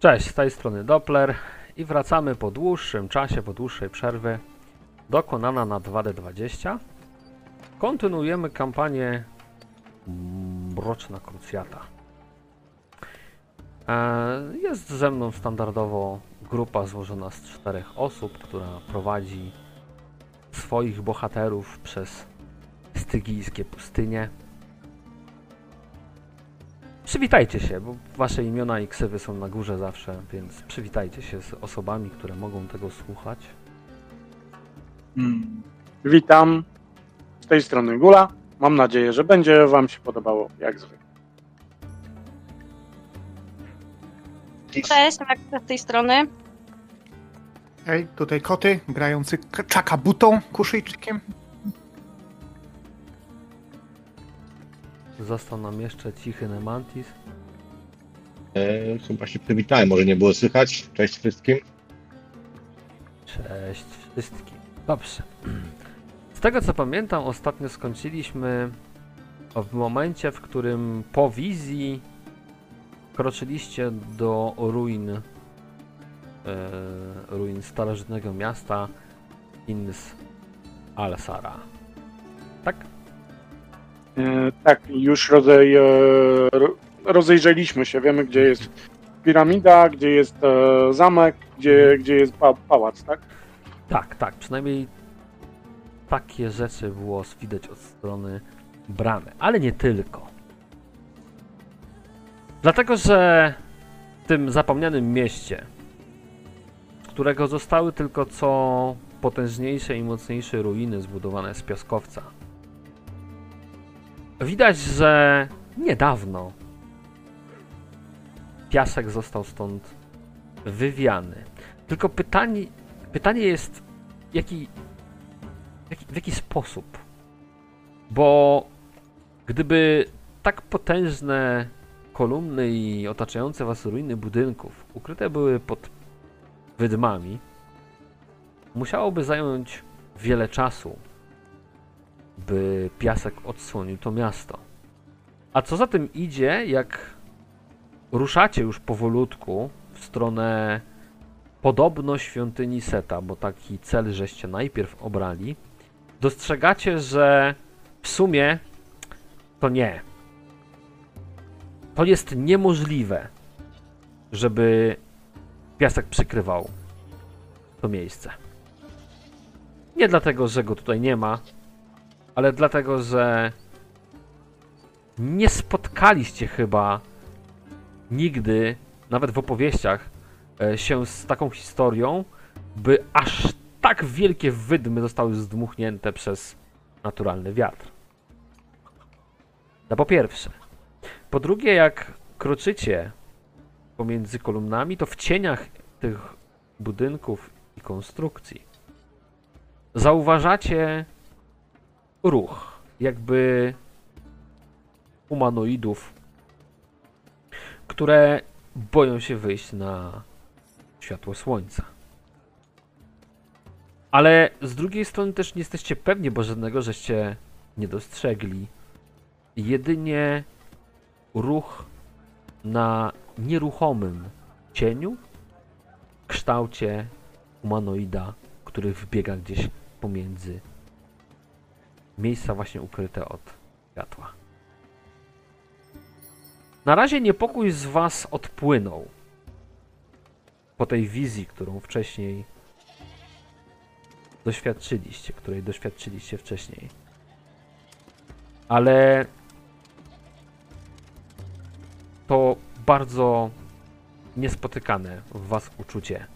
Cześć, z tej strony Doppler i wracamy po dłuższym czasie, po dłuższej przerwy dokonana na 2D20. Kontynuujemy kampanię Mroczna Krucjata. E, Jest ze mną standardowo grupa złożona z czterech osób, która prowadzi swoich bohaterów przez stygijskie pustynie. Przywitajcie się, bo wasze imiona i ksywy są na górze zawsze, więc przywitajcie się z osobami, które mogą tego słuchać. Mm. Witam. Z tej strony Gula. Mam nadzieję, że będzie Wam się podobało jak zwykle. Cześć, Magda z tej strony. Hej, tutaj koty grający czakabutą, kuszyjczykiem. Został nam jeszcze cichy Nemantis. E, chyba się przywitałem, może nie było słychać. Cześć wszystkim. Cześć wszystkim. Dobrze. Z tego co pamiętam, ostatnio skończyliśmy w momencie, w którym po wizji kroczyliście do ruin e, ruin starożytnego miasta Ins Alsara. Tak? E, tak, już rozej, e, ro- rozejrzeliśmy się. Wiemy, gdzie jest piramida, gdzie jest e, zamek, gdzie, gdzie jest pa, pałac, tak? Tak, tak. Przynajmniej takie rzeczy było widać od strony bramy, ale nie tylko. Dlatego, że w tym zapomnianym mieście, którego zostały tylko co potężniejsze i mocniejsze ruiny zbudowane z piaskowca, widać, że niedawno piasek został stąd wywiany. Tylko pytanie, pytanie jest, jaki, jaki, w jaki sposób? Bo gdyby tak potężne kolumny i otaczające was ruiny budynków ukryte były pod wydmami, musiałoby zająć wiele czasu, by piasek odsłonił to miasto. A co za tym idzie, jak ruszacie już powolutku w stronę podobno świątyni Seta, bo taki cel żeście najpierw obrali, dostrzegacie, że w sumie to nie. To jest niemożliwe, żeby piasek przykrywał to miejsce. Nie dlatego, że go tutaj nie ma, ale dlatego, że nie spotkaliście chyba nigdy, nawet w opowieściach, e, się z taką historią, by aż tak wielkie wydmy zostały zdmuchnięte przez naturalny wiatr. To po pierwsze. Po drugie, jak kroczycie pomiędzy kolumnami, to w cieniach tych budynków i konstrukcji zauważacie ruch, jakby humanoidów, które boją się wyjść na światło słońca. Ale z drugiej strony też nie jesteście pewni, bo żadnego żeście nie dostrzegli. Jedynie ruch na nieruchomym cieniu kształcie humanoida, który wbiega gdzieś pomiędzy miejsca właśnie ukryte od światła. Na razie niepokój z was odpłynął po tej wizji, którą wcześniej doświadczyliście, której doświadczyliście wcześniej. Ale to bardzo niespotykane w was uczucie,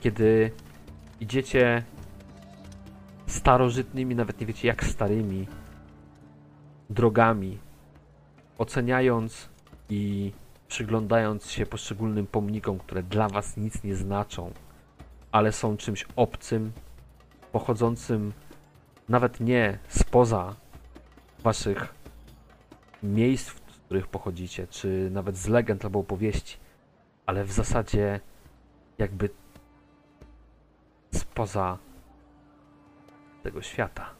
kiedy idziecie starożytnymi, nawet nie wiecie jak starymi drogami, oceniając i przyglądając się poszczególnym pomnikom, które dla was nic nie znaczą, ale są czymś obcym, pochodzącym nawet nie spoza waszych miejsc, z których pochodzicie, czy nawet z legend albo opowieści, ale w zasadzie jakby spoza tego świata.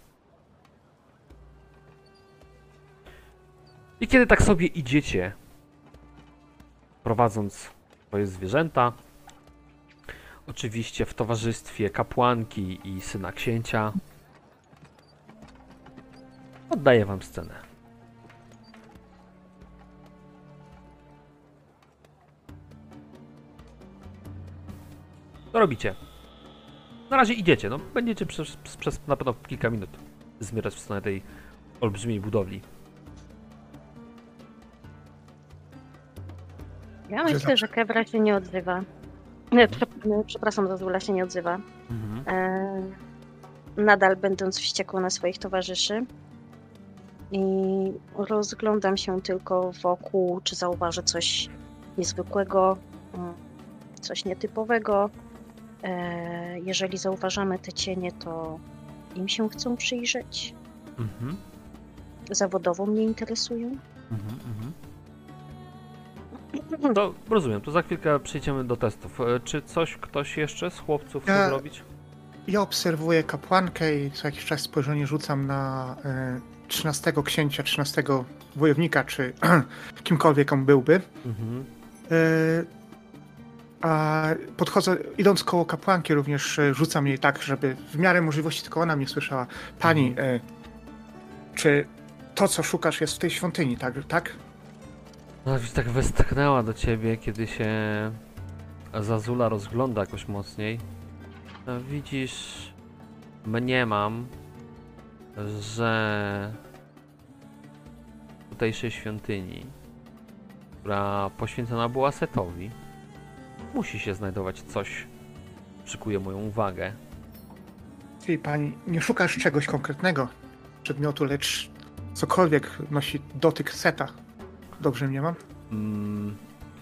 I kiedy tak sobie idziecie, prowadząc swoje zwierzęta. Oczywiście w towarzystwie kapłanki i syna księcia. Oddaję wam scenę. Co robicie? Na razie idziecie, no będziecie przez, przez na pewno kilka minut zmierzać w stronę tej olbrzymiej budowli. Ja myślę, że Kebra się nie odzywa. Nie, prze, nie, przepraszam, Zazula się nie odzywa. Mhm. E, nadal będąc wściekłą na swoich towarzyszy. I rozglądam się tylko wokół, czy zauważę coś niezwykłego, mm, coś nietypowego. E, jeżeli zauważamy te cienie, to im się chcą przyjrzeć. Mhm. Zawodowo mnie interesują. Mhm, mhm. To rozumiem, to za chwilkę przejdziemy do testów. E, Czy coś ktoś jeszcze z chłopców chce Ja- zrobić? Ja obserwuję kapłankę i co jakiś czas spojrzenie rzucam na e, 13 księcia, 13 wojownika, czy kimkolwiek on byłby. Mhm. E, a podchodzę, idąc koło kapłanki również e, rzucam jej tak, żeby w miarę możliwości tylko ona mnie słyszała. Pani, e, czy to, co szukasz jest w tej świątyni, tak? tak? No, tak westchnęła do ciebie, kiedy się Zazula rozgląda jakoś mocniej. No, widzisz, mniemam, że w tutejszej świątyni, która poświęcona była Setowi, musi się znajdować coś, przykuje moją uwagę. Czyli pani nie szukasz czegoś konkretnego przedmiotu, lecz cokolwiek nosi dotyk seta. Dobrze mnie mam? Mm,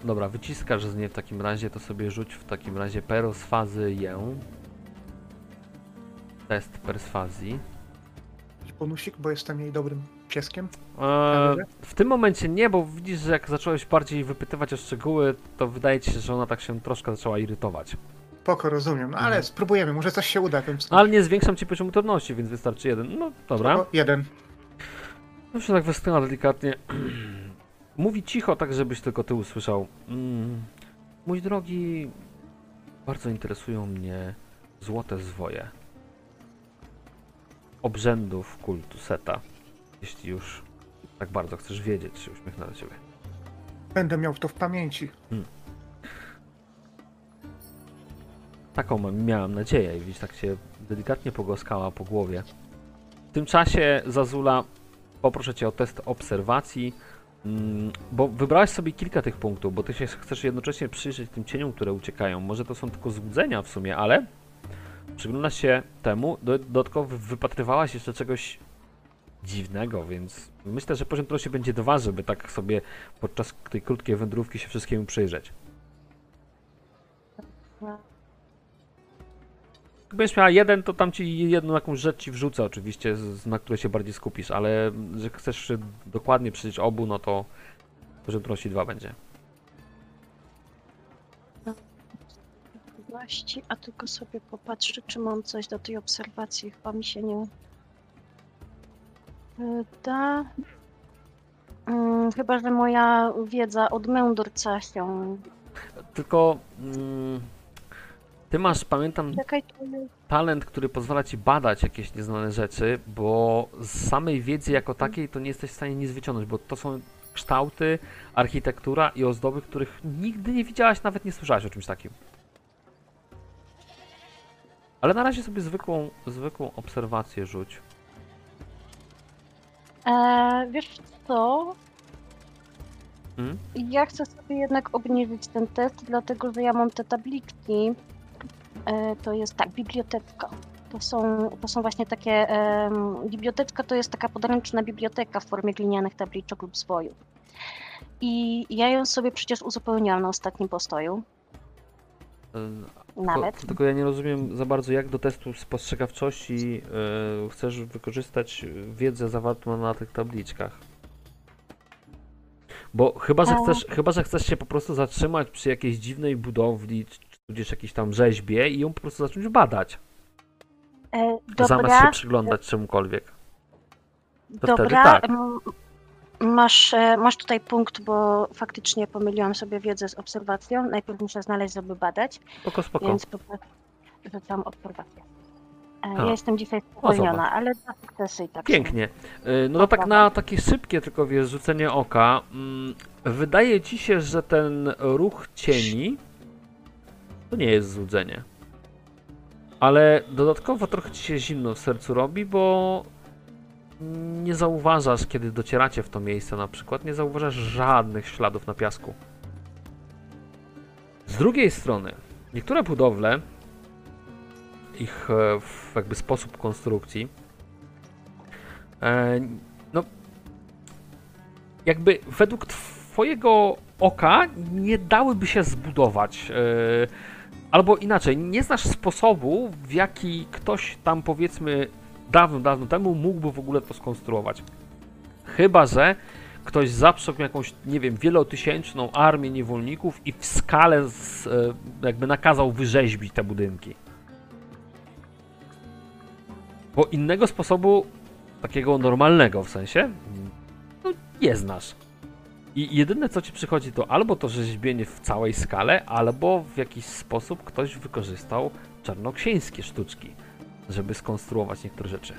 dobra, wyciskasz z niej w takim razie, to sobie rzuć w takim razie perswazyję. Test perswazji. Jakiś bonusik, bo jestem jej dobrym pieskiem. Eee, w tym momencie nie, bo widzisz, że jak zacząłeś bardziej wypytywać o szczegóły, to wydaje ci się, że ona tak się troszkę zaczęła irytować. Spoko, rozumiem. No ale Mhm. spróbujemy, może coś się uda. Więc Ale nie zwiększam ci poziomu trudności, więc wystarczy jeden. No dobra. Spoko, jeden. Już się tak westchnęła delikatnie. Mówi cicho, tak żebyś tylko ty usłyszał. Mm, mój drogi, bardzo interesują mnie złote zwoje. Obrzędów kultu Seta. Jeśli już tak bardzo chcesz wiedzieć, się uśmiechnę do ciebie. Będę miał to w pamięci. Taką mam, miałam nadzieję i widzisz, tak się delikatnie pogłaskała po głowie. W tym czasie, Zazula, poproszę cię o test obserwacji, mm, bo wybrałeś sobie kilka tych punktów, bo ty się chcesz jednocześnie przyjrzeć tym cieniom, które uciekają. Może to są tylko złudzenia w sumie, ale przyglądasz się temu, do- dodatkowo wy- wypatrywałaś jeszcze czegoś dziwnego, więc myślę, że poziom trudności będzie dwa, żeby tak sobie podczas tej krótkiej wędrówki się wszystkiemu przyjrzeć. Będziesz miała jeden, to tam ci jedną jakąś rzecz ci wrzucę oczywiście, na której się bardziej skupisz, ale że chcesz dokładnie przyjrzeć obu, no to poziom trudności 2 będzie. A tylko sobie popatrzę, czy mam coś do tej obserwacji. Chyba mi się nie da. Mm, Chyba, że moja wiedza od mędrca się. Tylko mm, ty masz, pamiętam, Czekaj, tu talent, który pozwala ci badać jakieś nieznane rzeczy, bo z samej wiedzy jako takiej to nie jesteś w stanie nic wyciągnąć, bo to są kształty, architektura i ozdoby, których nigdy nie widziałaś, nawet nie słyszałaś o czymś takim. Ale na razie sobie zwykłą, zwykłą obserwację rzuć. E, wiesz co? Hmm? Ja chcę sobie jednak obniżyć ten test, dlatego że ja mam te tabliczki. E, to jest tak, biblioteka. To są, to są właśnie takie. em, biblioteczka to jest taka podręczna biblioteka w formie glinianych tabliczek lub zwojów. I ja ją sobie przecież uzupełniałam na ostatnim postoju. Nawet. Tylko, tylko ja nie rozumiem za bardzo, jak do testu spostrzegawczości e, chcesz wykorzystać wiedzę zawartą na tych tabliczkach. Bo chyba, że chcesz, chyba, że chcesz się po prostu zatrzymać przy jakiejś dziwnej budowli, czy tudzież jakiejś tam rzeźbie i ją po prostu zacząć badać, E, zamiast dobra, się przyglądać czemukolwiek. to wtedy dobra. tak. Masz, e, masz tutaj punkt, bo faktycznie pomyliłam sobie wiedzę z obserwacją. Najpierw muszę znaleźć, żeby badać, Spoko, spoko. więc po prostu rzucam obserwację. E, A. Ja jestem dzisiaj spowolniona, ale dwa sukcesy i tak. Pięknie. Y, No to tak na takie szybkie tylko wiesz, rzucenie oka. mm, Wydaje ci się, że ten ruch cieni to nie jest złudzenie. Ale dodatkowo trochę ci się zimno w sercu robi, bo nie zauważasz, kiedy docieracie w to miejsce na przykład, nie zauważasz żadnych śladów na piasku. Z drugiej strony, niektóre budowle, ich e, jakby sposób konstrukcji, E, no, jakby według Twojego oka nie dałyby się zbudować. e, Albo inaczej, nie znasz sposobu, w jaki ktoś tam powiedzmy dawno, dawno temu mógłby w ogóle to skonstruować. Chyba, że ktoś zaprzęgł jakąś, nie wiem, wielotysięczną armię niewolników i w skale z, e, jakby nakazał wyrzeźbić te budynki. Bo innego sposobu takiego normalnego w sensie, no nie znasz. I jedyne co ci przychodzi to albo to rzeźbienie w całej skale, albo w jakiś sposób ktoś wykorzystał czarnoksięskie sztuczki, żeby skonstruować niektóre rzeczy.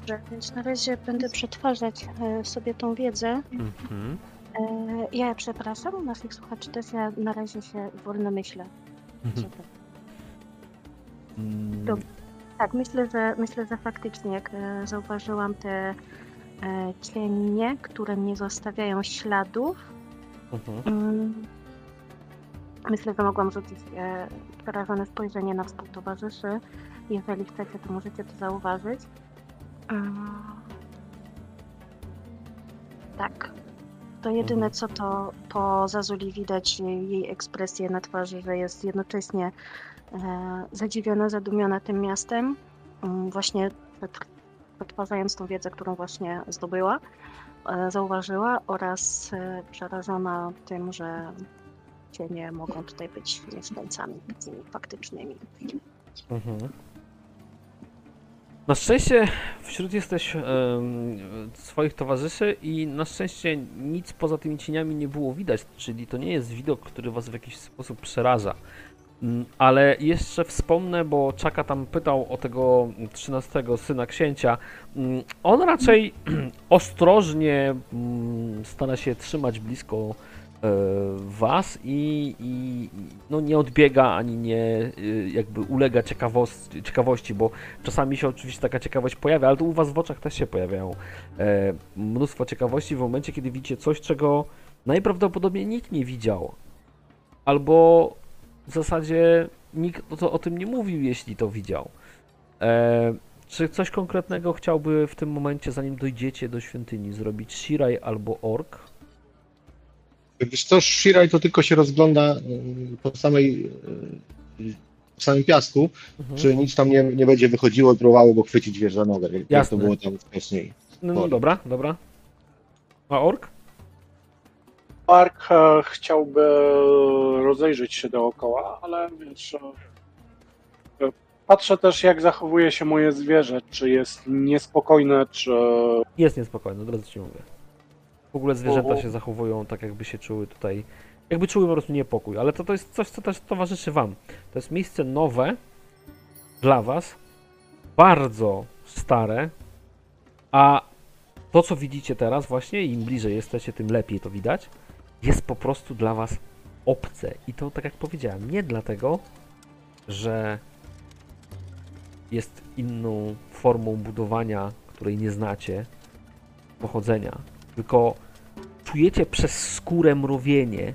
Dobrze, więc na razie będę przetwarzać e, sobie tą wiedzę. Mhm. E, Ja przepraszam naszych słuchaczy też, ja na razie się wolno myślę. Mhm. Mm, Dobrze. Tak, myślę, że myślę, że faktycznie jak e, zauważyłam te cienie, które nie zostawiają śladów, mhm. mm, myślę, że mogłam rzucić e, przerażone spojrzenie na współtowarzyszy. Jeżeli chcecie, to możecie to zauważyć. Mm. Tak. To jedyne Mhm. co to po Zazuli widać jej, ekspresję na twarzy, że jest jednocześnie e, zadziwiona, zadumiona tym miastem, mm, właśnie przetwarzając tą wiedzę, którą właśnie zdobyła, e, zauważyła oraz e, przerażona tym, że cienie mogą tutaj być mieszkańcami tymi faktycznymi. Mhm. Na szczęście wśród jesteś em, swoich towarzyszy i na szczęście nic poza tymi cieniami nie było widać, czyli to nie jest widok, który was w jakiś sposób przeraża. Mm, Ale jeszcze wspomnę, bo Czaka tam pytał o tego 13 syna księcia. Mm, On raczej ostrożnie mm, stara się trzymać blisko e, was i, i no nie odbiega ani nie y, jakby ulega ciekawości, ciekawości, bo czasami się oczywiście taka ciekawość pojawia, ale to u was w oczach też się pojawiają e, mnóstwo ciekawości w momencie, kiedy widzicie coś, czego najprawdopodobniej nikt nie widział. Albo w zasadzie nikt o, to, o tym nie mówił, jeśli to widział. E, czy coś konkretnego chciałby w tym momencie, zanim dojdziecie do świątyni, zrobić Shiraj albo Ork? Wiesz co, Shirai to tylko się rozgląda y, po samej, y, po samym piasku, Mhm. czy nic tam nie, nie będzie wychodziło i próbowało go chwycić wiesz, za nogę, jak Jasne. to było tam wcześniej. No, no dobra, dobra. A Ork? Park e, chciałby rozejrzeć się dookoła, ale wiesz, e, e, patrzę też jak zachowuje się moje zwierzę, czy jest niespokojne, czy Jest niespokojny, od razu ci mówię. W ogóle zwierzęta się zachowują tak, jakby się czuły tutaj. Jakby czuły po prostu niepokój, ale to, to jest coś, co też towarzyszy Wam. To jest miejsce nowe dla Was, bardzo stare, a to, co widzicie teraz, właśnie, im bliżej jesteście, tym lepiej to widać, jest po prostu dla Was obce. I to, tak jak powiedziałem, nie dlatego, że jest inną formą budowania, której nie znacie, pochodzenia, tylko czujecie przez skórę mrowienie,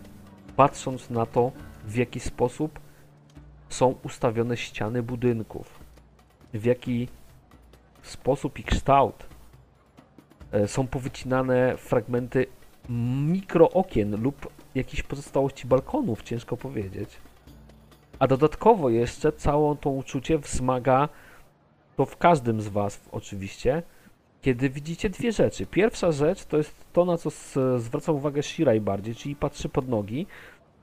patrząc na to, w jaki sposób są ustawione ściany budynków, w jaki sposób i kształt e, są powycinane fragmenty mikrookien lub jakichś pozostałości balkonów, ciężko powiedzieć. A dodatkowo jeszcze całą tą uczucie wzmaga to w każdym z Was oczywiście, kiedy widzicie dwie rzeczy. Pierwsza rzecz to jest to, na co zwraca uwagę Shirai bardziej, czyli patrzy pod nogi.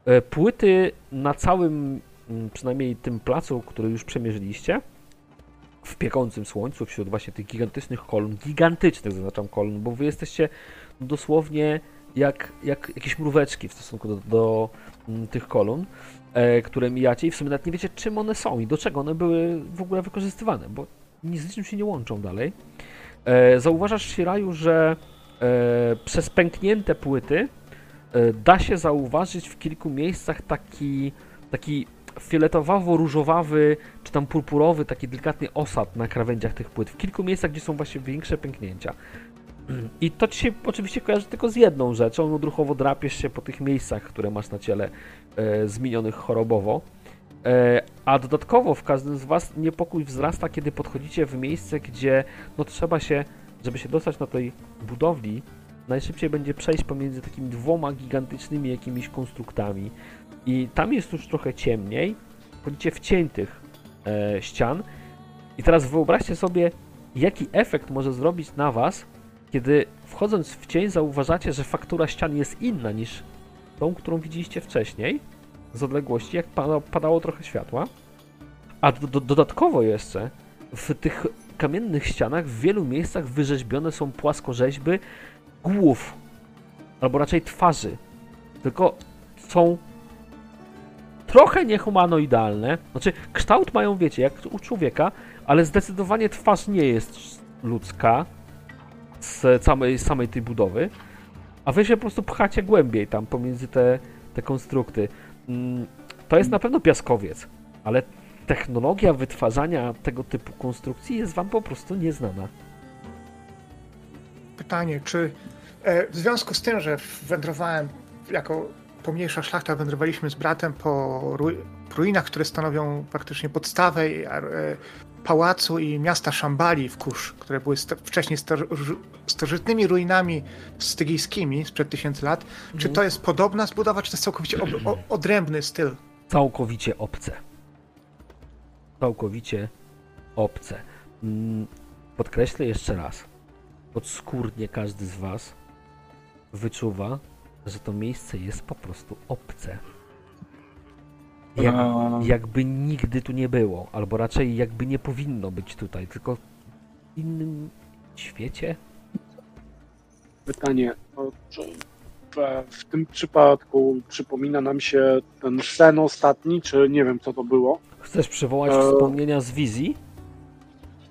E, Płyty na całym mm, przynajmniej tym placu, który już przemierzyliście, w piekącym słońcu, wśród właśnie tych gigantycznych kolumn, gigantycznych zaznaczam kolumn, bo wy jesteście dosłownie jak, jak jakieś mróweczki w stosunku do, do mm, tych kolumn, e, które mijacie i w sumie nawet nie wiecie czym one są i do czego one były w ogóle wykorzystywane, bo nic z niczym się nie łączą dalej. E, zauważasz, Shiraju, że e, przez pęknięte płyty e, da się zauważyć w kilku miejscach taki, taki fioletowawo-różowawy, czy tam purpurowy, taki delikatny osad na krawędziach tych płyt. W kilku miejscach, gdzie są właśnie większe pęknięcia. I to ci się oczywiście kojarzy tylko z jedną rzeczą, odruchowo drapiesz się po tych miejscach, które masz na ciele e, zmienionych chorobowo. E, a dodatkowo w każdym z Was niepokój wzrasta, kiedy podchodzicie w miejsce, gdzie no trzeba się, żeby się dostać na tej budowli, najszybciej będzie przejść pomiędzy takimi dwoma gigantycznymi jakimiś konstruktami. I tam jest już trochę ciemniej, wchodzicie w cień tych e, ścian. I teraz wyobraźcie sobie, jaki efekt może zrobić na Was, kiedy wchodząc w cień zauważacie, że faktura ścian jest inna niż tą, którą widzieliście wcześniej z odległości, jak pada, padało trochę światła. A do, do, dodatkowo jeszcze w tych kamiennych ścianach w wielu miejscach wyrzeźbione są płaskorzeźby głów, albo raczej twarzy. Tylko są trochę niehumanoidalne. Znaczy, kształt mają, wiecie, jak u człowieka, ale zdecydowanie twarz nie jest ludzka z samej, samej tej budowy. A wy się po prostu pchacie głębiej tam pomiędzy te, te konstrukty. Mm, To jest na pewno piaskowiec, ale technologia wytwarzania tego typu konstrukcji jest wam po prostu nieznana. Pytanie, czy e, w związku z tym, że wędrowałem jako pomniejsza szlachta, wędrowaliśmy z bratem po ru- ruinach, które stanowią praktycznie podstawę e, pałacu i miasta Szambali w Kusz, które były sta- wcześniej starożytnymi ruinami stygijskimi sprzed tysięcy lat. Czy Mhm. to jest podobna zbudowa, czy to jest całkowicie ob- odrębny styl? Całkowicie obce. Całkowicie obce. Mm, Podkreślę jeszcze raz. Podskórnie każdy z Was wyczuwa, że to miejsce jest po prostu obce. Jak, A, jakby nigdy tu nie było, albo raczej jakby nie powinno być tutaj, tylko w innym świecie. pytanie, no, czy w, w tym przypadku przypomina nam się ten sen ostatni, czy nie wiem co to było? Chcesz przywołać Eee. wspomnienia z wizji?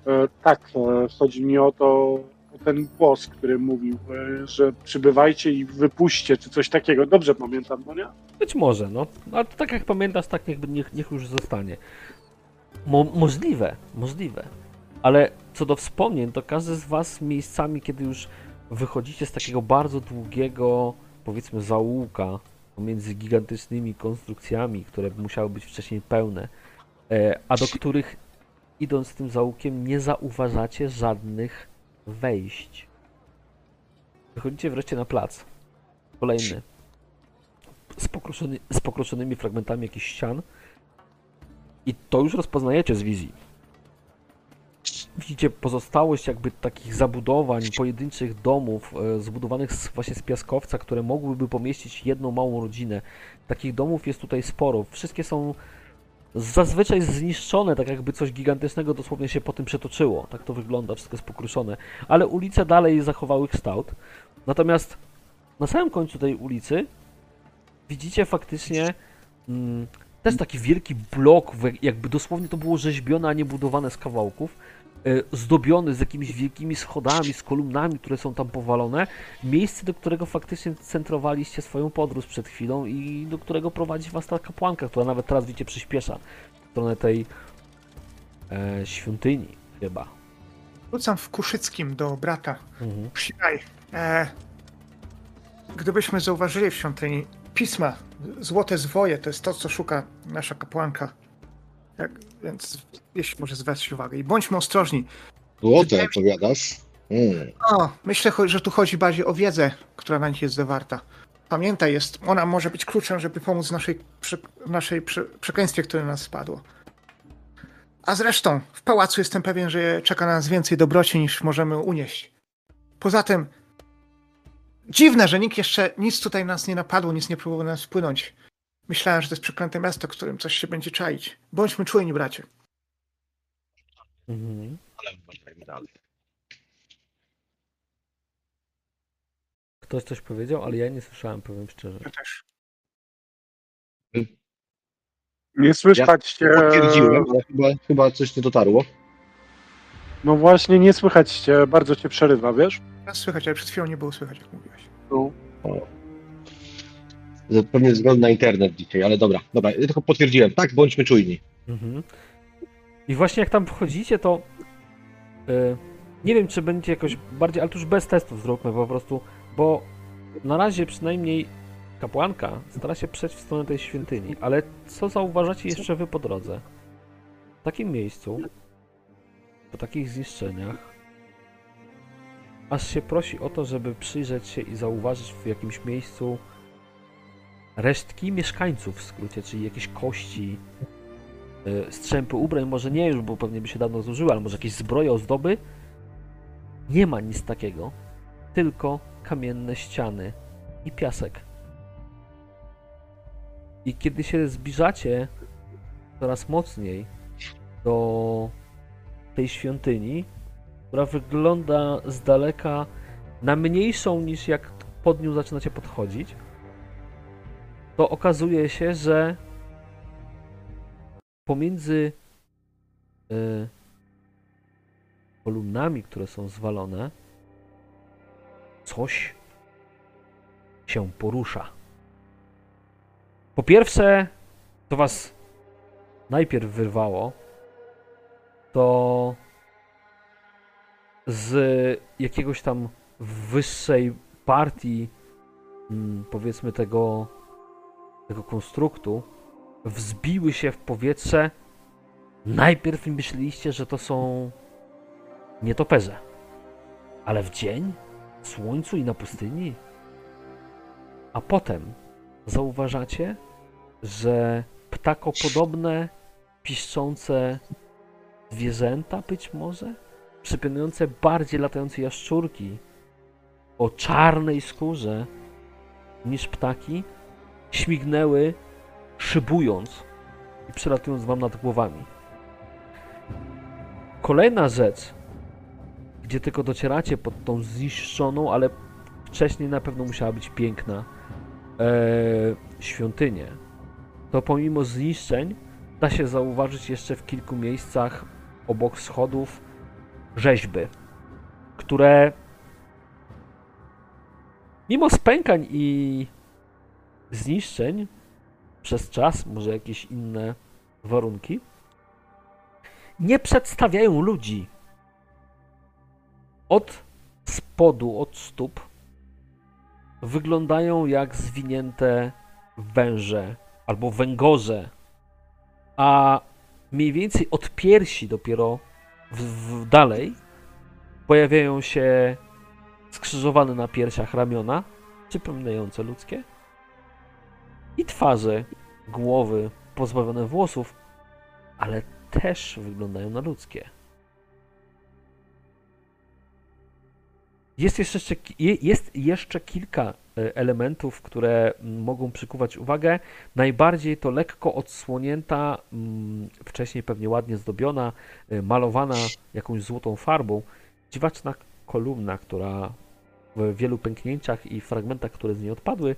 E, tak, e, chodzi mi o to, ten głos, który mówił, e, że przybywajcie i wypuśćcie, czy coś takiego. Dobrze pamiętam, no nie? Być może, no. Ale to tak jak pamiętasz, tak niech, niech, niech już zostanie. Mo możliwe, możliwe. Ale co do wspomnień, to każdy z Was miejscami, kiedy już wychodzicie z takiego bardzo długiego, powiedzmy, zaułka pomiędzy gigantycznymi konstrukcjami, które musiały być wcześniej pełne, e, a do których idąc tym zaułkiem nie zauważacie żadnych wejść. Wychodzicie wreszcie na plac. Kolejny z, pokruszony, z pokruszonymi fragmentami jakichś ścian. I to już rozpoznajecie z wizji. Widzicie pozostałość jakby takich zabudowań, pojedynczych domów e, zbudowanych z, właśnie z piaskowca, które mogłyby pomieścić jedną małą rodzinę. Takich domów jest tutaj sporo. Wszystkie są zazwyczaj zniszczone, tak jakby coś gigantycznego dosłownie się po tym przetoczyło. Tak to wygląda, wszystko jest pokruszone. Ale ulice dalej zachowały kształt. Natomiast na samym końcu tej ulicy widzicie faktycznie mm, też taki wielki blok, jakby dosłownie to było rzeźbione, a nie budowane z kawałków, zdobiony z jakimiś wielkimi schodami, z kolumnami, które są tam powalone. Miejsce, do którego faktycznie centrowaliście swoją podróż przed chwilą i do którego prowadzi was ta kapłanka, która nawet teraz widzicie przyspiesza w stronę tej e, świątyni chyba. Rzucam w Kuszyckim do brata. Mhm. Przynaj, e, gdybyśmy zauważyli w świątyni pisma, złote zwoje, to jest to, co szuka nasza kapłanka. Jak, więc jeśli może zwrócić uwagę. I bądźmy ostrożni. Złote, powiadasz? Mm. O, myślę, że tu chodzi bardziej o wiedzę, która na nich jest zawarta. Pamiętaj, jest, ona może być kluczem, żeby pomóc w naszej, naszej prze, przekleństwie, które na nas spadło. A zresztą, w pałacu jestem pewien, że czeka na nas więcej dobroci niż możemy unieść. Poza tym, dziwne, że nikt jeszcze nic tutaj nas nie napadło, nic nie próbował na nas wpłynąć. Myślałem, że to jest przeklęte miasto, w którym coś się będzie czaić. Bądźmy czujni, bracie. Mhm. Ale uważajmy dalej. Ktoś coś powiedział, ale ja nie słyszałem, powiem szczerze. Ja też. Nie słychać cię. Potwierdziłem, ale chyba, chyba coś nie dotarło. No właśnie, nie słychać cię, bardzo cię przerywa, wiesz? Teraz słychać, ale przed chwilą nie było słychać, jak mówiłeś. No. Pewnie ze względu na internet dzisiaj, ale dobra, dobra, ja tylko potwierdziłem. Tak, bądźmy czujni. Mhm. I właśnie jak tam wchodzicie, to y, nie wiem, czy będzie jakoś bardziej, ale to już bez testów zróbmy po prostu, bo na razie przynajmniej kapłanka stara się przejść w stronę tej świątyni, ale co zauważacie jeszcze wy po drodze? W takim miejscu, po takich zniszczeniach, aż się prosi o to, żeby przyjrzeć się i zauważyć w jakimś miejscu resztki mieszkańców w skrócie, czyli jakieś kości, y, strzępy ubrań, może nie już, bo pewnie by się dawno zużyły, ale może jakieś zbroje, ozdoby. Nie ma nic takiego, tylko kamienne ściany i piasek. I kiedy się zbliżacie coraz mocniej do tej świątyni, która wygląda z daleka na mniejszą niż jak pod nią zaczynacie podchodzić, to okazuje się, że pomiędzy y, kolumnami, które są zwalone, coś się porusza. Po pierwsze, to was najpierw wyrwało, to z jakiegoś tam wyższej partii, mm, powiedzmy tego, tego konstruktu, wzbiły się w powietrze. Najpierw myśleliście, że to są nietoperze. Ale w dzień, w słońcu i na pustyni. A potem zauważacie, że ptakopodobne, piszczące zwierzęta być może, przypominające bardziej latające jaszczurki o czarnej skórze niż ptaki, śmignęły szybując i przelatując wam nad głowami. Kolejna rzecz, gdzie tylko docieracie pod tą zniszczoną, ale wcześniej na pewno musiała być piękna e, świątynię, to pomimo zniszczeń da się zauważyć jeszcze w kilku miejscach obok schodów rzeźby, które mimo spękań i zniszczeń przez czas, może jakieś inne warunki, nie przedstawiają ludzi. Od spodu, od stóp wyglądają jak zwinięte węże albo węgorze, a mniej więcej od piersi dopiero w, w dalej pojawiają się skrzyżowane na piersiach ramiona, przypominające ludzkie, i twarze, głowy pozbawione włosów, ale też wyglądają na ludzkie. Jest jeszcze, je- jest jeszcze kilka e, elementów, które mogą przykuwać uwagę. Najbardziej to lekko odsłonięta, mm, wcześniej pewnie ładnie zdobiona, e, malowana jakąś złotą farbą, dziwaczna kolumna, która w wielu pęknięciach i fragmentach, które z niej odpadły,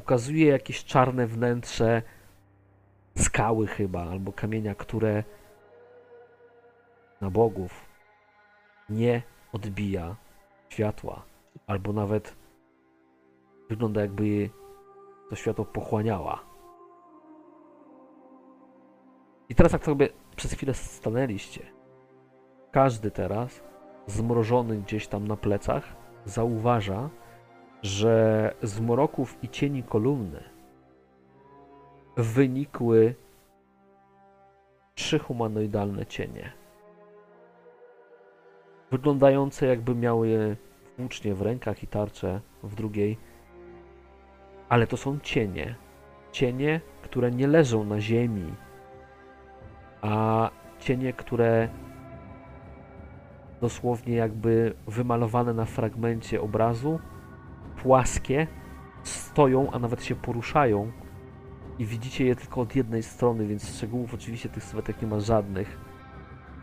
ukazuje jakieś czarne wnętrze skały chyba, albo kamienia, które na bogów nie odbija światła, albo nawet wygląda jakby to światło pochłaniała. I teraz jak sobie przez chwilę stanęliście, każdy teraz, zmrożony gdzieś tam na plecach, zauważa, że z mroków i cieni kolumny wynikły trzy humanoidalne cienie. Wyglądające jakby miały włócznie w rękach i tarcze w drugiej. Ale to są cienie. Cienie, które nie leżą na ziemi, a cienie, które dosłownie jakby wymalowane na fragmencie obrazu, płaskie, stoją, a nawet się poruszają i widzicie je tylko od jednej strony, więc szczegółów oczywiście tych sylwetek nie ma żadnych.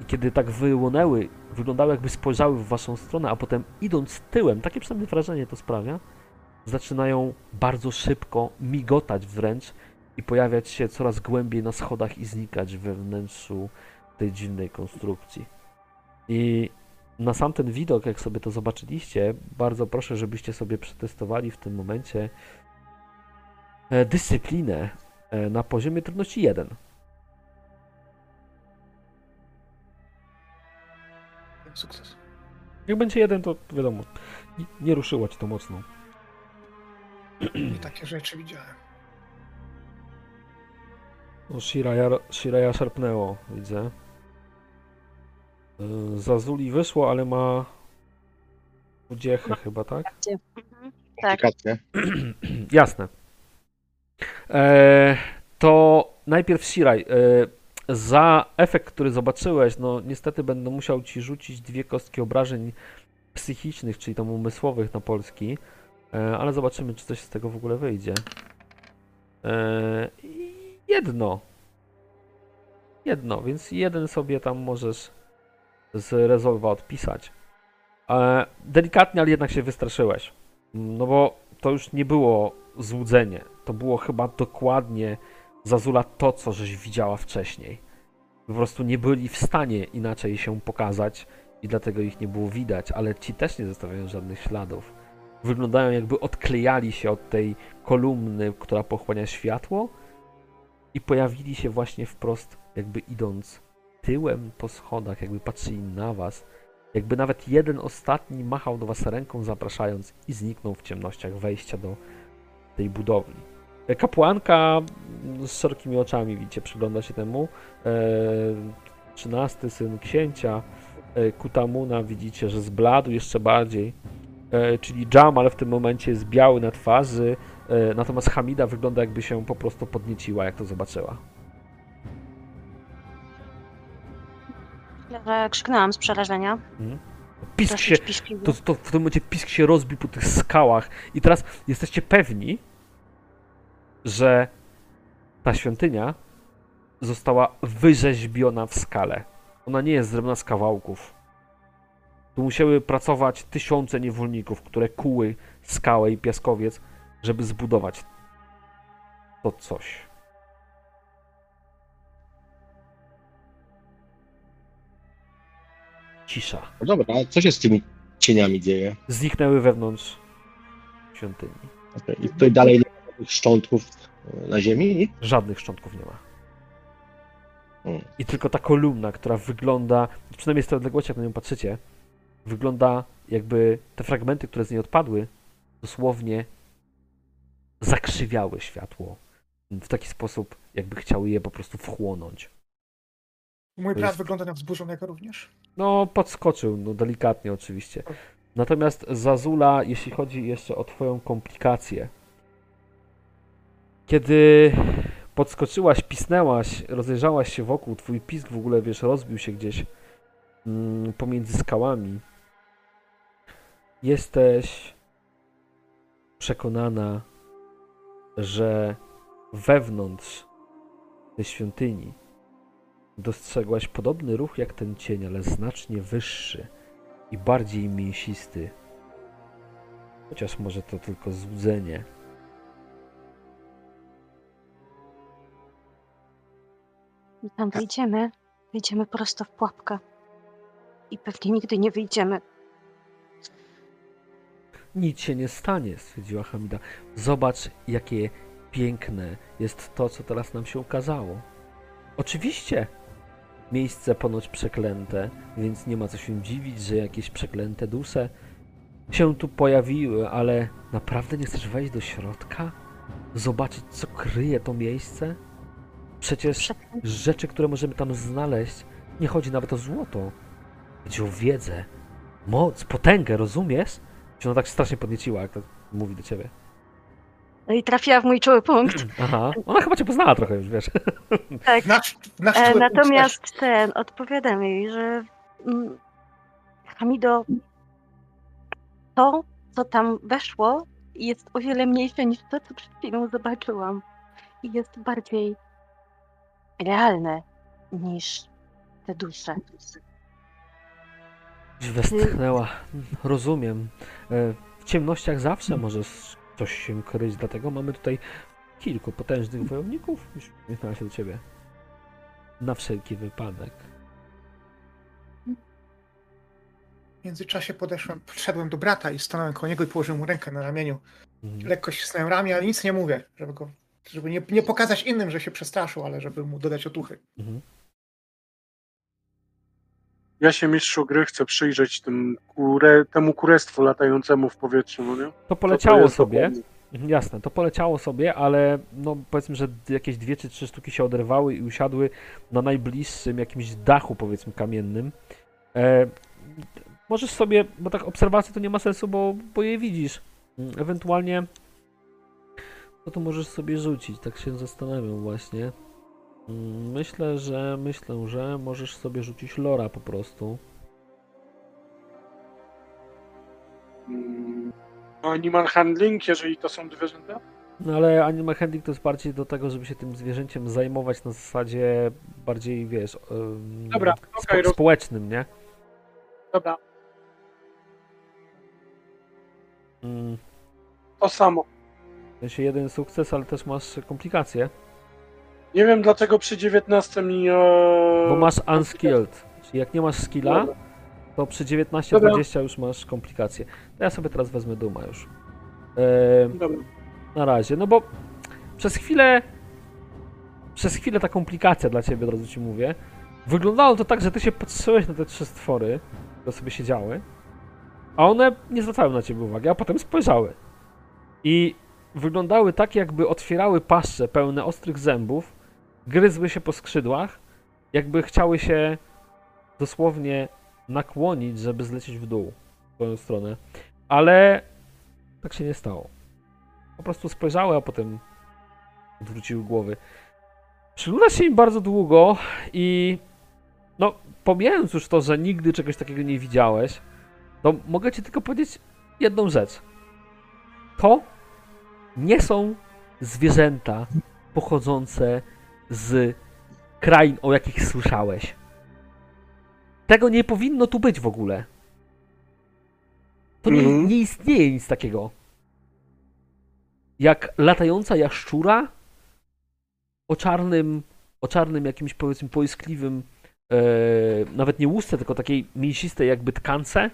I kiedy tak wyłonęły, wyglądały jakby spojrzały w waszą stronę, a potem idąc tyłem, takie przynajmniej wrażenie to sprawia, zaczynają bardzo szybko migotać wręcz i pojawiać się coraz głębiej na schodach i znikać we wnętrzu tej dziwnej konstrukcji. I na sam ten widok, jak sobie to zobaczyliście, bardzo proszę, żebyście sobie przetestowali w tym momencie e, dyscyplinę e, na poziomie trudności 1. Sukces. Jak będzie jeden, to wiadomo, nie, nie ruszyło ci to mocno. I takie rzeczy widziałem. No, Shiraya, Shiraya szarpnęło, widzę. Yy, Zazuli wyszło, ale ma udziechę chyba, tak? Mhm. Tak. Jasne. E, to najpierw Shiraj. E, za efekt, który zobaczyłeś, no niestety będę musiał ci rzucić dwie kostki obrażeń psychicznych, czyli tam umysłowych na polski, e, ale zobaczymy, czy coś z tego w ogóle wyjdzie. E, i jedno. Jedno, więc jeden sobie tam możesz z rezolwa odpisać. E, delikatnie, ale jednak się wystraszyłeś. No bo to już nie było złudzenie. To było chyba dokładnie Zazula to, co żeś widziała wcześniej. Po prostu nie byli w stanie inaczej się pokazać i dlatego ich nie było widać, ale ci też nie zostawiają żadnych śladów. Wyglądają jakby odklejali się od tej kolumny, która pochłania światło i pojawili się właśnie wprost, jakby idąc tyłem po schodach, jakby patrzyli na was. Jakby nawet jeden ostatni machał do was ręką, zapraszając i zniknął w ciemnościach wejścia do tej budowli. E, Kapłanka mm, z szerokimi oczami, widzicie, przygląda się temu. E, Trzynasty syn księcia, e, Kutamuna, widzicie, że zbladł jeszcze bardziej. Czyli Jamal w tym momencie jest biały na twarzy, natomiast Hamida wygląda jakby się po prostu podnieciła, jak to zobaczyła. Że krzyknęłam z przerażenia. Pisk Dosyć się, to, to w tym momencie pisk się rozbił po tych skałach i teraz jesteście pewni, że ta świątynia została wyrzeźbiona w skale. Ona nie jest zrobiona z kawałków. Tu musiały pracować tysiące niewolników, które kuły skałę i piaskowiec, żeby zbudować to coś. Cisza. No dobra, a co się z tymi cieniami dzieje? Zniknęły wewnątrz świątyni. Okej, I tutaj dalej nie ma żadnych szczątków e, na ziemi? Żadnych szczątków nie ma. Hmm. I tylko ta kolumna, która wygląda, przynajmniej z tej odległości, jak na nią patrzycie, wygląda jakby te fragmenty, które z niej odpadły, dosłownie zakrzywiały światło. W taki sposób, jakby chciały je po prostu wchłonąć. Mój brat jest- wygląda na wzburzonego również. No, podskoczył, no delikatnie oczywiście. Natomiast Zazula, jeśli chodzi jeszcze o Twoją komplikację, kiedy podskoczyłaś, pisnęłaś, rozejrzałaś się wokół, Twój pisk w ogóle, wiesz, rozbił się gdzieś mm, pomiędzy skałami, jesteś przekonana, że wewnątrz tej świątyni dostrzegłaś podobny ruch jak ten cień, ale znacznie wyższy i bardziej mięsisty. Chociaż może to tylko złudzenie. I tam wyjdziemy, wyjdziemy prosto w pułapkę. I pewnie nigdy nie wyjdziemy. Nic się nie stanie, stwierdziła Hamida. Zobacz, jakie piękne jest to, co teraz nam się ukazało. Oczywiście, miejsce ponoć przeklęte, więc nie ma co się dziwić, że jakieś przeklęte dusze się tu pojawiły, ale naprawdę nie chcesz wejść do środka? Zobaczyć, co kryje to miejsce? Przecież rzeczy, które możemy tam znaleźć, nie chodzi nawet o złoto. Chodzi o wiedzę, moc, potęgę, rozumiesz? Się ona tak strasznie podnieciła, jak to mówi do ciebie. No i trafiła w mój czuły punkt. Aha, ona chyba cię poznała trochę już, wiesz. Tak. Nasz, nasz E, natomiast ten, odpowiadam jej, że mm, Hamido, to, co tam weszło, jest o wiele mniejsze niż to, co przed chwilą zobaczyłam. jest bardziej realne niż te dusze. Westchnęła. Rozumiem. E, W ciemnościach zawsze może s- coś się kryć, dlatego mamy tutaj kilku potężnych wojowników. Już uśmiechnęła się do ciebie. Na wszelki wypadek. W międzyczasie podeszłem, podszedłem do brata i stanąłem koło niego i położyłem mu rękę na ramieniu. Mhm. Lekko ścisnąłem ramię, ale nic nie mówię, żeby go, żeby nie, nie pokazać innym, że się przestraszył, ale żeby mu dodać otuchy. Mhm. Ja się mistrzu gry chcę przyjrzeć tym kurę, temu kurestwu latającemu w powietrzu, no nie? To to poleciało jest sobie. dokładnie? Mhm, Jasne, to poleciało sobie, ale no powiedzmy, że jakieś dwie czy trzy sztuki się oderwały i usiadły na najbliższym jakimś dachu, powiedzmy, kamiennym. E, możesz sobie, bo tak obserwacja to nie ma sensu, bo, bo je widzisz. Mm, Ewentualnie to to możesz sobie rzucić, tak się zastanawiam właśnie. Myślę, że myślę, że możesz sobie rzucić lora po prostu. Mm, Animal handling, jeżeli to są zwierzęta? No ale animal handling to jest bardziej do tego, żeby się tym zwierzęciem zajmować na zasadzie bardziej, wiesz, Dobra, spo- roz- społecznym, nie? Dobra, Mm, to samo. W sensie jeden sukces, ale też masz komplikacje, Nie wiem dlaczego przy 19 mi... E... bo masz unskilled, czyli jak nie masz skilla, to przy 19-20 już masz komplikacje. To ja sobie teraz wezmę Duma już. Dobra. Na razie, no bo przez chwilę, przez chwilę ta komplikacja dla ciebie, od razu ci mówię, wyglądało to tak, że ty się patrzyłeś na te trzy stwory, które sobie siedziały, a one nie zwracały na ciebie uwagi, a potem spojrzały. I wyglądały tak, jakby otwierały paszcze pełne ostrych zębów, gryzły się po skrzydłach, jakby chciały się dosłownie nakłonić, żeby zlecieć w dół w twoją stronę. Ale tak się nie stało. Po prostu spojrzały, a potem odwróciły głowy. Przyglądasz się im bardzo długo i no, pomijając już to, że nigdy czegoś takiego nie widziałeś, to mogę ci tylko powiedzieć jedną rzecz. To nie są zwierzęta pochodzące z krain, o jakich słyszałeś. Tego nie powinno tu być w ogóle. To nie, Mhm. nie istnieje nic takiego. Jak latająca jaszczura o czarnym, o czarnym jakimś powiedzmy poiskliwym, e, nawet nie łusce, tylko takiej mięsistej jakby tkance,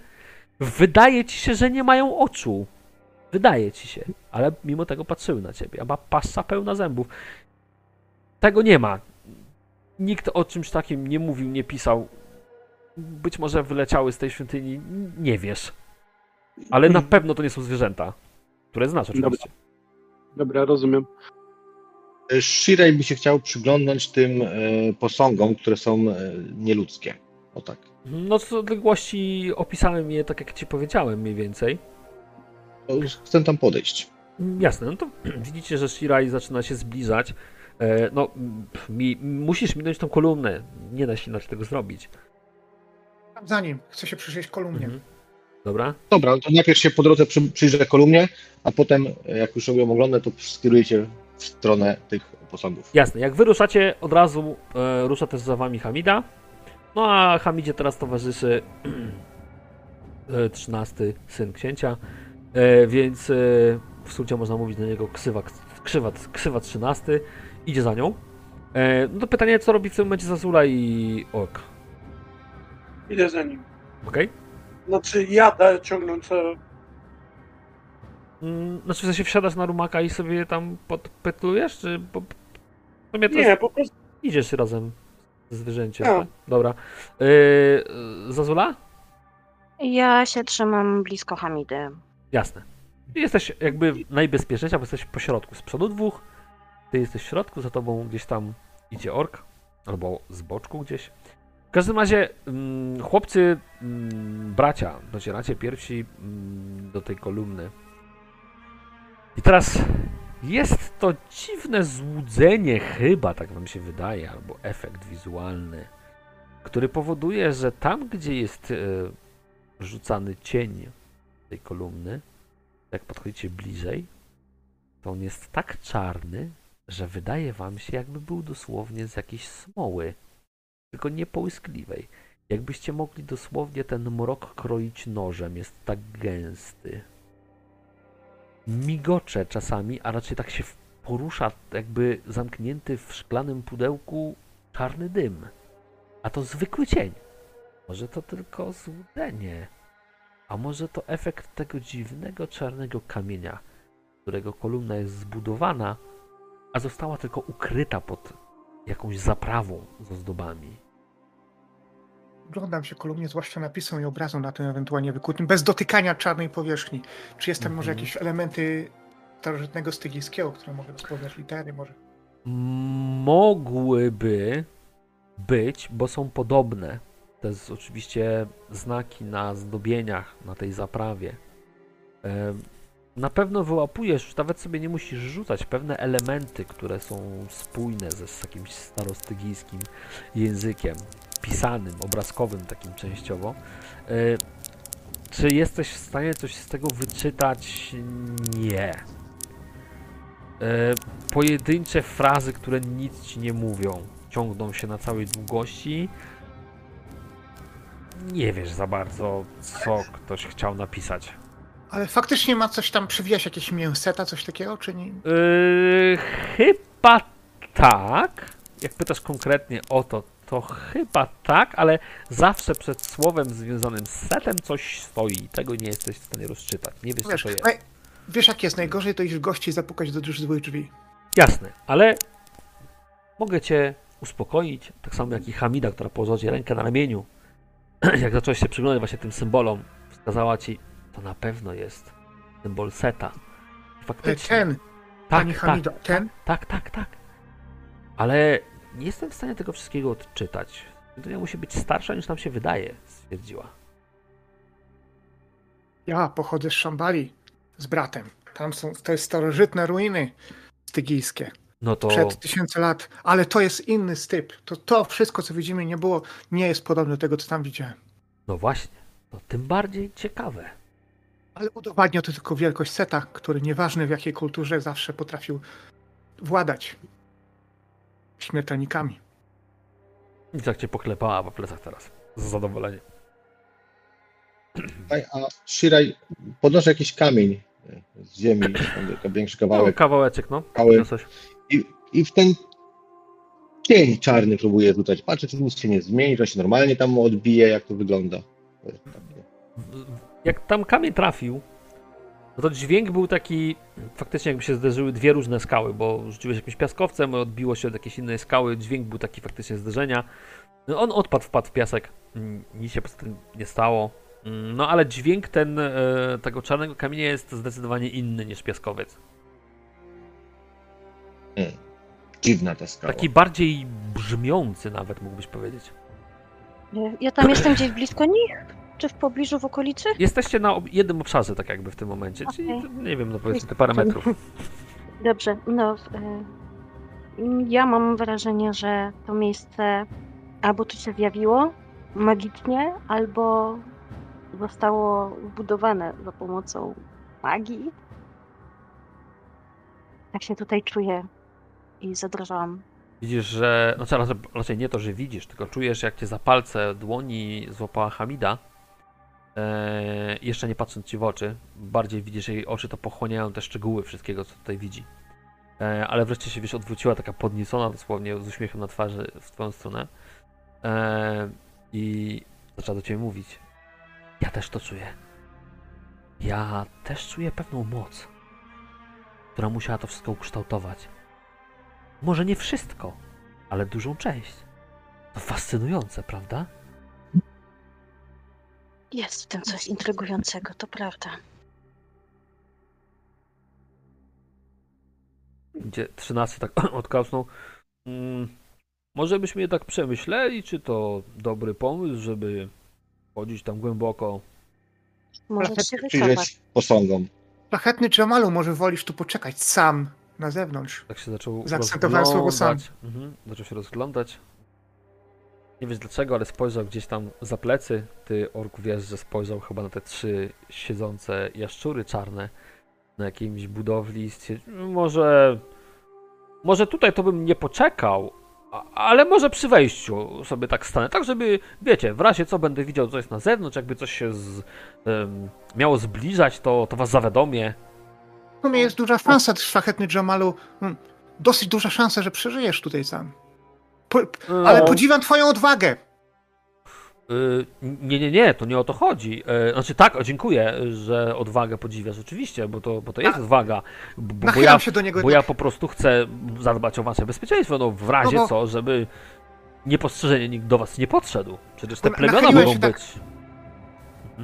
wydaje ci się, że nie mają oczu. Wydaje ci się, ale mimo tego patrzyły na ciebie, a ma passa pełna zębów. Tego nie ma. Nikt o czymś takim nie mówił, nie pisał. Być może wyleciały z tej świątyni, nie wiesz. Ale na pewno to nie są zwierzęta, które znasz oczywiście. Dobra, rozumiem. E, Shirai by się chciał przyglądać tym e, posągom, które są e, nieludzkie. O tak. No z odległości opisałem je tak, jak ci powiedziałem mniej więcej. Chcę tam podejść. Jasne, no to widzicie, że Shirai zaczyna się zbliżać. E, no, mi, musisz minąć tą kolumnę. Nie da się inaczej tego zrobić. Tam za nim, chcę się przyjrzeć kolumnie. Mhm. Dobra? Dobra, to najpierw się po drodze przy, przyjrzę kolumnie, a potem, jak już ją oglądam, to skierujecie w stronę tych posągów. Jasne, jak wy ruszacie, od razu e, rusza też za wami Hamida. No a Hamidzie teraz towarzyszy e, trzynasty syn księcia, e, więc e, w skrócie można mówić na niego ksywa, krzywa, ksywa trzynasty. Idzie za nią. E, no to pytanie, co robi w tym momencie Zazula i Ork? Idę za nim. Okej? Znaczy jadę ciągnąc... e, Mm, Znaczy, w sensie wsiadasz na rumaka i sobie tam podpetlujesz, czy... Sumie to Nie, jest, po prostu idziesz razem z zwierzęciem. Tak? Dobra. Yy, Zazula? Ja się trzymam blisko Hamidy. Jasne. Jesteś jakby najbezpieczniejsza, bo jesteś po środku. Z przodu dwóch, ty jesteś w środku, za tobą gdzieś tam idzie ork, albo z boczku gdzieś. W każdym razie, mm, chłopcy, mm, bracia, docieracie pierwsi mm, do tej kolumny. I teraz jest to dziwne złudzenie, chyba tak wam się wydaje, albo efekt wizualny, który powoduje, że tam, gdzie jest e, rzucany cień tej kolumny, jak podchodzicie bliżej, to on jest tak czarny, że wydaje wam się, jakby był dosłownie z jakiejś smoły, tylko nie połyskliwej. Jakbyście mogli dosłownie ten mrok kroić nożem, jest tak gęsty. Migocze czasami, a raczej tak się porusza, jakby zamknięty w szklanym pudełku czarny dym. A to zwykły cień. Może to tylko złudzenie. A może to efekt tego dziwnego czarnego kamienia, którego kolumna jest zbudowana, a została tylko ukryta pod jakąś zaprawą z ozdobami. Oglądam się kolumnie, zwłaszcza napisom i obrazom na tym ewentualnie wykutym, bez dotykania czarnej powierzchni. Czy jest tam może Mhm. jakieś elementy starożytnego stygijskiego, które mogę rozpoznać litery może? Mogłyby być, bo są podobne. To jest oczywiście znaki na zdobieniach na tej zaprawie. Na pewno wyłapujesz, nawet sobie nie musisz rzucać, pewne elementy, które są spójne ze z jakimś starostygijskim językiem, pisanym, obrazkowym takim częściowo. E, Czy jesteś w stanie coś z tego wyczytać? Nie. E, pojedyncze frazy, które nic ci nie mówią, ciągną się na całej długości. Nie wiesz za bardzo, co ktoś chciał napisać. Ale faktycznie ma coś tam, przewija się jakieś mięseta, coś takiego, czy nie? Yy, chyba tak. Jak pytasz konkretnie o to, to chyba tak, ale zawsze przed słowem związanym z setem coś stoi. Tego nie jesteś w stanie rozczytać. Nie wiesz, co Wiesz, to jest. wiesz jak jest, najgorzej to iść w gości i zapukać do drzwi drzwi. Jasne, ale mogę cię uspokoić, tak samo jak i Hamida, która położyła ci rękę na ramieniu. Jak zacząłeś się przyglądać właśnie tym symbolom, wskazała ci, to na pewno jest symbol seta. Faktycznie. Ten, tak, Hamida, ten? tak, tak, tak. Ale nie jestem w stanie tego wszystkiego odczytać. Świątynia musi być starsza niż nam się wydaje, stwierdziła. Ja pochodzę z Szambali z bratem. Tam są, to jest starożytne ruiny stygijskie. No to Przed tysiące lat, ale to jest inny styp. To, to wszystko, co widzimy, nie było, nie jest podobne do tego, co tam widziałem. no właśnie, to tym bardziej ciekawe. Ale udowadnia to tylko wielkość Seta, który nieważne w jakiej kulturze zawsze potrafił władać śmiertelnikami. I tak cię poklepała po plecach teraz. Z zadowoleniem. A Shiraj, podnoszę jakiś kamień z ziemi, większy No, kawałek, kawałeczek, no. Kały. Niosłeś. i, i w ten cień czarny próbuję rzucać. Patrzę, czy nic się nie zmieni, że się normalnie tam odbije, jak to wygląda. Jak tam kamień trafił, no to dźwięk był taki, faktycznie jakby się zderzyły dwie różne skały, bo rzuciłeś jakimś piaskowcem, odbiło się od jakiejś innej skały, dźwięk był taki faktycznie zderzenia. No on odpadł, wpadł w piasek, Mm, nic się poza tym nie stało. Mm, No ale dźwięk ten, e, tego czarnego kamienia jest zdecydowanie inny niż piaskowiec. Dziwna ta skała. Taki bardziej brzmiący nawet mógłbyś powiedzieć. Ja tam jestem gdzieś blisko nich? Czy w pobliżu, w okolicy? Jesteście na jednym obszarze tak jakby w tym momencie, czyli Okej. nie wiem, no powiedzmy te parę metrów. Dobrze, no. y, Ja mam wrażenie, że to miejsce albo tu się zjawiło magicznie, albo zostało wbudowane za pomocą magii. Tak się tutaj czuję i zadrżałam. Widzisz, że. Znaczy, raczej nie to, że widzisz, tylko czujesz, jak cię za palce dłoni złapała Hamida. Eee, jeszcze nie patrząc ci w oczy, bardziej widzisz, jej oczy to pochłaniają te szczegóły wszystkiego, co tutaj widzi. Eee, ale wreszcie się wiesz, odwróciła taka podniecona dosłownie z uśmiechem na twarzy w twoją stronę. Eee, I zaczęła do ciebie mówić. Ja też to czuję. Ja też czuję pewną moc, która musiała to wszystko ukształtować. Może nie wszystko, ale dużą część. To fascynujące, prawda? Jest w tym coś intrygującego, to prawda. Gdzie 13 tak odkasnął. Mm, może byśmy jednak przemyśleli, czy to dobry pomysł, żeby chodzić tam głęboko. Możesz się wycofać. Posągom. Szlachetny Jamalu, może wolisz tu poczekać sam na zewnątrz. Tak się zaczął Zaakcentowałem słowo sam. Mhm, zaczął się rozglądać. Nie wiesz dlaczego, ale spojrzał gdzieś tam za plecy. Ty, orku, wiesz, że spojrzał chyba na te trzy siedzące jaszczury czarne na jakiejś budowli. Może może tutaj to bym nie poczekał, ale może przy wejściu sobie tak stanę, tak żeby, wiecie, w razie co będę widział, co jest na zewnątrz, jakby coś się z, em, miało zbliżać, to, to was zawiadomię. W sumie jest duża szansa, szlachetny Jamalu. Hmm, Dosyć duża szansa, że przeżyjesz tutaj sam. Po, ale No. podziwiam twoją odwagę. Y, Nie, nie, nie, to nie o to chodzi. E, Znaczy tak, dziękuję, że odwagę podziwiasz, oczywiście, bo to, bo to jest A- odwaga. Bo, bo, ja, się do niego. bo ja po prostu chcę zadbać o wasze bezpieczeństwo, no w razie No bo- co, żeby niepostrzeżenie nikt do was nie podszedł. Przecież te plemiona mogą tak- być.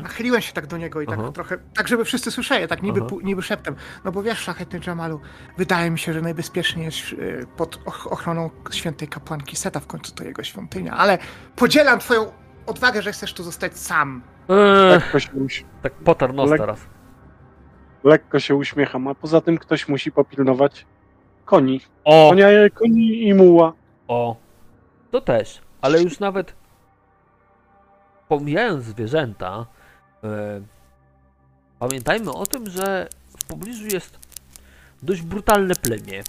Nachyliłem się tak do niego i tak Aha. trochę, tak żeby wszyscy słyszeli, tak niby, pu- niby szeptem. No bo wiesz, szlachetny Jamalu, wydaje mi się, że najbezpieczniej jest y, pod och- ochroną świętej kapłanki Seta, w końcu to jego świątynia, ale podzielam twoją odwagę, że chcesz tu zostać sam. Eee, Lekko się, uś- tak potarł nos Lek- teraz. lekko się uśmiecham, a poza tym ktoś musi popilnować koni. O, Konia, koni i muła. o, to też, ale już nawet pomijając zwierzęta, e, pamiętajmy o tym, że w pobliżu jest dość brutalne plemię.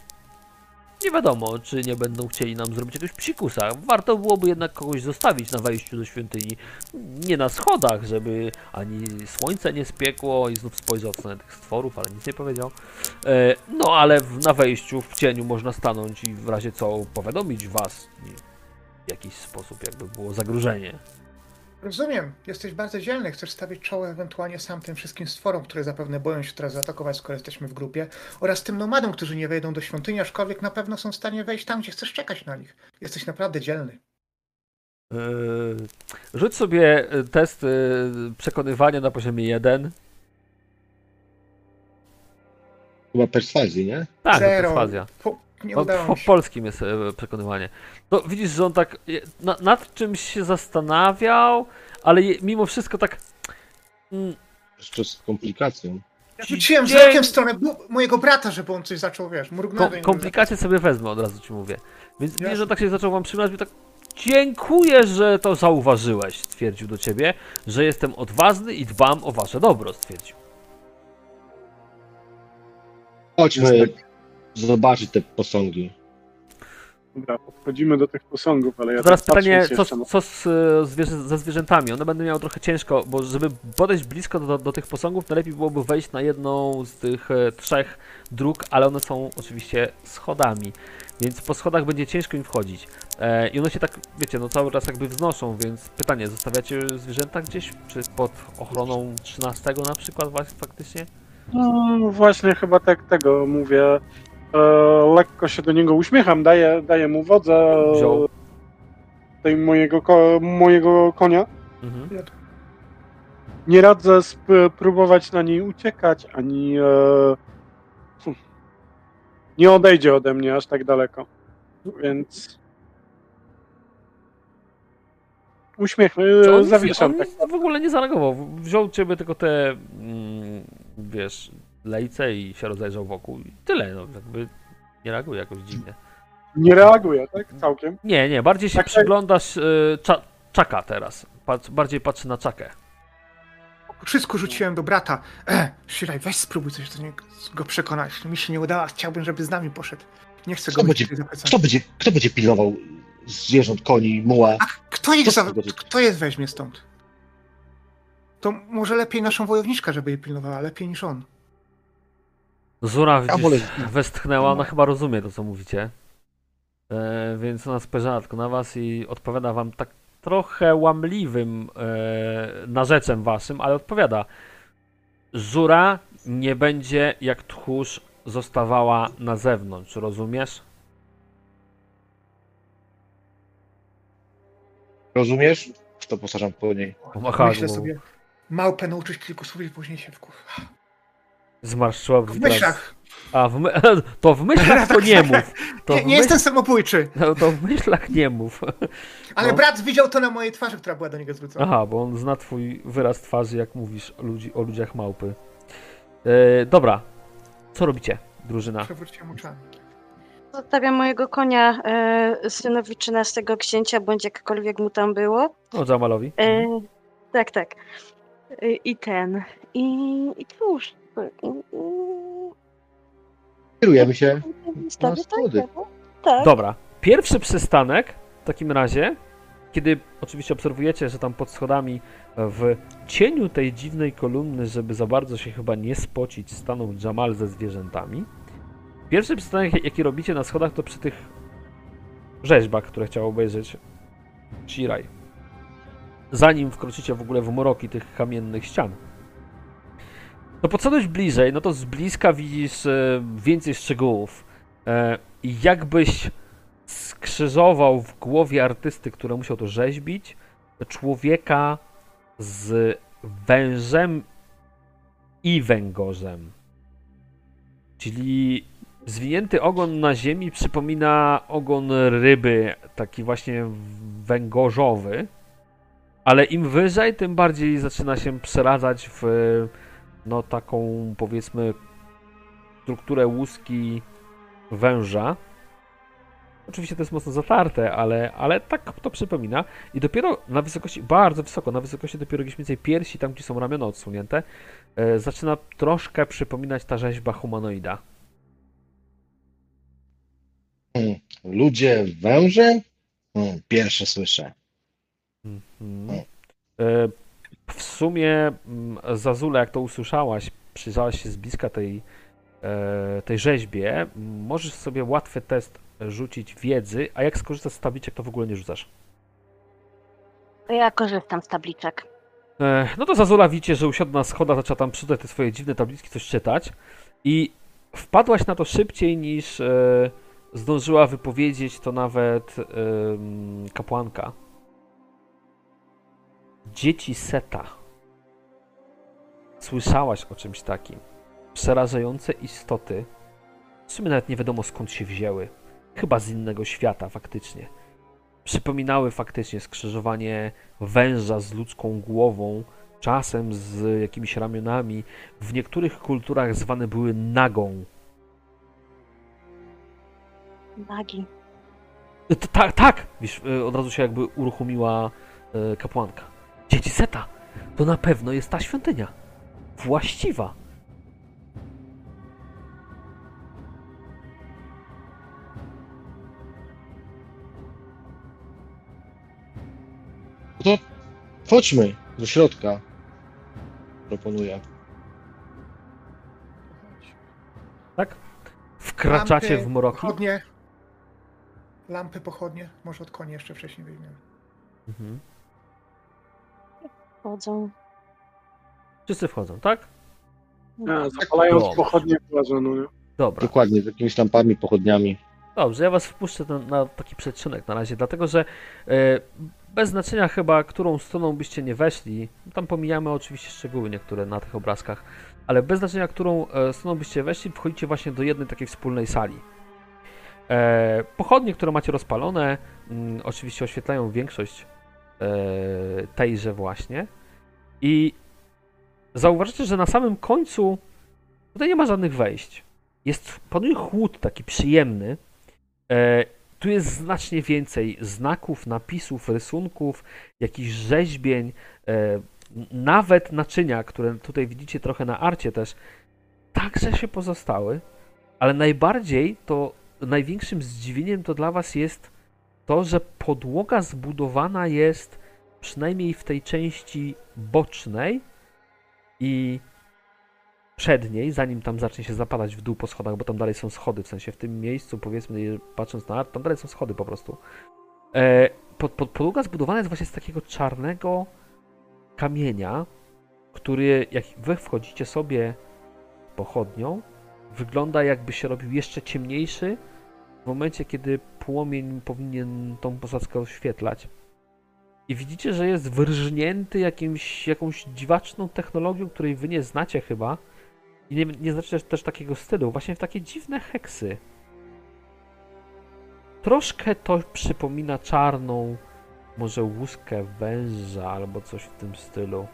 Nie wiadomo, czy nie będą chcieli nam zrobić jakiegoś psikusa. Warto byłoby jednak kogoś zostawić na wejściu do świątyni. Nie na schodach, żeby ani słońce nie spiekło i znów spojrzał w stronę tych stworów, ale nic nie powiedział. E, No, ale na wejściu, w cieniu można stanąć i w razie co powiadomić was w jakiś sposób, jakby było zagrożenie. Rozumiem, jesteś bardzo dzielny, chcesz stawić czoło ewentualnie sam tym wszystkim stworom, które zapewne boją się teraz zaatakować, skoro jesteśmy w grupie, oraz tym nomadom, którzy nie wejdą do świątyni, aczkolwiek na pewno są w stanie wejść tam, gdzie chcesz czekać na nich. Jesteś naprawdę dzielny. Yy, Rzuć sobie y, test y, przekonywania na poziomie 1. Chyba perswazji, nie? Tak, to Zero. perswazja. Po, nie Po, udało po się. polskim jest e, przekonywanie. No widzisz, że on tak na, nad czymś się zastanawiał, ale je, mimo wszystko tak. Mm, Jeszcze z komplikacją. Ja rzuciłem wzrokiem w stronę bu- mojego brata, żeby on coś zaczął, wiesz, mrugnął. Kom, komplikacje sobie wezmę, od razu ci mówię. Więc widzisz, że tak się zaczął wam przyglądać i tak. Dziękuję, że to zauważyłeś, stwierdził do ciebie, że jestem odważny i dbam o wasze dobro, stwierdził. Chodźmy zobaczyć te posągi. Dobra, podchodzimy do tych posągów, ale ja Teraz tak pytanie, co, jeszcze co z, e, zwierzę, ze zwierzętami? One będą miały trochę ciężko, bo żeby podejść blisko do, do tych posągów, najlepiej byłoby wejść na jedną z tych e, trzech dróg, ale one są oczywiście schodami, więc po schodach będzie ciężko im wchodzić. E, I one się tak, wiecie, no cały czas jakby wznoszą, więc pytanie, zostawiacie zwierzęta gdzieś, czy pod ochroną 13 na przykład właśnie faktycznie? No właśnie chyba tak tego mówię. E, lekko się do niego uśmiecham, daję, daję mu wodzę Wziął. tej mojego, mojego konia. Mhm. Nie radzę sp- próbować na niej uciekać, ani e, nie odejdzie ode mnie aż tak daleko. Więc uśmiech, Czy e, on, zawieszam. on Tak. w ogóle nie zareagował. Wziął ciebie tylko te, mm, wiesz, lejce i się rozejrzał wokół i tyle, no jakby nie reaguje jakoś dziwnie. Nie reaguje, tak? Całkiem. Nie, nie, bardziej się Tak, przyglądasz y, cza, czaka teraz. Patrz, bardziej patrzy na czakę. Wszystko rzuciłem do brata. E, Shiraj, weź spróbuj coś do niego go przekonać. Mi się nie udało, chciałbym, żeby z nami poszedł. Nie chcę Kto go będzie- Kto będzie, kto będzie pilnował zwierząt, koni, muła? A kto ich Kto Kto je weźmie stąd? To może lepiej naszą wojowniczka, żeby je pilnowała, lepiej niż on. Zura widzisz, westchnęła, ona chyba rozumie to, co mówicie. E, więc ona spojrzała tylko na was i odpowiada wam tak trochę łamliwym e, narzeczem waszym, ale odpowiada. Zura nie będzie jak tchórz zostawała na zewnątrz, rozumiesz? Rozumiesz? To posażam po niej. Pomachała Myślę głową. sobie, małpę nauczyć kilku słów i później się wkurz. Zmarszczyła W brwi myślach. A, w my... to w myślach to nie mów. To Nie, nie jestem samobójczy, No, to w myślach nie mów. ale No. brat widział to na mojej twarzy, która była do niego zwrócona. Aha, bo on zna twój wyraz twarzy, jak mówisz o, ludzi, o ludziach małpy. E, dobra, co robicie, drużyna? Przewróciłem oczami. Zostawiam mojego konia e, synowi 13 księcia, bądź jakkolwiek mu tam było. O, Jamalowi. E, tak, tak. E, I ten. I, i cóż. E, mm, Kierujemy się. Tak, schody. tak, tak. Dobra. Pierwszy przystanek w takim razie, kiedy oczywiście obserwujecie, że tam pod schodami w cieniu tej dziwnej kolumny, żeby za bardzo się chyba nie spocić, stanął Jamal ze zwierzętami. Pierwszy przystanek, jaki robicie na schodach, to przy tych rzeźbach, które chciał obejrzeć Shiraj. Zanim wkroczycie w ogóle w mroki tych kamiennych ścian. No podszedłeś bliżej, no to z bliska widzisz e, więcej szczegółów. E, jakbyś skrzyżował w głowie artysty, który musiał to rzeźbić, człowieka z wężem i węgorzem. Czyli zwinięty ogon na ziemi przypomina ogon ryby, taki właśnie węgorzowy, ale im wyżej, tym bardziej zaczyna się przeradzać w no taką powiedzmy strukturę łuski węża. Oczywiście to jest mocno zatarte, ale, ale tak to przypomina. I dopiero na wysokości, bardzo wysoko, na wysokości dopiero gdzieś mniej więcej piersi, tam gdzie są ramiona odsunięte, e, zaczyna troszkę przypominać ta rzeźba humanoida. Hmm. Ludzie, węże? Hmm. Pierwsze słyszę. Mhm. E, W sumie mm, Zazula, jak to usłyszałaś, przyjrzałaś się z bliska tej, e, tej rzeźbie, możesz sobie łatwy test rzucić wiedzy, a jak skorzystasz z tabliczek, to w ogóle nie rzucasz. Ja korzystam z tabliczek. E, No to Zazula widzicie, że usiadła na schodach, zaczęła tam przytać te swoje dziwne tabliczki, coś czytać i wpadłaś na to szybciej niż e, zdążyła wypowiedzieć to nawet kapłanka. Dzieci Seta. Słyszałaś o czymś takim. Przerażające istoty. W sumie nawet nie wiadomo skąd się wzięły. Chyba z innego świata, faktycznie. Przypominały faktycznie skrzyżowanie węża z ludzką głową, czasem z jakimiś ramionami. W niektórych kulturach zwane były nagą. Nagi. Tak, tak! Wiesz, od razu się jakby uruchomiła e, kapłanka. Dzieci Seta! To na pewno jest ta świątynia. Właściwa. No to chodźmy do środka. Proponuję. Tak? Wkraczacie Lampy, w mroki. Pochodnie. Lampy, pochodnie. Może od koni jeszcze wcześniej weźmiemy. Mhm. Chodzą. Wszyscy wchodzą, tak? A, zapalając Dobrze. pochodnie wchodzą, no nie? Dobra. Dokładnie, z jakimiś lampami, pochodniami. Dobrze, ja was wpuszczę na, na taki przedsionek na razie, dlatego że e, bez znaczenia chyba, którą stroną byście nie weszli, tam pomijamy oczywiście szczegóły niektóre na tych obrazkach, ale bez znaczenia, którą e, stroną byście weszli, wchodzicie właśnie do jednej takiej wspólnej sali. E, pochodnie, które macie rozpalone, mm, oczywiście oświetlają większość tejże właśnie. I zauważycie, że na samym końcu tutaj nie ma żadnych wejść. Jest, panuje chłód taki przyjemny, E, tu jest znacznie więcej znaków, napisów, rysunków, jakichś rzeźbień, e, nawet naczynia, które tutaj widzicie trochę na arcie też, także się pozostały, ale najbardziej to, największym zdziwieniem to dla was jest to, że podłoga zbudowana jest przynajmniej w tej części bocznej i przedniej, zanim tam zacznie się zapadać w dół po schodach, bo tam dalej są schody, w sensie w tym miejscu, powiedzmy, patrząc na art, tam dalej są schody po prostu. E, pod, pod, podłoga zbudowana jest właśnie z takiego czarnego kamienia, który jak wy wchodzicie sobie pochodnią, wygląda jakby się robił jeszcze ciemniejszy w momencie, kiedy płomień powinien tą posadzkę oświetlać. I widzicie, że jest wyrżnięty jakimś, jakąś dziwaczną technologią, której wy nie znacie chyba. I nie, nie znacie też, takiego stylu, właśnie w takie dziwne heksy. Troszkę to przypomina czarną, może łuskę węża albo coś w tym stylu.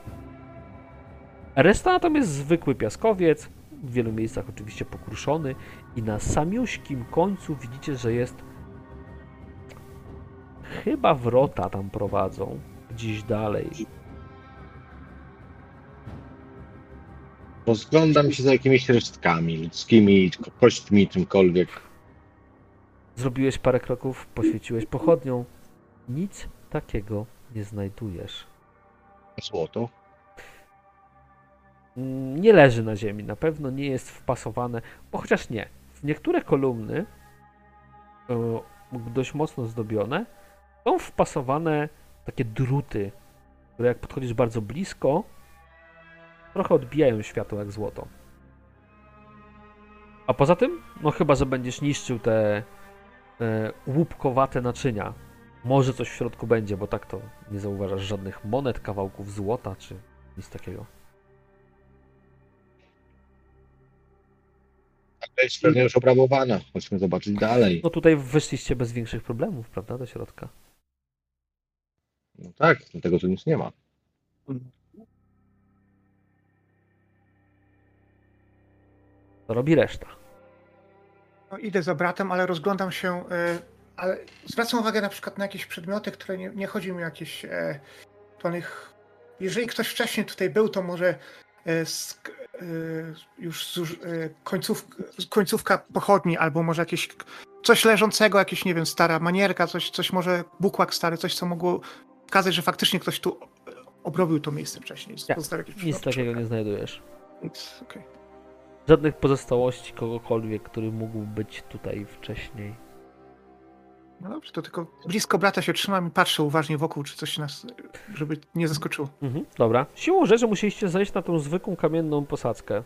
Reszta natomiast zwykły piaskowiec, w wielu miejscach oczywiście pokruszony i na samiuśkim końcu widzicie, że jest chyba wrota tam prowadzą gdzieś dalej. Rozglądam się za jakimiś resztkami ludzkimi, ko- kośćmi, czymkolwiek. Zrobiłeś parę kroków, poświeciłeś pochodnią. Nic takiego nie znajdujesz. Złoto. Mm, Nie leży na ziemi, na pewno nie jest wpasowane, bo chociaż nie. Niektóre kolumny, e, dość mocno zdobione, są wpasowane takie druty, które jak podchodzisz bardzo blisko, trochę odbijają światło jak złoto. A poza tym, no chyba, że będziesz niszczył te łupkowate naczynia. Może coś w środku będzie, bo tak to nie zauważasz żadnych monet, kawałków złota czy nic takiego. Jest pewnie już obrabowana. Chodźmy zobaczyć dalej. No tutaj wyszliście bez większych problemów, prawda, do środka. No tak, dlatego tu nic nie ma. To robi reszta. No, idę za bratem, ale rozglądam się. E, ale zwracam uwagę na przykład na jakieś przedmioty, które nie, nie chodzi mi o jakieś. E, to nich, jeżeli ktoś wcześniej tutaj był, to może już zuż, e, końców, końcówka pochodni, albo może jakieś coś leżącego, jakieś, nie wiem, stara manierka, coś, coś może bukłak stary, coś, co mogło wskazać, że faktycznie ktoś tu e, obrobił to miejsce wcześniej. Jakieś Nic takiego nie znajdujesz. Nic, okej. Żadnych pozostałości kogokolwiek, który mógł być tutaj wcześniej. No dobrze, to tylko blisko brata się trzymam i patrzę uważnie wokół, czy coś nas, żeby nie zaskoczyło. Mhm, dobra. Siłą rzeczy musieliście zejść na tą zwykłą kamienną posadzkę.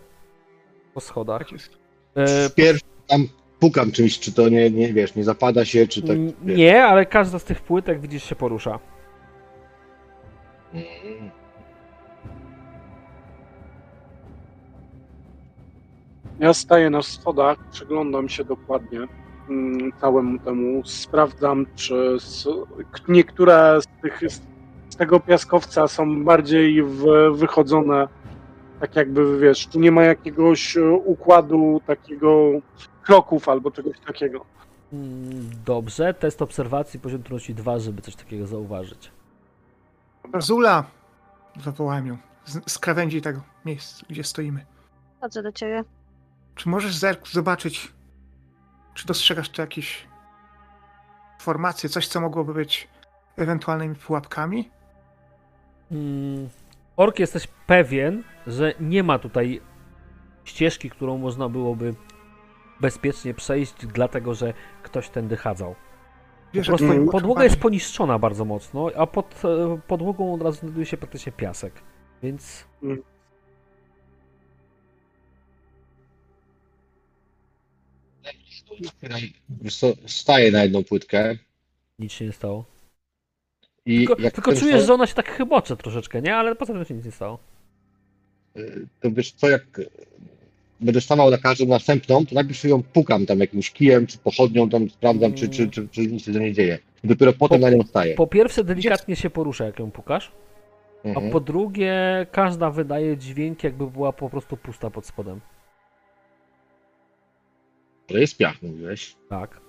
Po schodach. Tak jest. E, Wpierw tam pukam czymś, czy to nie, nie wiesz, nie zapada się, czy tak. wiesz. nie, ale każda z tych płytek widzisz się porusza. Mm. Ja staję na schodach, przyglądam się dokładnie całemu temu, sprawdzam, czy niektóre z, tych, z tego piaskowca są bardziej wychodzone, tak jakby, wiesz, tu nie ma jakiegoś e, układu takiego kroków albo czegoś takiego. Mm, Dobrze, test obserwacji, poziom trudności 2, żeby coś takiego zauważyć. Zula! Zawołałem ją z, z krawędzi tego miejsca, gdzie stoimy. Chodzę do ciebie. Czy możesz zerk zobaczyć, czy dostrzegasz tu jakieś formacje, coś, co mogłoby być ewentualnymi pułapkami? Mm, Ork, jesteś pewien, że nie ma tutaj ścieżki, którą można byłoby bezpiecznie przejść, dlatego że ktoś tędy chadzał. Po prostu twoje podłoga jest poniszczona bardzo mocno, a pod e, podłogą od razu znajduje się praktycznie piasek. Więc staję na jedną płytkę nic się nie stało. i Tylko, jak tylko czujesz, sto- że ona się tak chybocze troszeczkę, nie? Ale poza tym się nic nie stało. y, to wiesz co, jak y, będę stawał na każdą następną, to najpierw ją pukam tam jakimś kijem, czy pochodnią, tam sprawdzam, czy, czy, czy, czy nic się nie dzieje. I dopiero potem na nią staję. Po pierwsze, delikatnie się porusza, jak ją pukasz, a Mhm. po drugie, każda wydaje dźwięk, jakby była po prostu pusta pod spodem. To jest piach, mówiłeś. Tak.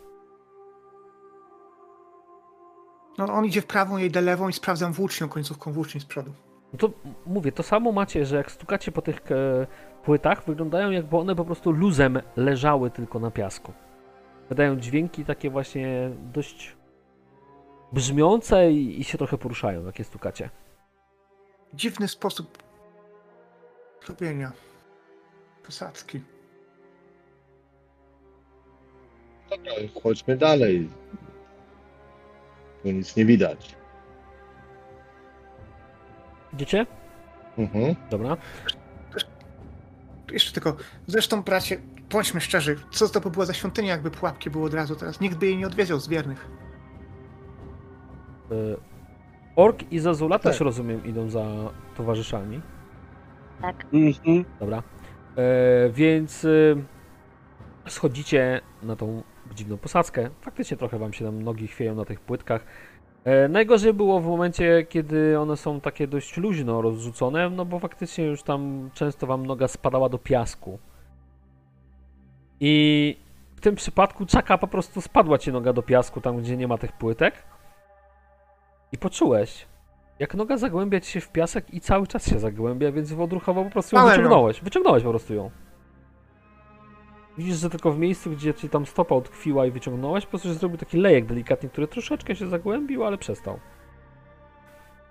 No, on idzie w prawą, idę lewą i sprawdzam włócznią, końcówką włóczni z przodu. No to mówię, to samo macie, że jak stukacie po tych e, płytach, wyglądają jakby one po prostu luzem leżały tylko na piasku. Wydają dźwięki takie właśnie dość brzmiące i, i się trochę poruszają, jak je stukacie. Dziwny sposób robienia posadzki. Dobra, chodźmy dalej. Tu nic nie widać. Idziecie? Mhm. Dobra. Jeszcze tylko, zresztą bracie, bądźmy szczerzy, co to by była za świątynia, jakby pułapki było od razu teraz? Nikt by jej nie odwiedział z wiernych. E, Ork i Zazula Tak. też rozumiem idą za towarzyszami. Tak. Mhm. Dobra. E, więc e, schodzicie na tą dziwną posadzkę. Faktycznie trochę wam się tam nogi chwieją na tych płytkach. E, najgorzej było w momencie, kiedy one są takie dość luźno rozrzucone, no bo faktycznie już tam często wam noga spadała do piasku. I w tym przypadku czaka po prostu spadła ci noga do piasku, tam gdzie nie ma tych płytek. I poczułeś, Jak noga zagłębia ci się w piasek i cały czas się zagłębia, więc odruchowo po prostu ją ją. wyciągnąłeś. Wyciągnąłeś po prostu ją. Widzisz, że tylko w miejscu, gdzie ci tam stopa utkwiła i wyciągnąłeś, po prostu się zrobił taki lejek delikatny, który troszeczkę się zagłębił, ale przestał.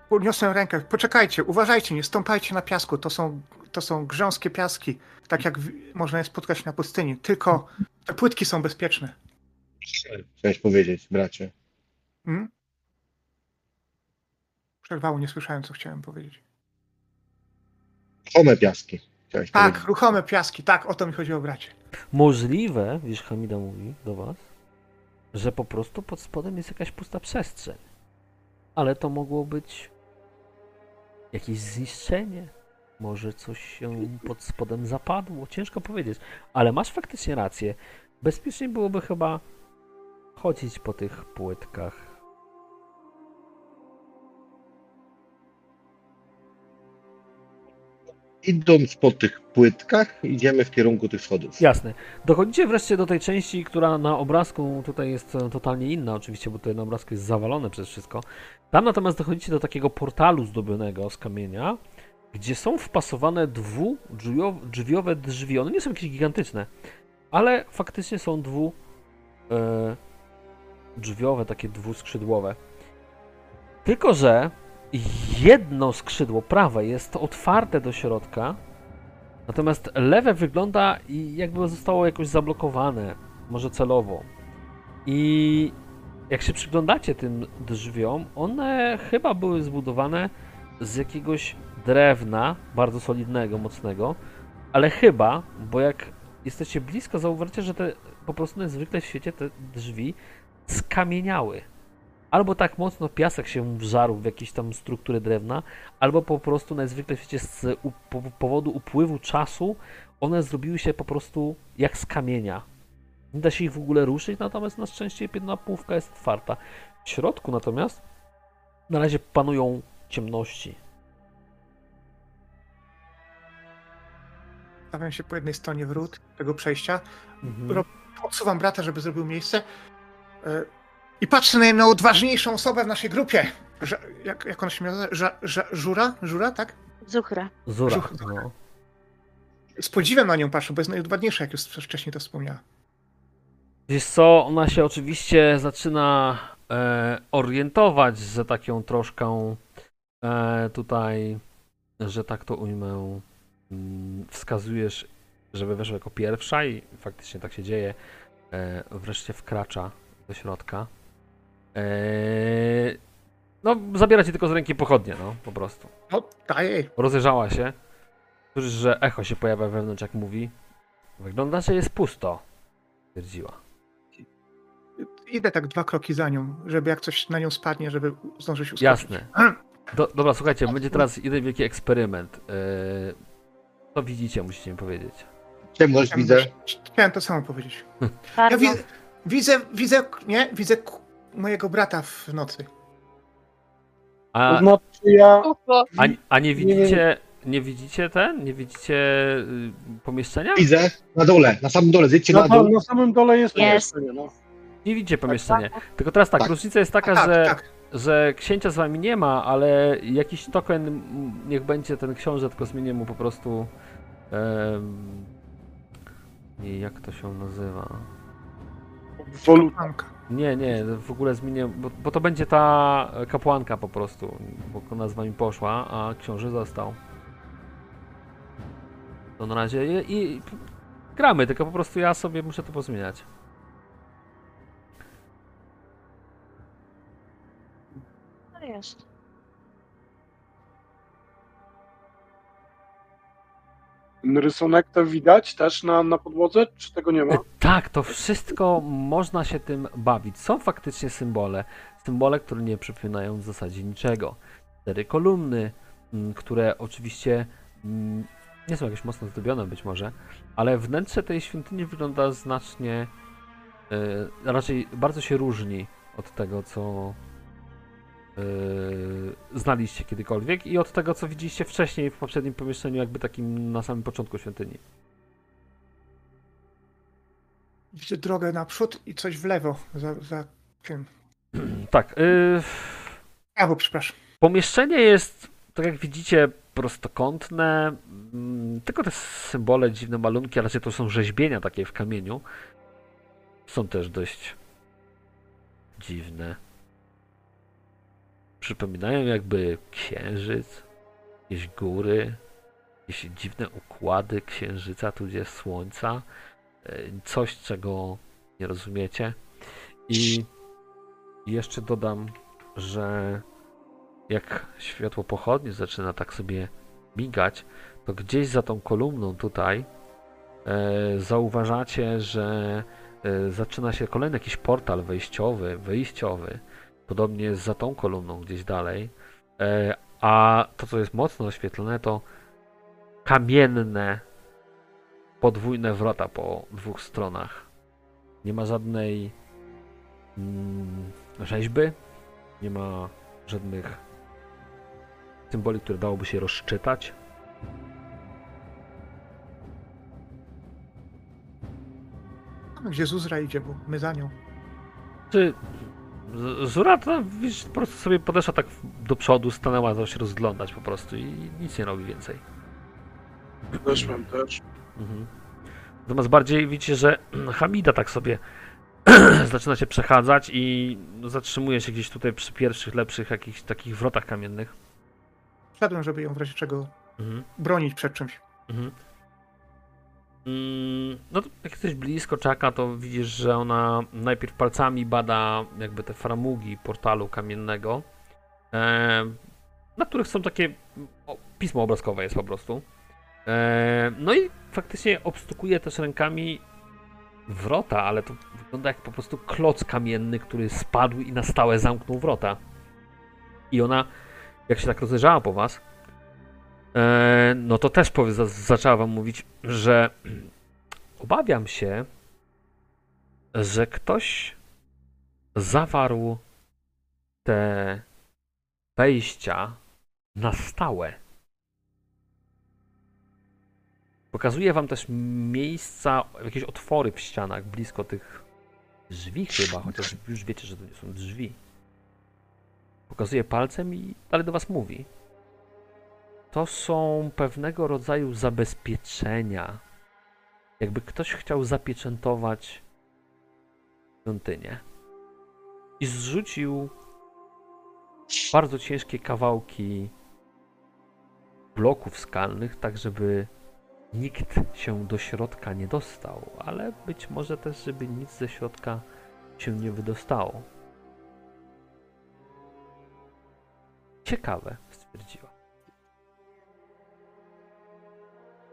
Podniosłem rękę. Poczekajcie, uważajcie, nie stąpajcie na piasku. To są, to są grząskie piaski, tak jak w, można je spotkać na pustyni. Tylko te płytki są bezpieczne. Chciałeś powiedzieć, bracie. Hmm? Przerwało, nie słyszałem, co chciałem powiedzieć. Home piaski. Chciałeś Tak, powiedzieć. ruchome piaski, tak, o to mi chodziło, bracie. Możliwe, wiesz, Hamida mówi do was, że po prostu pod spodem jest jakaś pusta przestrzeń. Ale to mogło być jakieś zniszczenie. Może coś się pod spodem zapadło. Ciężko powiedzieć. Ale masz faktycznie rację. Bezpiecznie byłoby chyba chodzić po tych płytkach. Idąc po tych płytkach, idziemy w kierunku tych schodów. Jasne. Dochodzicie wreszcie do tej części, która na obrazku tutaj jest e, totalnie inna, oczywiście, bo tutaj na obrazku jest zawalone przez wszystko. Tam natomiast dochodzicie do takiego portalu zdobionego z kamienia, gdzie są wpasowane dwudrzwiowe drzwi. One nie są jakieś gigantyczne, ale faktycznie są dwu e, drzwiowe, takie dwuskrzydłowe. Tylko, że jedno skrzydło prawe jest otwarte do środka, Natomiast lewe wygląda jakby zostało jakoś zablokowane, może celowo. I jak się przyglądacie tym drzwiom, one chyba były zbudowane z jakiegoś drewna, bardzo solidnego, mocnego, ale chyba, bo jak jesteście blisko, zauważycie, że te po prostu najzwykle w świecie te drzwi skamieniały. Albo tak mocno piasek się wżarł w jakieś tam struktury drewna, albo po prostu najzwykle w świecie z powodu upływu czasu one zrobiły się po prostu jak z kamienia. Nie da się ich w ogóle ruszyć, natomiast na szczęście jedna półka jest otwarta. W środku natomiast na razie panują ciemności. Stawiam się po jednej stronie wrót tego przejścia. Mhm. Ro- Odsuwam brata, żeby zrobił miejsce. e, I patrzę na najodważniejszą osobę w naszej grupie. Ża, jak, jak ona się nazywa? Ża, ża, żura? Żura, tak? Zuchra. Zura. Brzuch- No. Z podziwem na nią patrzę, bo jest najodważniejsza, jak już wcześniej to wspomniała. Wiesz co, ona się oczywiście zaczyna e, orientować, że tak ją troszkę e, tutaj, że tak to ujmę, mm, wskazujesz, żeby weszła jako pierwsza i faktycznie tak się dzieje. E, wreszcie wkracza do środka. E, no, zabiera ci tylko z ręki pochodnie, no, po prostu. No, daję jej. Rozejrzała się. Słyszysz, że echo się pojawia wewnątrz, jak mówi. Wygląda, że jest pusto, stwierdziła. Idę tak dwa kroki za nią, żeby jak coś na nią spadnie, żeby zdążyć uskoczyć. Jasne. Do, dobra, słuchajcie, będzie teraz jeden wielki eksperyment. Yy, co widzicie, musicie mi powiedzieć. Ciemność widzę. chciałem to samo powiedzieć. Ja widzę, widzę, widzę, nie, widzę mojego brata w nocy. A, To znaczy ja a, a nie widzicie, nie widzicie ten? Nie widzicie y, pomieszczenia? Widzę na dole, na samym dole. Zjedźcie na, na dół. na samym dole jest pomieszczenie, no. Nie widzicie pomieszczenia. Tylko teraz tak, Tak. różnica jest taka, tak, że, tak. że księcia z wami nie ma, ale jakiś token, niech będzie ten książę, tylko zmienię mu po prostu. em, nie, jak to się nazywa? Wolu... Nie, nie, w ogóle zmienię, bo, bo to będzie ta kapłanka po prostu, bo ona z wami poszła, a książę został. To na razie i, i gramy, tylko po prostu ja sobie muszę to pozmieniać. To jest. Rysunek to widać też na, na podłodze, czy tego nie ma? E, Tak, to wszystko można się tym bawić. Są faktycznie symbole. Symbole, które nie przypominają w zasadzie niczego. Cztery kolumny, mm, które oczywiście mm, nie są jakieś mocno zdobione być może, ale wnętrze tej świątyni wygląda znacznie, e, raczej bardzo się różni od tego, co znaliście kiedykolwiek i od tego, co widzieliście wcześniej w poprzednim pomieszczeniu, jakby takim na samym początku świątyni. Widzę drogę naprzód i coś w lewo za, za tym. Tak, y, Prawo, przepraszam. Pomieszczenie jest, tak jak widzicie, prostokątne, mm, tylko te symbole, dziwne malunki, a raczej to są rzeźbienia takie w kamieniu. Są też dość dziwne. Przypominają jakby księżyc, jakieś góry, jakieś dziwne układy księżyca, tudzież słońca. E, Coś, czego nie rozumiecie. I jeszcze dodam, że jak światło pochodni zaczyna tak sobie migać, to gdzieś za tą kolumną tutaj e, zauważacie, że e, zaczyna się kolejny jakiś portal wejściowy, wyjściowy. Podobnie jest za tą kolumną gdzieś dalej. E, a to, co jest mocno oświetlone, to kamienne podwójne wrota po dwóch stronach. Nie ma żadnej mm, rzeźby, nie ma żadnych symboli, które dałoby się rozczytać. Gdzie Zuzra idzie, bo my za nią. Czy Zura to wiesz, po prostu sobie podeszła tak do przodu, stanęła, zaczęła się rozglądać po prostu i nic nie robi więcej. Weszłem też. Mhm. Natomiast bardziej widzicie, że Hamida tak sobie zaczyna się przechadzać i zatrzymuje się gdzieś tutaj przy pierwszych, lepszych jakichś takich wrotach kamiennych. Wszedłem, żeby ją w razie czego Mhm. bronić przed czymś. Mhm. Mm, No to jak jesteś blisko czaka, to widzisz, że ona najpierw palcami bada jakby te framugi portalu kamiennego, e, na których są takie pismo obrazkowe jest po prostu. E, no i faktycznie obstukuje też rękami wrota, ale to wygląda jak po prostu kloc kamienny, który spadł i na stałe zamknął wrota. I ona, jak się tak rozejrzała po was, no to też powie, za, zaczęła wam mówić, że obawiam się, że ktoś zawarł te wejścia na stałe. Pokazuje wam też miejsca, jakieś otwory w ścianach blisko tych drzwi chyba, chociaż już wiecie, że to nie są drzwi. Pokazuje palcem i dalej do was mówi to są pewnego rodzaju zabezpieczenia. Jakby ktoś chciał zapieczętować świątynię. I zrzucił bardzo ciężkie kawałki bloków skalnych, tak żeby nikt się do środka nie dostał, ale być może też, żeby nic ze środka się nie wydostało. Ciekawe, stwierdziła.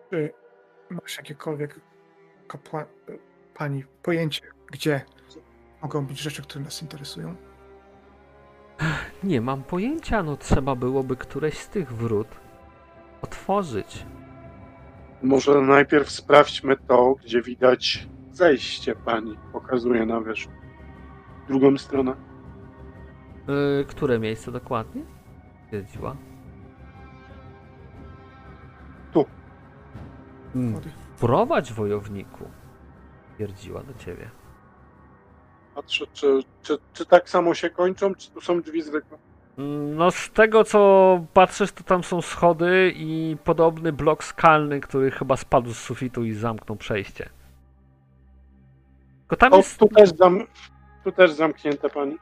Czy masz jakiekolwiek kapła... pani pojęcie, gdzie mogą być rzeczy, które nas interesują? Nie mam pojęcia, no trzeba byłoby któreś z tych wrót otworzyć. Może najpierw sprawdźmy to, gdzie widać zejście pani. Pokazuje na wierzch. Drugą stronę. Yy, które miejsce dokładnie? Stwierdziła. Prowadź wojowniku. Stwierdziła do ciebie. Patrzę, czy, czy, czy tak samo się kończą, czy tu są drzwi zwykłe. Mm, No z tego co patrzysz, to tam są schody i podobny blok skalny, który chyba spadł z sufitu i zamknął przejście. Tylko tam O, jest... tu, też zam, tu też zamknięte pani.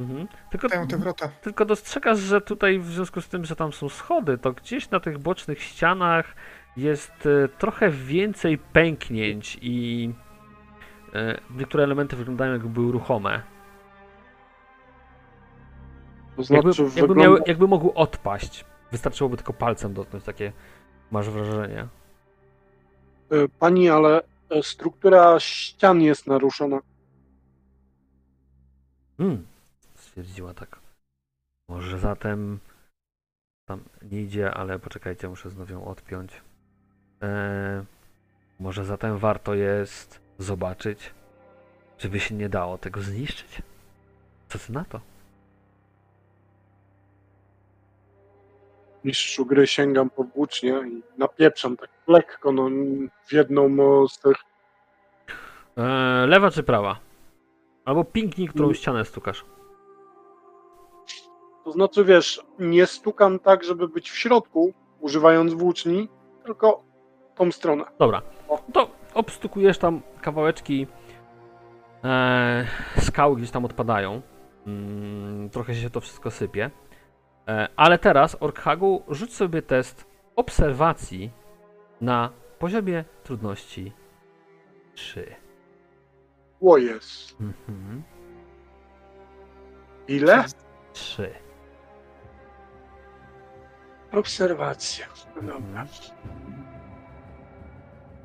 Mhm. Tylko Dają te wrota. Tylko dostrzegasz, że tutaj w związku z tym, że tam są schody, to gdzieś na tych bocznych ścianach jest e, trochę więcej pęknięć i e, niektóre elementy wyglądają jakby były ruchome. To znaczy, Jakby, jakby, wygląda... miały, jakby mogły odpaść. Wystarczyłoby tylko palcem dotknąć, takie masz wrażenie. E, Pani, ale struktura ścian jest naruszona. Hmm, stwierdziła tak. Może zatem tam nie idzie, ale poczekajcie, muszę znowu ją odpiąć. Eee, może zatem warto jest zobaczyć, czy by się nie dało tego zniszczyć. Co ty na to? Mistrzu gry sięgam po włócznie i napieprzam tak lekko no, w jedną z tych. Eee, lewa czy prawa? Albo pinknij, którą Mm. ścianę stukasz. To znaczy, wiesz, nie stukam tak, żeby być w środku, używając włóczni, tylko tą stronę. Dobra, to obstukujesz tam kawałeczki e, skały gdzieś tam odpadają. Mm, trochę się to wszystko sypie. E, ale teraz, Orkhagu, rzuć sobie test obserwacji na poziomie trudności 3. O jest. Mhm. Ile? 3. Obserwacja. Dobra.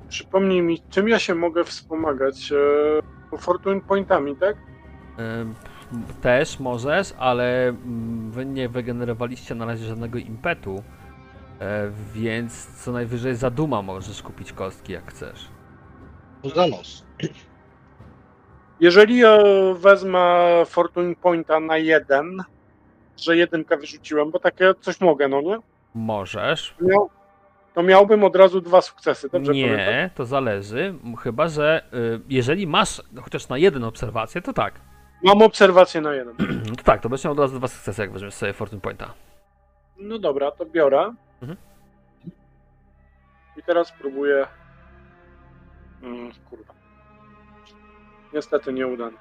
Przypomnij mi, czym ja się mogę wspomagać? E, fortune pointami, tak? Em, Też możesz, ale mm, wy nie wygenerowaliście na razie żadnego impetu, e, więc co najwyżej za duma możesz kupić kostki jak chcesz. To za los. Jeżeli e, wezmę fortune pointa na jeden, że jedynkę wyrzuciłem, bo takie coś mogę, no nie? Możesz. Miał, to miałbym od razu dwa sukcesy, dobrze pamiętam? Nie, to zależy. Chyba, że y, jeżeli masz chociaż na jeden obserwację, to tak. Mam obserwację na jeden. To tak, to będziesz miał od razu dwa sukcesy, jak weźmiesz sobie Fortune Pointa. No dobra, to biorę. Mhm. I teraz próbuję. Mm, kurwa. Niestety nie udane.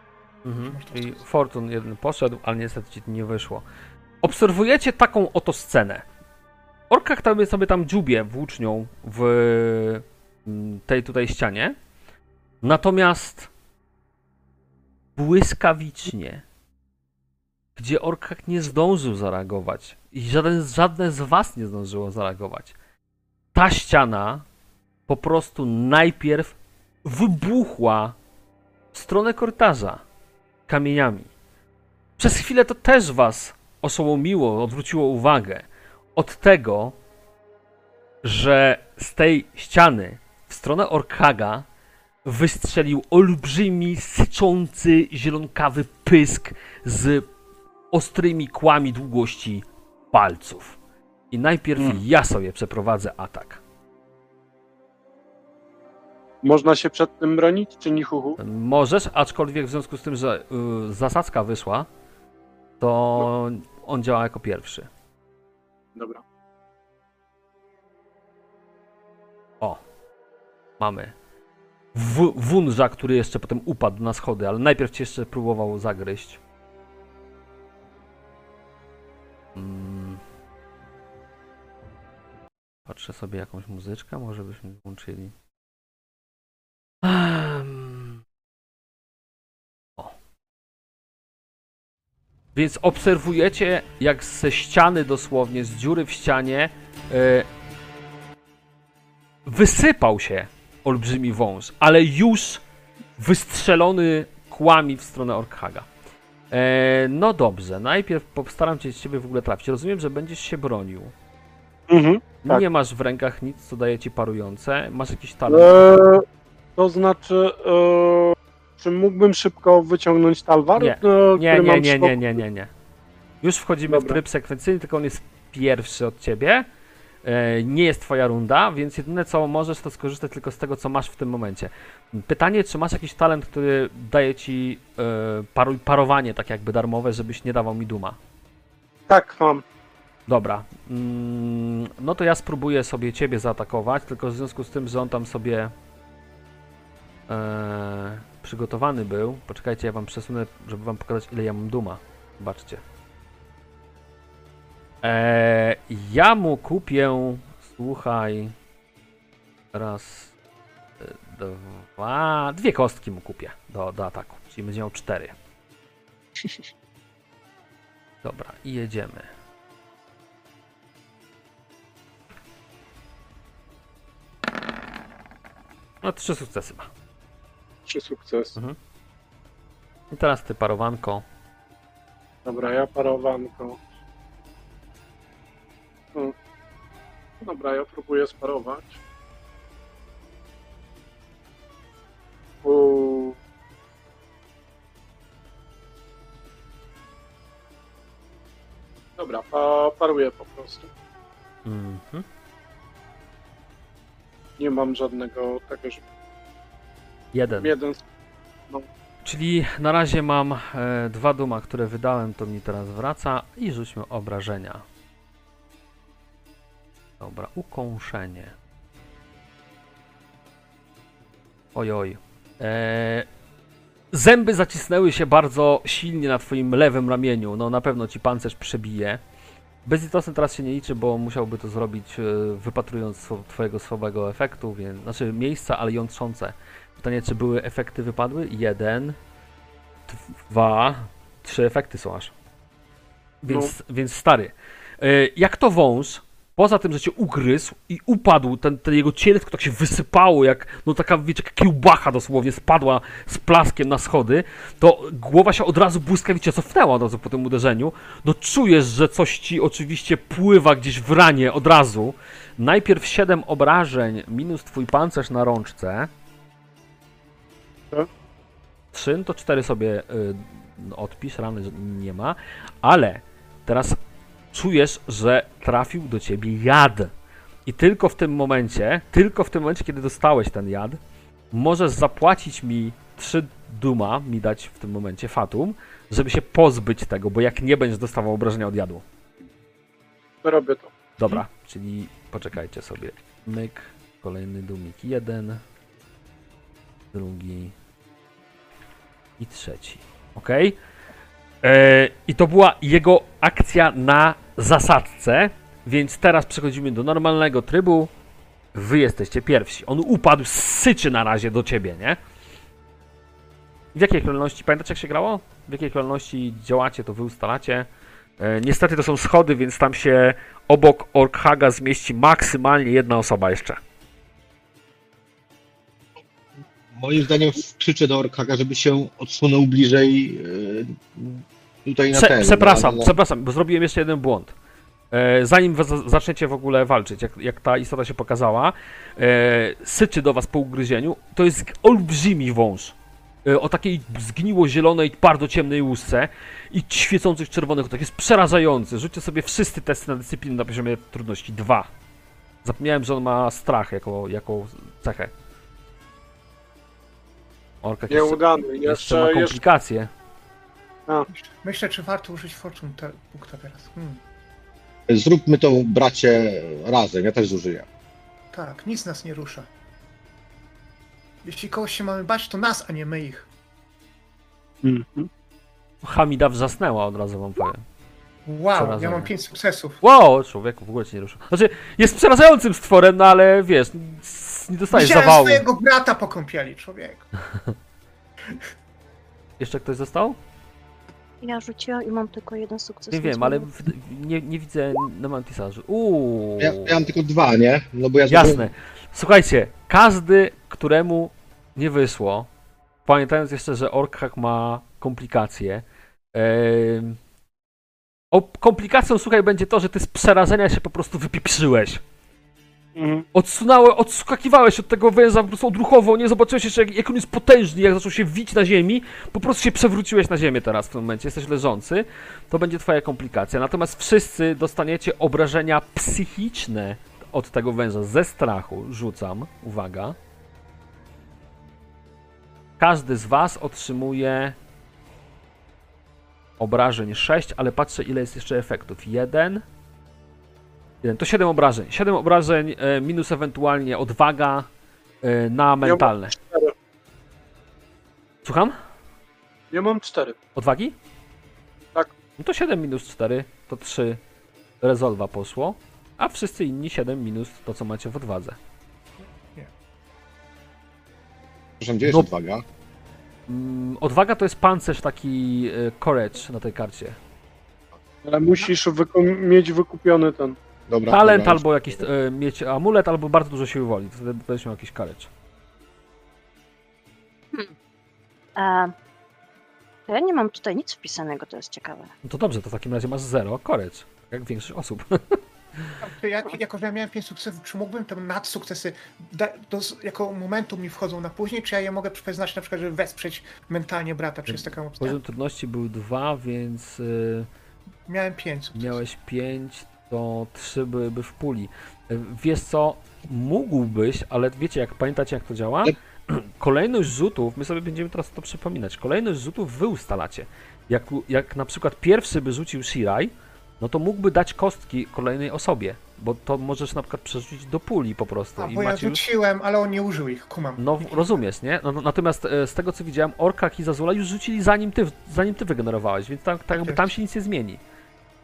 Mhm. Czyli Fortune jeden poszedł, ale niestety ci nie wyszło. Obserwujecie taką oto scenę. Orka który sobie tam dziubie włócznią w mm, tej tutaj ścianie. Natomiast błyskawicznie, gdzie Orkak nie zdążył zareagować i żaden, żadne z was nie zdążyło zareagować, ta ściana po prostu najpierw wybuchła w stronę korytarza kamieniami. Przez chwilę to też was oszołomiło, odwróciło uwagę od tego, że z tej ściany w stronę Orkaga wystrzelił olbrzymi, syczący, zielonkawy pysk z ostrymi kłami długości palców. I najpierw Mm. ja sobie przeprowadzę atak. Można się przed tym bronić, czy nichuchu? Możesz, aczkolwiek w związku z tym, że y, zasadzka wyszła, to on działa jako pierwszy. Dobra. O, mamy. W, wunża, który jeszcze potem upadł na schody, ale najpierw cię jeszcze próbował zagryźć. Mm. Patrzę sobie jakąś muzyczkę, może byśmy włączyli. Ehm. Więc obserwujecie, jak ze ściany dosłownie, z dziury w ścianie, e, wysypał się olbrzymi wąż, ale już wystrzelony kłami w stronę Orkhaga. E, no dobrze, najpierw postaram cię z ciebie w ogóle trafić. Rozumiem, że będziesz się bronił. Mhm. Tak. Nie masz w rękach nic, co daje ci parujące. Masz jakiś talent. Eee, to znaczy, eee, czy mógłbym szybko wyciągnąć talwar? Nie. eee, Nie, nie, nie, nie, nie, nie, nie. Już wchodzimy w Dobra. tryb sekwencyjny, tylko on jest pierwszy od ciebie. E, Nie jest twoja runda, więc jedyne co możesz, to skorzystać tylko z tego, co masz w tym momencie. Pytanie, czy masz jakiś talent, który daje ci e, paru, parowanie, tak jakby darmowe, żebyś nie dawał mi duma. Tak, mam. Dobra. Mm, No to ja spróbuję sobie ciebie zaatakować, tylko w związku z tym, że on tam sobie e, przygotowany był. Poczekajcie, ja wam przesunę, żeby wam pokazać, ile ja mam duma. Zobaczcie. E, ja mu kupię, słuchaj, raz, e, dwa, dwie kostki mu kupię do, do ataku, czyli będzie miał cztery. Dobra, i jedziemy. No, trzy sukcesy ma. Trzy sukcesy. Mhm. I teraz ty, parowanko. Dobra, ja parowanko. Hmm. Dobra, ja próbuję sparować. U... Dobra, pa, paruję po prostu. Mhm. Nie mam żadnego tego, że Jeden. jeden. czyli na razie mam e, dwa duma, które wydałem, to mi teraz wraca i rzućmy obrażenia. Dobra, ukąszenie. Ojoj. E, zęby zacisnęły się bardzo silnie na twoim lewym ramieniu. No na pewno ci pancerz przebije. Bezlitosny teraz się nie liczy, bo musiałby to zrobić e, wypatrując twojego słabego efektu, więc, znaczy miejsca, ale jątrzące. Pytanie, czy były efekty wypadły? Jeden, dwa, trzy efekty są aż. Więc, więc stary. e, Jak to wąż, poza tym, że cię ugryzł i upadł, ten, ten jego cielsko tak się wysypało, jak no taka, wiecie, jak kiełbacha dosłownie spadła z plaskiem na schody, to głowa się od razu błyskawicznie cofnęła od razu po tym uderzeniu. No czujesz, że coś ci oczywiście pływa gdzieś w ranie od razu. Najpierw 7 obrażeń minus twój pancerz na rączce. 3, no to 4 sobie y, odpisz, rany nie ma, ale teraz czujesz, że trafił do ciebie jad. I tylko w tym momencie, tylko w tym momencie, kiedy dostałeś ten jad, możesz zapłacić mi 3 duma, mi dać w tym momencie fatum, żeby się pozbyć tego, bo jak nie będziesz dostawał obrażenia od jadu. Robię to. Dobra, czyli poczekajcie sobie. Myk, kolejny dumik. Jeden, drugi i trzeci. Ok? I to była jego akcja na zasadce, więc teraz przechodzimy do normalnego trybu. Wy jesteście pierwsi. On upadł, syczy na razie do ciebie, nie? W jakiej kolejności? Pamiętacie jak się grało? W jakiej kolejności działacie, to wy ustalacie. E, niestety to są schody, więc tam się obok Orkhaga zmieści maksymalnie jedna osoba jeszcze. Moim zdaniem krzyczę do Orkaga, żeby się odsunął bliżej e, tutaj na Prze- ten. przepraszam, na, przepraszam, bo zrobiłem jeszcze jeden błąd. E, zanim zaczniecie w ogóle walczyć, jak, jak ta istota się pokazała, e, syczy do was po ugryzieniu, to jest olbrzymi wąż. O takiej zgniło-zielonej, bardzo ciemnej łusce i świecących czerwonych oczach. Jest przerażający. Rzućcie sobie wszyscy testy na dyscyplinę na poziomie trudności 2. Zapomniałem, że on ma strach jako, jako cechę. Orka jeszcze, Nieudany. jeszcze ma Jeszcze, jeszcze, komplikacje. Myślę, czy warto użyć Fortune te, punkta teraz. Hmm. Zróbmy to, bracie, razem. Ja też zużyję. Tak, nic nas nie rusza. Jeśli kogoś się mamy bać, to nas, a nie my ich. Mhm. Hamida wrzasnęła od razu wam powiem. Wow, Przerażenie. ja mam 5 sukcesów. Wow, człowieku, w ogóle cię nie rusza. Znaczy, jest przerażającym stworem, no ale wiesz, nie dostajesz Widziałem zawału. swojego brata po kąpieli, człowiek. Jeszcze ktoś został? Ja rzuciłam i mam tylko jeden sukces. Nie wiem, ale w, nie, nie widzę Nemantisa. że- Uuu, Ja, ja mam tylko dwa, nie? No bo ja jasne. Słuchajcie, każdy, któremu nie wyszło, pamiętając jeszcze, że Orkhak ma komplikacje, em, o, komplikacją, słuchaj, będzie to, że ty z przerażenia się po prostu wypieprzyłeś. Mhm. Odsunąłeś, odskakiwałeś od tego węża po prostu odruchowo, nie zobaczyłeś jeszcze jak, jak on jest potężny, jak zaczął się wić na ziemi, po prostu się przewróciłeś na ziemię teraz w tym momencie, jesteś leżący, to będzie twoja komplikacja. Natomiast wszyscy dostaniecie obrażenia psychiczne od tego węża ze strachu, rzucam, uwaga. Każdy z was otrzymuje obrażeń 6, ale patrzę ile jest jeszcze efektów. 1, Jeden. To 7 obrażeń. 7 obrażeń e, minus ewentualnie odwaga e, na mentalne. Cztery. Słucham? Ja mam cztery. Odwagi? Tak. No to 7 minus 4 to 3 rezolwa poszło, a wszyscy inni 7 minus to co macie w odwadze. Przepraszam, gdzie jest No. odwaga? Mm, odwaga to jest pancerz taki courage na tej karcie. Ale musisz wyku- mieć wykupiony ten. Dobra, Talent dobra. albo jakiś e, mieć amulet albo bardzo dużo siły woli. Wtedy będziesz miał jakiś courage. A, to ja nie mam tutaj nic wpisanego, to jest ciekawe. No to dobrze, to w takim razie masz 0 courage. Jak większość osób. To ja, jako, że ja miałem 5 sukcesów, czy mógłbym te nadsukcesy da, do, jako momentum mi wchodzą na później, czy ja je mogę przyznać na przykład, żeby wesprzeć mentalnie brata, czy jest taka opcja? Poziom trudności był 2, więc y, Miałem 5 sukcesów. miałeś 5, to 3 byłyby w puli. Wiesz co, mógłbyś, ale wiecie, jak pamiętacie jak to działa? Ale- kolejność rzutów, my sobie będziemy teraz to przypominać, kolejność rzutów wy ustalacie. Jak, jak na przykład pierwszy by rzucił Shirai, no to mógłby dać kostki kolejnej osobie, bo to możesz na przykład przerzucić do puli po prostu. A, i bo ja macie już... rzuciłem, ale on nie użył ich, kumam. No rozumiesz, nie? No, no, natomiast e, z tego co widziałem, Orka i Zazula już rzucili zanim ty, zanim ty wygenerowałeś, więc tak, tak jakby jest. tam się nic nie zmieni.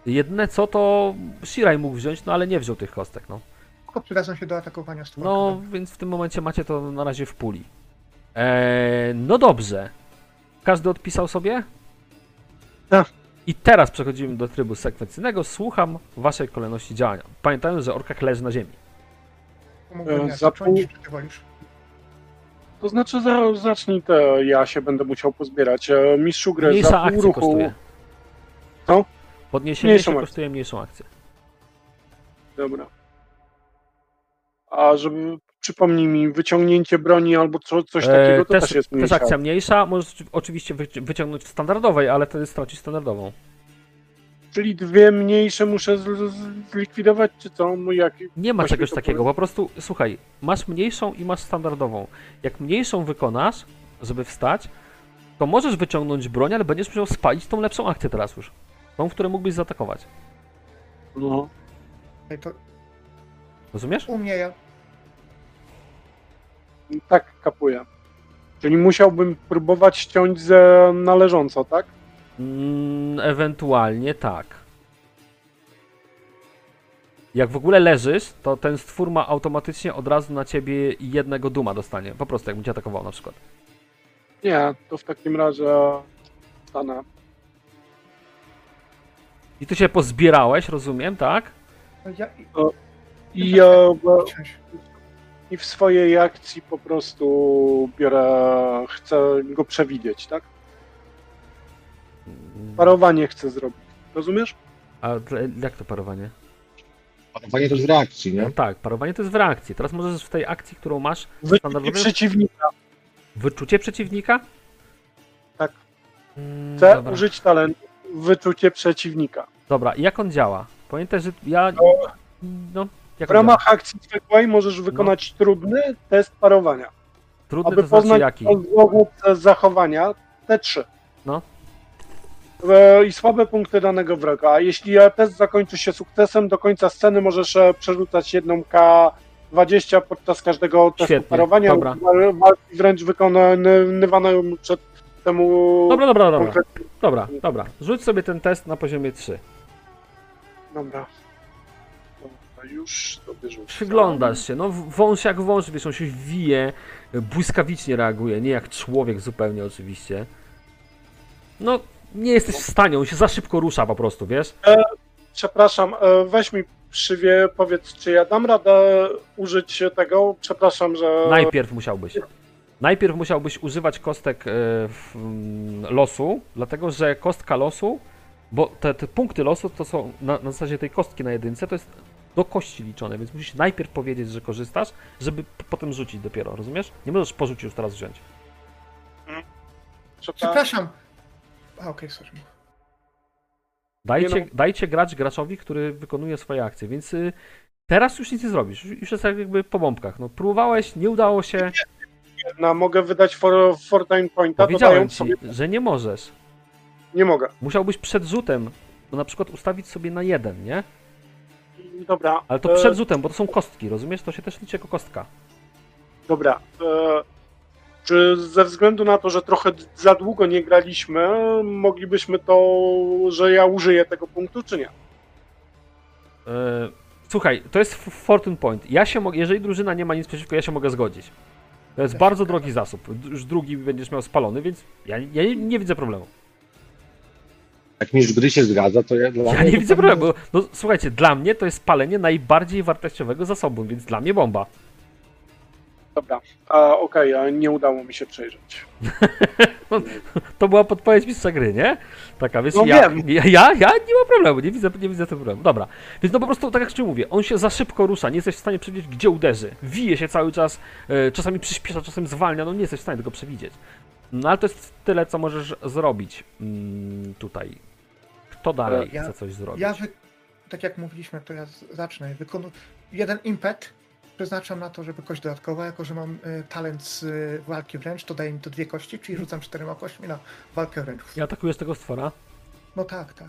Jedyne co to Shirai mógł wziąć, no ale nie wziął tych kostek, no. Tylko przydadzą się do atakowania z No, więc w tym momencie macie to na razie w puli. Eee, no dobrze. Każdy odpisał sobie? Tak. I teraz przechodzimy do trybu sekwencyjnego. Słucham waszej kolejności działania. Pamiętając, że orkak leży na ziemi. Ja E, za zacząć, pół- czy ty wolisz? To znaczy, za, zacznij te, ja się będę musiał pozbierać. E, Mistrzu gry, Mniejsza za pół ruchu. kosztuje. Co? Podniesienie Mniejszą się akcję. kosztuje mniejszą akcję. Dobra. A żeby, przypomnij mi, wyciągnięcie broni albo co, coś takiego, Eee, to też, jest też mniejsza. akcja mniejsza. Możesz oczywiście wyci- wyciągnąć w standardowej, ale wtedy stracisz standardową. Czyli dwie mniejsze muszę zlikwidować, czy co? No jak, Nie ma czegoś takiego, po prostu słuchaj, masz mniejszą i masz standardową. Jak mniejszą wykonasz, żeby wstać, to możesz wyciągnąć broń, ale będziesz musiał spalić tą lepszą akcję teraz już. Tą, w której mógłbyś zaatakować. no, Ej, To Rozumiesz? u mnie ja... tak kapuję. Czyli musiałbym próbować ściąć ze należąco, tak? Mm, ewentualnie tak. Jak w ogóle leżysz, to ten stwór ma automatycznie od razu na ciebie jednego duma dostanie. Po prostu, jakbym cię atakował na przykład. Nie, to w takim razie stanę. I ty się pozbierałeś, rozumiem, tak? no ja I, ja, bo- Ciąć. I w swojej akcji po prostu biorę, chcę go przewidzieć, tak? Parowanie chcę zrobić. Rozumiesz? A dla- jak to parowanie? Panowanie to jest w reakcji, No nie? tak, parowanie to jest w reakcji. Teraz możesz w tej akcji, którą masz, Wyczucie Standardowy? przeciwnika. wyczucie przeciwnika? Tak. Mm, Chcę dobra. użyć talentu wyczucie przeciwnika. Dobra, i jak on działa? Pamiętaj, że ja... No, jak W on działa? ramach akcji zwykłej możesz wykonać trudny test parowania. Trudny Aby to znaczy poznać jaki? rozłogu zachowania, te trzy. No. E, I słabe punkty danego wroga. A jeśli test zakończy się sukcesem, do końca sceny możesz e, przerzucać jedną K20 podczas każdego testu Świetnie, parowania. dobra. Wal- Walki wręcz wykonywane przed temu. Dobra, dobra, dobra. konkretnie- Dobra, dobra. Rzuć sobie ten test na poziomie 3. Dobra. Dobra, już sobie. Przyglądasz się, no wąż jak wąż, wiesz, on się wije, błyskawicznie reaguje, nie jak człowiek zupełnie oczywiście. No, nie jesteś w stanie, on się za szybko rusza po prostu, wiesz? Przepraszam, e, weź mi przywie, powiedz, czy ja dam radę użyć tego? Przepraszam, że. Najpierw musiałbyś. Najpierw musiałbyś używać kostek e, w, mm, losu, dlatego że kostka losu, bo te, te punkty losu to są na, na zasadzie tej kostki na jedynce, to jest do kości liczone, więc musisz najpierw powiedzieć, że korzystasz, żeby potem rzucić dopiero, rozumiesz? Nie możesz porzucić już teraz wziąć. Przepraszam. Przepraszam. A, okej, sorry. Dajcie, no. dajcie grać graczowi, który wykonuje swoje akcje, więc y, teraz już nic nie zrobisz, już, jest jak jakby po bombkach. No, próbowałeś, nie udało się, No, mogę wydać for, fortune pointa, powiedziałem dodając ci, sobie. że nie możesz. Nie mogę. Musiałbyś przed rzutem, no na przykład ustawić sobie na jeden, nie? Dobra. Ale to e, przed rzutem, bo to są kostki, rozumiesz? To się też liczy jako kostka. Dobra. E, czy ze względu na to, że trochę za długo nie graliśmy, moglibyśmy to, że ja użyję tego punktu, czy nie? E, słuchaj, to jest Fortune Point. Ja się mogę, jeżeli drużyna nie ma nic przeciwko, ja się mogę zgodzić. To jest bardzo drogi zasób. Już drugi będziesz miał spalony, więc ja, ja nie, nie widzę problemu. Jak mistrz gry się zgadza, to ja dla Ja mnie nie to widzę problemu. No słuchajcie, dla mnie to jest palenie najbardziej wartościowego zasobu, więc dla mnie bomba. Dobra. A, Okej, a nie udało mi się przejrzeć. To była podpowiedź mistrza gry, nie? Taka, więc No ja, wiem. ja, ja, ja nie ma problemu, nie widzę, nie widzę tego problemu. Dobra, więc no po prostu, tak jak ci mówię, on się za szybko rusza, nie jesteś w stanie przewidzieć, gdzie uderzy. Wije się cały czas, e, czasami przyspiesza, czasem zwalnia, no nie jesteś w stanie tego przewidzieć. No ale to jest tyle, co możesz zrobić mm, tutaj. Kto dalej Ja- chce coś zrobić? Ja, wy... tak jak mówiliśmy, to ja z- zacznę. Wykonu... Jeden impet przeznaczam na to, żeby kość dodatkowa, jako że mam e, talent z e, walki wręcz, to daje mi to dwie kości, czyli rzucam czterema kośćmi na walkę wręcz. I atakujesz tego stwora? No tak, tak.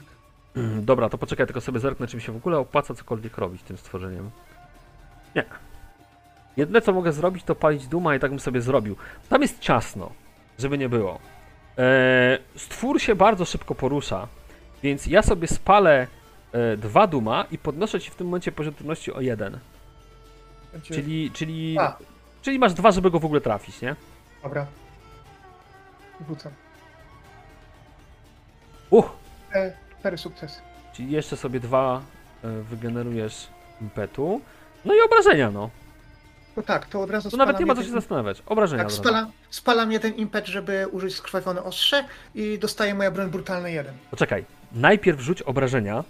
Mm, Dobra, to poczekaj, tylko sobie zerknę, czy mi się w ogóle opłaca cokolwiek robić tym stworzeniem. Nie. Jedyne, co mogę zrobić, to palić duma i tak bym sobie zrobił. Tam jest ciasno, żeby nie było. Eee, stwór się bardzo szybko porusza, więc ja sobie spalę e, dwa duma i podnoszę ci w tym momencie poziom trudności o jeden. Będzie... Czyli, czyli, A. czyli masz dwa, żeby go w ogóle trafić, nie? Dobra. Rzucam. Uch! E, cztery sukcesy. Czyli jeszcze sobie dwa e, wygenerujesz impetu. No i obrażenia, no. No tak, to od razu Tu nawet nie ma co się jeden- zastanawiać. Obrażenia Tak, od razu. spalam, spalam jeden impet, żeby użyć skrwawione ostrze i dostaje moja broń brutalny jeden. Poczekaj, najpierw rzuć obrażenia.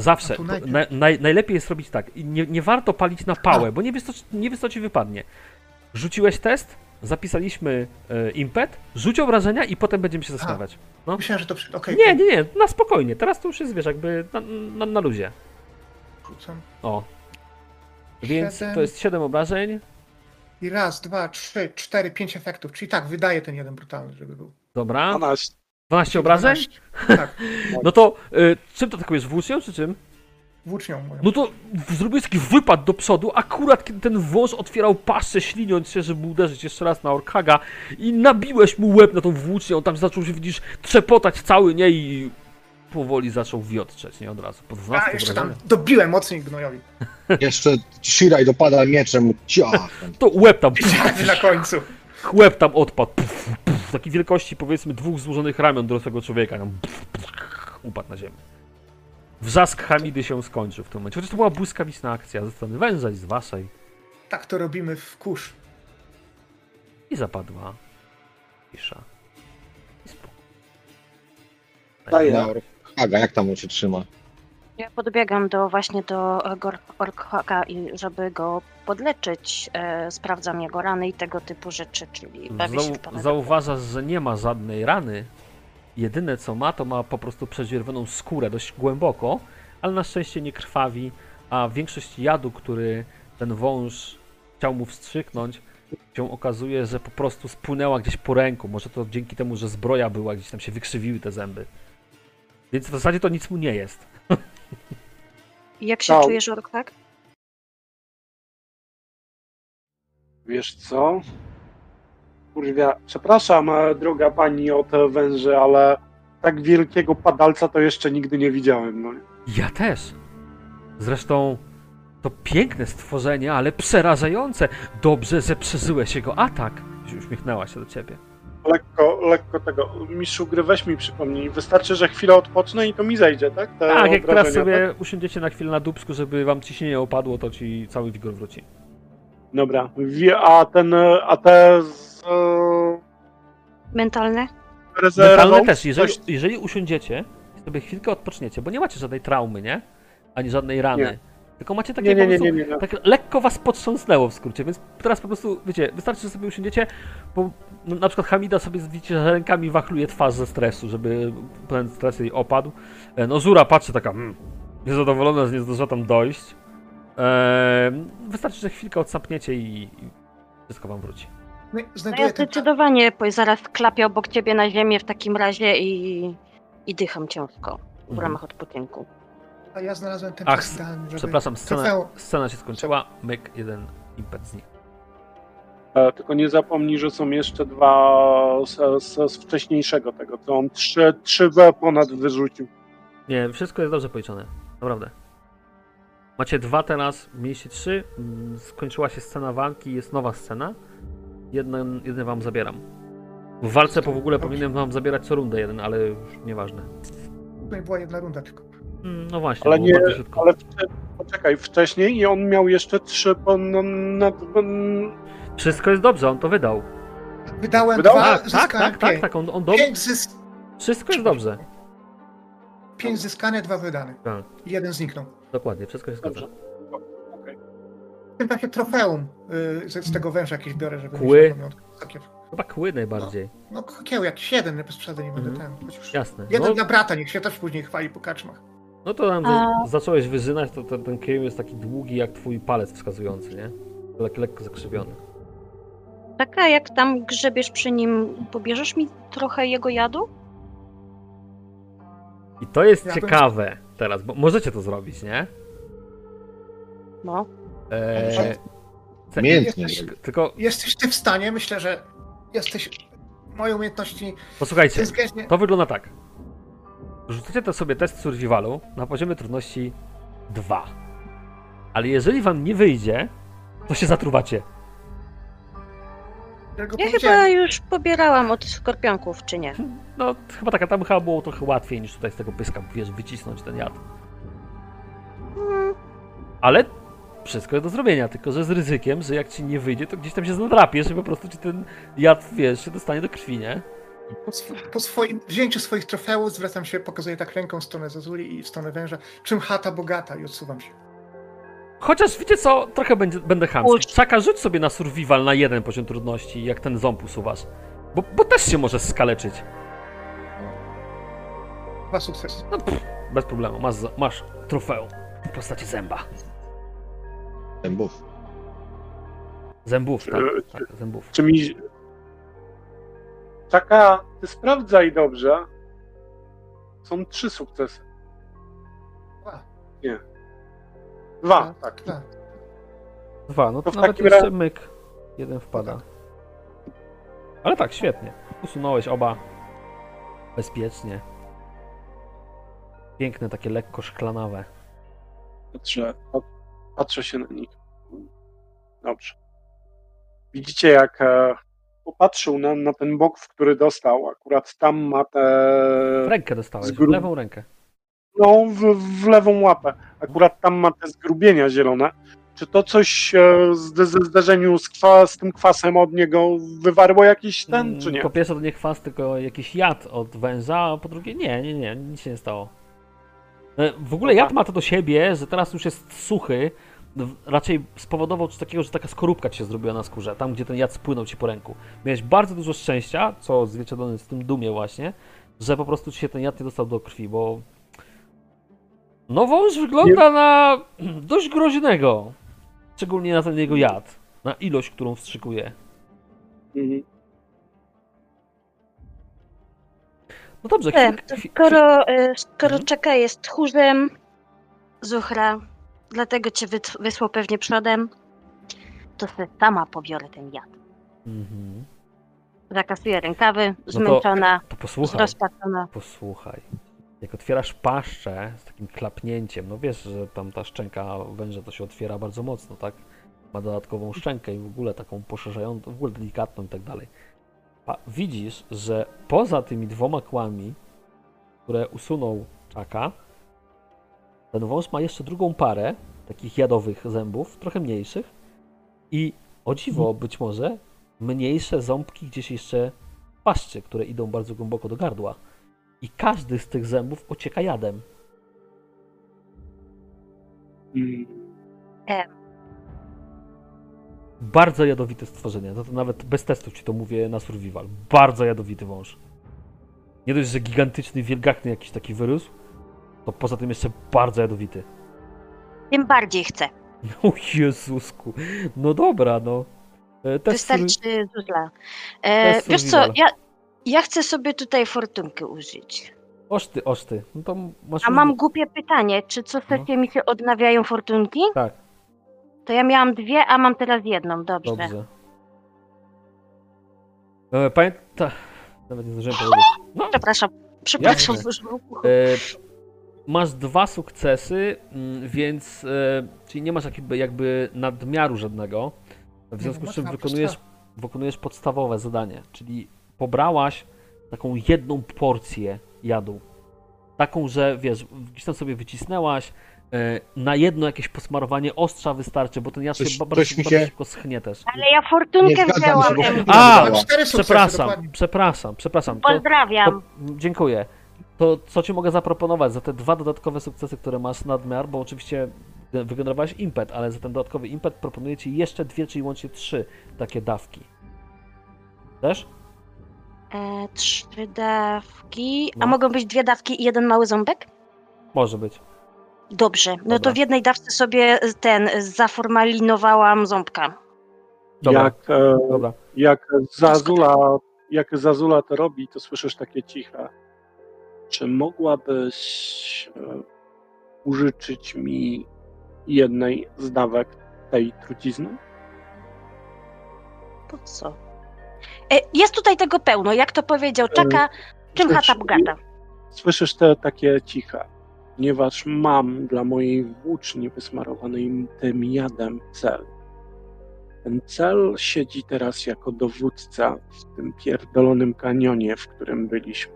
Zawsze. A na, naj, najlepiej jest robić tak. Nie, nie warto palić na pałę, bo nie wiesz, co, nie wiesz, co ci wypadnie. Rzuciłeś test, zapisaliśmy e, impet, rzuć obrażenia i potem będziemy się zastanawiać. No. Myślałem, że to przy... Okej, Nie, nie, nie, na spokojnie. Teraz to już jest, wiesz, jakby na, na, na luzie. rzucam. O. Więc Siedem. to jest 7 obrażeń. I raz, dwa, trzy, cztery, pięć efektów. Czyli tak, wydaje ten jeden brutalny, żeby był. Dobra. 12. 12 obrażeń? 12. Tak, No to y, czym to atakujesz? Włócznią czy czym? włócznią moją. No to zrobiłeś taki wypad do przodu, akurat kiedy ten wąż otwierał paszczę, śliniąc się, żeby uderzyć jeszcze raz na Orkaga i nabiłeś mu łeb na tą włócznię, on tam zaczął się, widzisz, trzepotać cały, nie? I powoli zaczął wiotczeć, nie? Od razu, po 12 A, jeszcze tam dobiłem mocniej gnojowi. Jeszcze Shiraj dopada mieczem, ciach. To łeb tam, Wiedziałem na końcu. łeb tam odpadł, puf, puf, takiej wielkości powiedzmy dwóch złożonych ramion dorosłego człowieka, tam, upadł na ziemię. Wrzask Hamidy się skończył w tym momencie, chociaż to była błyskawiczna akcja ze strony węża i z waszej. Tak to robimy w kurz. I zapadła cisza. I spokój. Haga, jak tam on się trzyma? Ja podbiegam do właśnie do e, Gor- Orkhaka i żeby go podleczyć, e, sprawdzam jego rany i tego typu rzeczy, czyli bawię się w Zau- pana. zauważasz, że nie ma żadnej rany. Jedyne co ma, to ma po prostu przedzierwoną skórę dość głęboko, ale na szczęście nie krwawi, a większość jadu, który ten wąż chciał mu wstrzyknąć, się okazuje, że po prostu spłynęła gdzieś po ręku. Może to dzięki temu, że zbroja była, gdzieś tam się wykrzywiły te zęby. Więc w zasadzie to nic mu nie jest. Jak się Dał. czujesz, Orkhak? Wiesz co? Kurwa, przepraszam, e, droga pani od e, węży, ale tak wielkiego padalca to jeszcze nigdy nie widziałem. No. Ja też. Zresztą to piękne stworzenie, ale przerażające. Dobrze, że przeżyłeś jego atak. Uśmiechnęła się do ciebie. Lekko, lekko tego. Mistrzu gry weź mi przypomnij. Wystarczy, że chwilę odpocznę i to mi zejdzie, tak? Te Tak, jak teraz sobie usiądziecie na chwilę na dubsku, żeby wam ciśnienie opadło, to ci cały wigor wróci. Tak? Dobra. A ten, a te z Mentalne? rezerwą? Mentalne też, jeżeli, Coś- jeżeli usiądziecie i sobie chwilkę odpoczniecie, bo nie macie żadnej traumy, nie? Ani żadnej rany. Nie. Tylko macie takie Nie, nie, po nie, prostu, nie, nie. nie. tak lekko was potrząsnęło w skrócie, więc teraz po prostu, wiecie, wystarczy, że sobie usiądziecie, bo no, na przykład Hamida sobie, widzicie, że rękami wachluje twarz ze stresu, żeby ten stres jej opadł. E, No Zura patrzy taka, mm, niezadowolona, że nie zdążyła tam dojść. Eee, wystarczy, że chwilkę odsapniecie i, i wszystko wam wróci. No, No ja ten... zdecydowanie po- zaraz klapię obok ciebie na ziemię w takim razie i, i dycham ciężko w Mhm. ramach odpoczynku. A ja znalazłem ten Ach, idealny, żeby... Przepraszam, scena, scena się skończyła, myk, jeden impet znikł. E, Tylko nie zapomnij, że są jeszcze dwa z, z, z wcześniejszego tego, to on trzy, trzy W ponad wyrzucił. Nie, wszystko jest dobrze policzone. Naprawdę. Macie dwa teraz, mieliście trzy. Skończyła się scena walki, jest nowa scena. Jeden, jeden wam zabieram. W walce po w ogóle powinienem wam zabierać co rundę jeden, ale już nieważne. Tutaj była jedna runda tylko. Mm, No właśnie, Ale nie, ale poczekaj, wcześniej i on miał jeszcze trzy ponad... Wszystko jest dobrze, on to wydał. Wydałem Wydał? dwa, Tak, tak, zyskałem tak, tak, pięć. tak, on, on do... Pięć, zys... Wszystko jest dobrze. pięć zyskane, dwa wydane. Tak, I jeden zniknął. dokładnie, wszystko jest Dobrze. dobrze. Okej. W tym takie trofeum y, z, z tego węża jakieś biorę, żeby Kły? mieć na pamiątkę. Takie- Chyba kły najbardziej. No kieł jakiś jeden, bez przesady nie będę Mhm. ten. Chociaż Jasne. jeden No, dla brata, niech się też później chwali po kaczmach. no to tam A- zacząłeś wyżynać, to ten, ten kieł jest taki długi jak twój palec wskazujący, nie? Lek, lekko zakrzywiony. Taka jak tam grzebiesz przy nim, pobierzesz mi trochę jego jadu? I to jest Ja bym- ciekawe teraz, bo możecie to zrobić, nie? No. Eee. Jesteś- tylko Jesteś ty w stanie, myślę, że jesteś. Moje umiejętności posłuchajcie, to wygląda tak. Rzucacie to sobie test survivalu na poziomie trudności 2. Ale jeżeli wam nie wyjdzie, to się zatruwacie. Którego Ja powiedziałem. chyba już pobierałam od skorpionków, czy nie? No, chyba taka tam chyba było trochę łatwiej niż tutaj z tego pyska, wiesz, wycisnąć ten jad. Hmm, Ale wszystko jest do zrobienia, tylko że z ryzykiem, że jak ci nie wyjdzie, to gdzieś tam się nadrapiesz i po prostu ci ten jad, wiesz, się dostanie do krwi, nie? Po, sw- po swoim wzięciu swoich trofeów zwracam się, pokazuję tak ręką w stronę Zazuli i w stronę węża. Czym chata bogata i odsuwam się. Chociaż wiecie co, trochę będzie, będę chamski. Czaka, rzuć sobie na survival na jeden poziom trudności, jak ten ząb usuwasz. Bo, bo też się może skaleczyć. Dwa sukcesy. No pff, bez problemu, masz, masz trofeum w postaci zęba. Zębów. Zębów, tak, Czy- tak zębów. Czy mi... Taka, ty sprawdzaj dobrze. Są trzy sukcesy. Dwa. Dwa, tak. Dwa. Dwa, no to, To w nawet jeszcze razie- myk. Jeden wpada. Ale tak, świetnie. Usunąłeś oba. Bezpiecznie. Piękne, takie lekko szklanawe. Patrzę, pat- patrzę się na nich. Dobrze. Widzicie, jak e, popatrzył na, na ten bok, w który dostał. Akurat tam ma te. W rękę dostałeś, z w gru- lewą rękę. No, w, w lewą łapę. Akurat tam ma te zgrubienia zielone. Czy to coś e, z, ze zderzeniu z, kwa, z tym kwasem od niego wywarło jakiś ten, czy Mm, nie? Po pierwsze to nie kwas, tylko jakiś jad od węża, a po drugie nie, nie, nie, nic się nie stało. E, W ogóle jad ma to do siebie, że teraz już jest suchy, raczej spowodował coś takiego, że taka skorupka ci się zrobiła na skórze, tam gdzie ten jad spłynął ci po ręku. Miałeś bardzo dużo szczęścia, co odzwierciedlone jest w tym dumie właśnie, że po prostu ci się ten jad nie dostał do krwi, bo... No wąż wygląda na dość groźnego. Szczególnie na ten jego jad, na ilość, którą wstrzykuje. Mhm. No dobrze, E, to chwil, skoro, e, skoro Mhm. Czeka jest tchórzem, Zuchra, dlatego cię wysłał pewnie przodem, to se sama pobiorę ten jad. Mhm. Zakasuję rękawy, to- zmęczona, To posłuchaj, zrozpaczona. posłuchaj. Jak otwierasz paszczę z takim klapnięciem, no wiesz, że tam ta szczęka węża to się otwiera bardzo mocno, tak? Ma dodatkową szczękę i w ogóle taką poszerzającą, w ogóle delikatną i tak dalej. A widzisz, że poza tymi dwoma kłami, które usunął czaka, ten wąż ma jeszcze drugą parę takich jadowych zębów, trochę mniejszych i o dziwo być może mniejsze ząbki gdzieś jeszcze w paszczy, które idą bardzo głęboko do gardła. I każdy z tych zębów ocieka jadem. Mm. Bardzo jadowite stworzenie. No to nawet bez testów ci to mówię na survival. Bardzo jadowity wąż. Nie dość, że gigantyczny, wielgachny jakiś taki wyrósł, to poza tym jeszcze bardzo jadowity. Tym bardziej chcę. O Jezusku. No dobra, no. E, Test Wystarczy Zuzla. E, wiesz co, ja, ja chcę sobie tutaj fortunkę użyć. Oszty, oszty. No to masz... A mam głupie pytanie, czy co sesję mi się odnawiają fortunki? Tak, To ja miałam dwie, a mam teraz jedną, dobrze. dobrze. E, Pamięta... Nawet nie zdążyłem powiedzieć. No, Przepraszam, przepraszam. Jasne. E, masz dwa sukcesy, mm, więc. E, czyli nie masz jakby, jakby nadmiaru żadnego. W związku z czym wykonujesz, wykonujesz podstawowe zadanie, czyli pobrałaś taką jedną porcję jadu. Taką, że wiesz, gdzieś tam sobie wycisnęłaś. E, na jedno jakieś posmarowanie ostrza wystarczy, bo ten jad się bardzo, się- szybko schnie też. Ale ja fortunkę się, wzięłam. Em, A, Przepraszam, przepraszam, przepraszam. To, Pozdrawiam. to, dziękuję. To co ci mogę zaproponować za te dwa dodatkowe sukcesy, które masz nadmiar, bo oczywiście wygenerowałeś impet, ale za ten dodatkowy impet proponuję ci jeszcze dwie, czyli łącznie trzy takie dawki. Też? E, trzy dawki. No. A mogą być dwie dawki i jeden mały ząbek? Może być. Dobrze. No Dobra. to w jednej dawce sobie ten zaformalinowałam ząbka. Dobra. Jak, e, Dobra. jak Zazula, jak Zazula to robi, to słyszysz takie ciche. Czy mogłabyś e, użyczyć mi jednej z dawek tej trucizny? Po co? E, jest tutaj tego pełno, jak to powiedział Czaka, czym słysz- chata bogata. Słyszysz te takie ciche, ponieważ mam dla mojej włóczni wysmarowanej tym jadem cel. Ten cel siedzi teraz jako dowódca w tym pierdolonym kanionie, w którym byliśmy.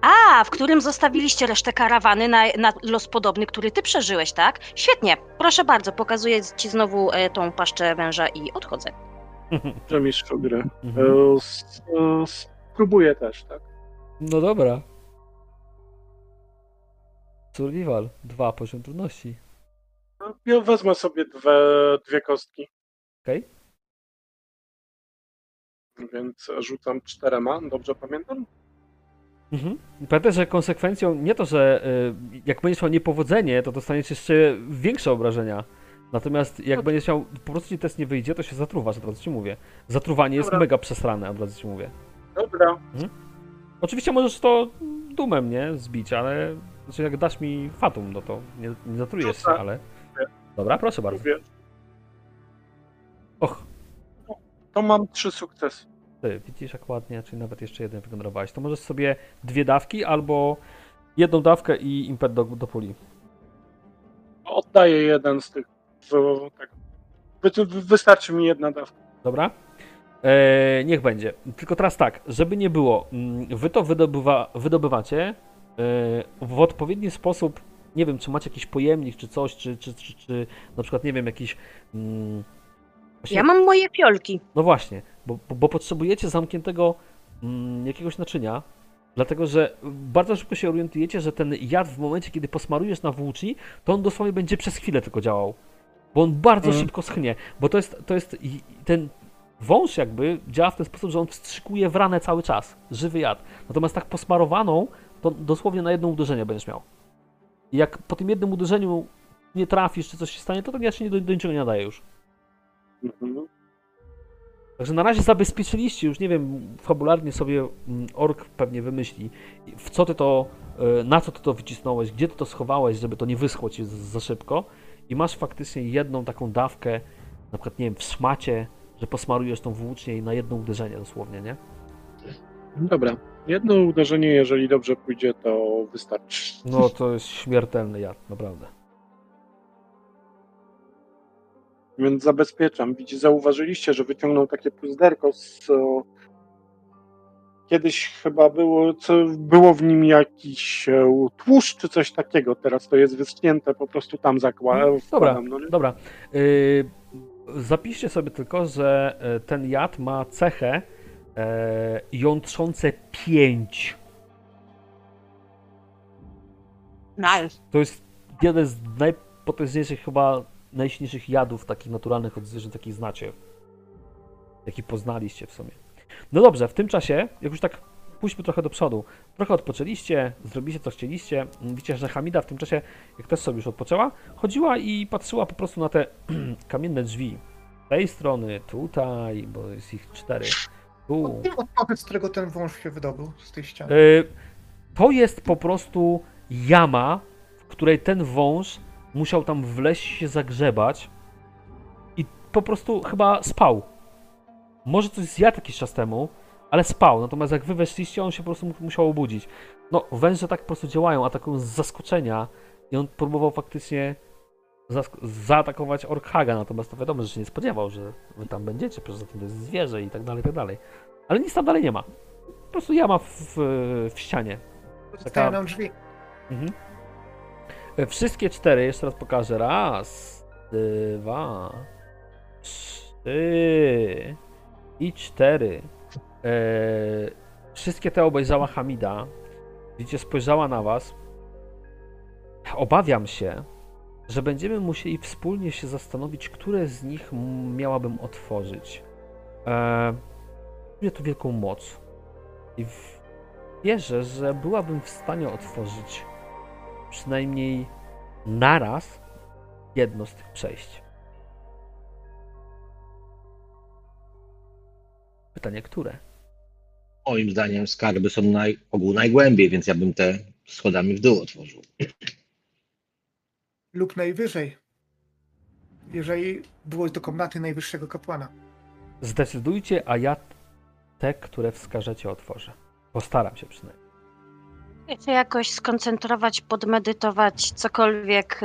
A, w którym zostawiliście resztę karawany na, na los podobny, który ty przeżyłeś, tak? Świetnie, proszę bardzo, pokazuję ci znowu e, tą paszczę węża i odchodzę. Że mistrzu gry. Mhm. E, Spróbuję też, tak? No dobra. Survival. Dwa poziom trudności. Ja wezmę sobie dwie, dwie kostki. Okej. Więc rzucam czterema, dobrze pamiętam? Mhm. Pamiętaj, że konsekwencją nie to, że y, jak będziesz miał niepowodzenie, to dostaniesz jeszcze większe obrażenia. Natomiast jak będziesz miał, po prostu ci test nie wyjdzie, to się zatruwasz, od razu ci mówię. Zatruwanie jest Dobra. mega przesrane, od razu ci mówię. Dobra. Oczywiście możesz to dumem, nie, zbić, ale znaczy jak dasz mi fatum, no to nie, nie zatrujesz się, ale... Dobra, proszę bardzo. Mówię, Och, to mam trzy sukcesy. ty, widzisz jak ładnie, czyli nawet jeszcze jeden wygenerowałeś. To możesz sobie dwie dawki albo jedną dawkę i impet do, do puli. Oddaję jeden z tych. W, tak. Wy, wy- wystarczy mi jedna dawka. Dobra? E, niech będzie. Tylko teraz tak, żeby nie było, mm, wy to wydobywa, wydobywacie e, w odpowiedni sposób. Nie wiem, czy macie jakiś pojemnik, czy coś, czy, czy, czy, czy na przykład, nie wiem, jakiś. Mm, właśnie- Ja mam moje fiolki. No właśnie, bo, bo, bo potrzebujecie zamkniętego mm, jakiegoś naczynia, dlatego że bardzo szybko się orientujecie, że ten jad w momencie, kiedy posmarujesz na włóczni, to on dosłownie będzie przez chwilę tylko działał. Bo on bardzo Mhm. szybko schnie. Bo to jest, to jest ten wąż jakby działa w ten sposób, że on wstrzykuje w ranę cały czas. Żywy jad. Natomiast tak posmarowaną, to dosłownie na jedno uderzenie będziesz miał. I jak po tym jednym uderzeniu nie trafisz, czy coś się stanie, to ten jad się nie do, do niczego nie nadaje już. Mhm. Także na razie zabezpieczyliście, już nie wiem, fabularnie sobie mm, ork pewnie wymyśli, w co ty to, y, na co ty to wycisnąłeś, gdzie ty to schowałeś, żeby to nie wyschło ci za szybko i masz faktycznie jedną taką dawkę, na przykład, nie wiem, w szmacie, że posmarujesz tą włócznię i na jedno uderzenie dosłownie, nie? Dobra. Jedno uderzenie, jeżeli dobrze pójdzie, to wystarczy. No to jest śmiertelny jad, naprawdę. Więc zabezpieczam. Widzicie, zauważyliście, że wyciągnął takie puzderko z. e, Kiedyś chyba było, co, było w nim jakiś e, tłuszcz czy coś takiego. Teraz to jest wyschnięte, po prostu tam zakładam. Dobra, wkładam, no dobra. Y, zapiszcie sobie tylko, że y, ten jad ma cechę e, jątrzące 5. Nice. To jest jeden z najpotężniejszych, chyba najsilniejszych jadów takich naturalnych od zwierząt, jakich znacie. Jaki poznaliście w sumie. No dobrze, w tym czasie, jak już tak pójdźmy trochę do przodu, trochę odpoczęliście, zrobiliście co chcieliście. Widzicie, że Hamida w tym czasie, jak też sobie już odpoczęła, chodziła i patrzyła po prostu na te kamienne drzwi. Z tej strony, tutaj, bo jest ich cztery. Tu. Odpowiedz, z którego ten wąż się wydobył z tej ściany. Y, To jest po prostu jama, w której ten wąż musiał tam wleźć się zagrzebać i po prostu chyba spał. Może coś zjadł jakiś czas temu, ale spał. Natomiast jak wy weszliście, on się po prostu mu- musiał obudzić. No, węże tak po prostu działają, atakują z zaskoczenia i on próbował faktycznie zaatakować Orkhaga, natomiast to wiadomo, że się nie spodziewał, że wy tam będziecie, poza tym to jest zwierzę i tak dalej, i tak dalej. Ale nic tam dalej nie ma. Po prostu jama w, w, ścianie. Zostają nam drzwi. Mhm. E, Wszystkie cztery, jeszcze raz pokażę. Raz, dwa, trzy i cztery. E, wszystkie te obejrzała Hamida. Widzicie, spojrzała na was. Obawiam się, że będziemy musieli wspólnie się zastanowić, które z nich miałabym otworzyć. E, czuję tu wielką moc. I wierzę, że byłabym w stanie otworzyć przynajmniej naraz jedno z tych przejść. Pytanie, które? Moim zdaniem skarby są na ogół najgłębiej, więc ja bym te schodami w dół otworzył. Lub najwyżej. Jeżeli było do komnaty najwyższego kapłana. Zdecydujcie, a ja te, które wskażecie, otworzę. Postaram się przynajmniej. Chcę jakoś skoncentrować, podmedytować cokolwiek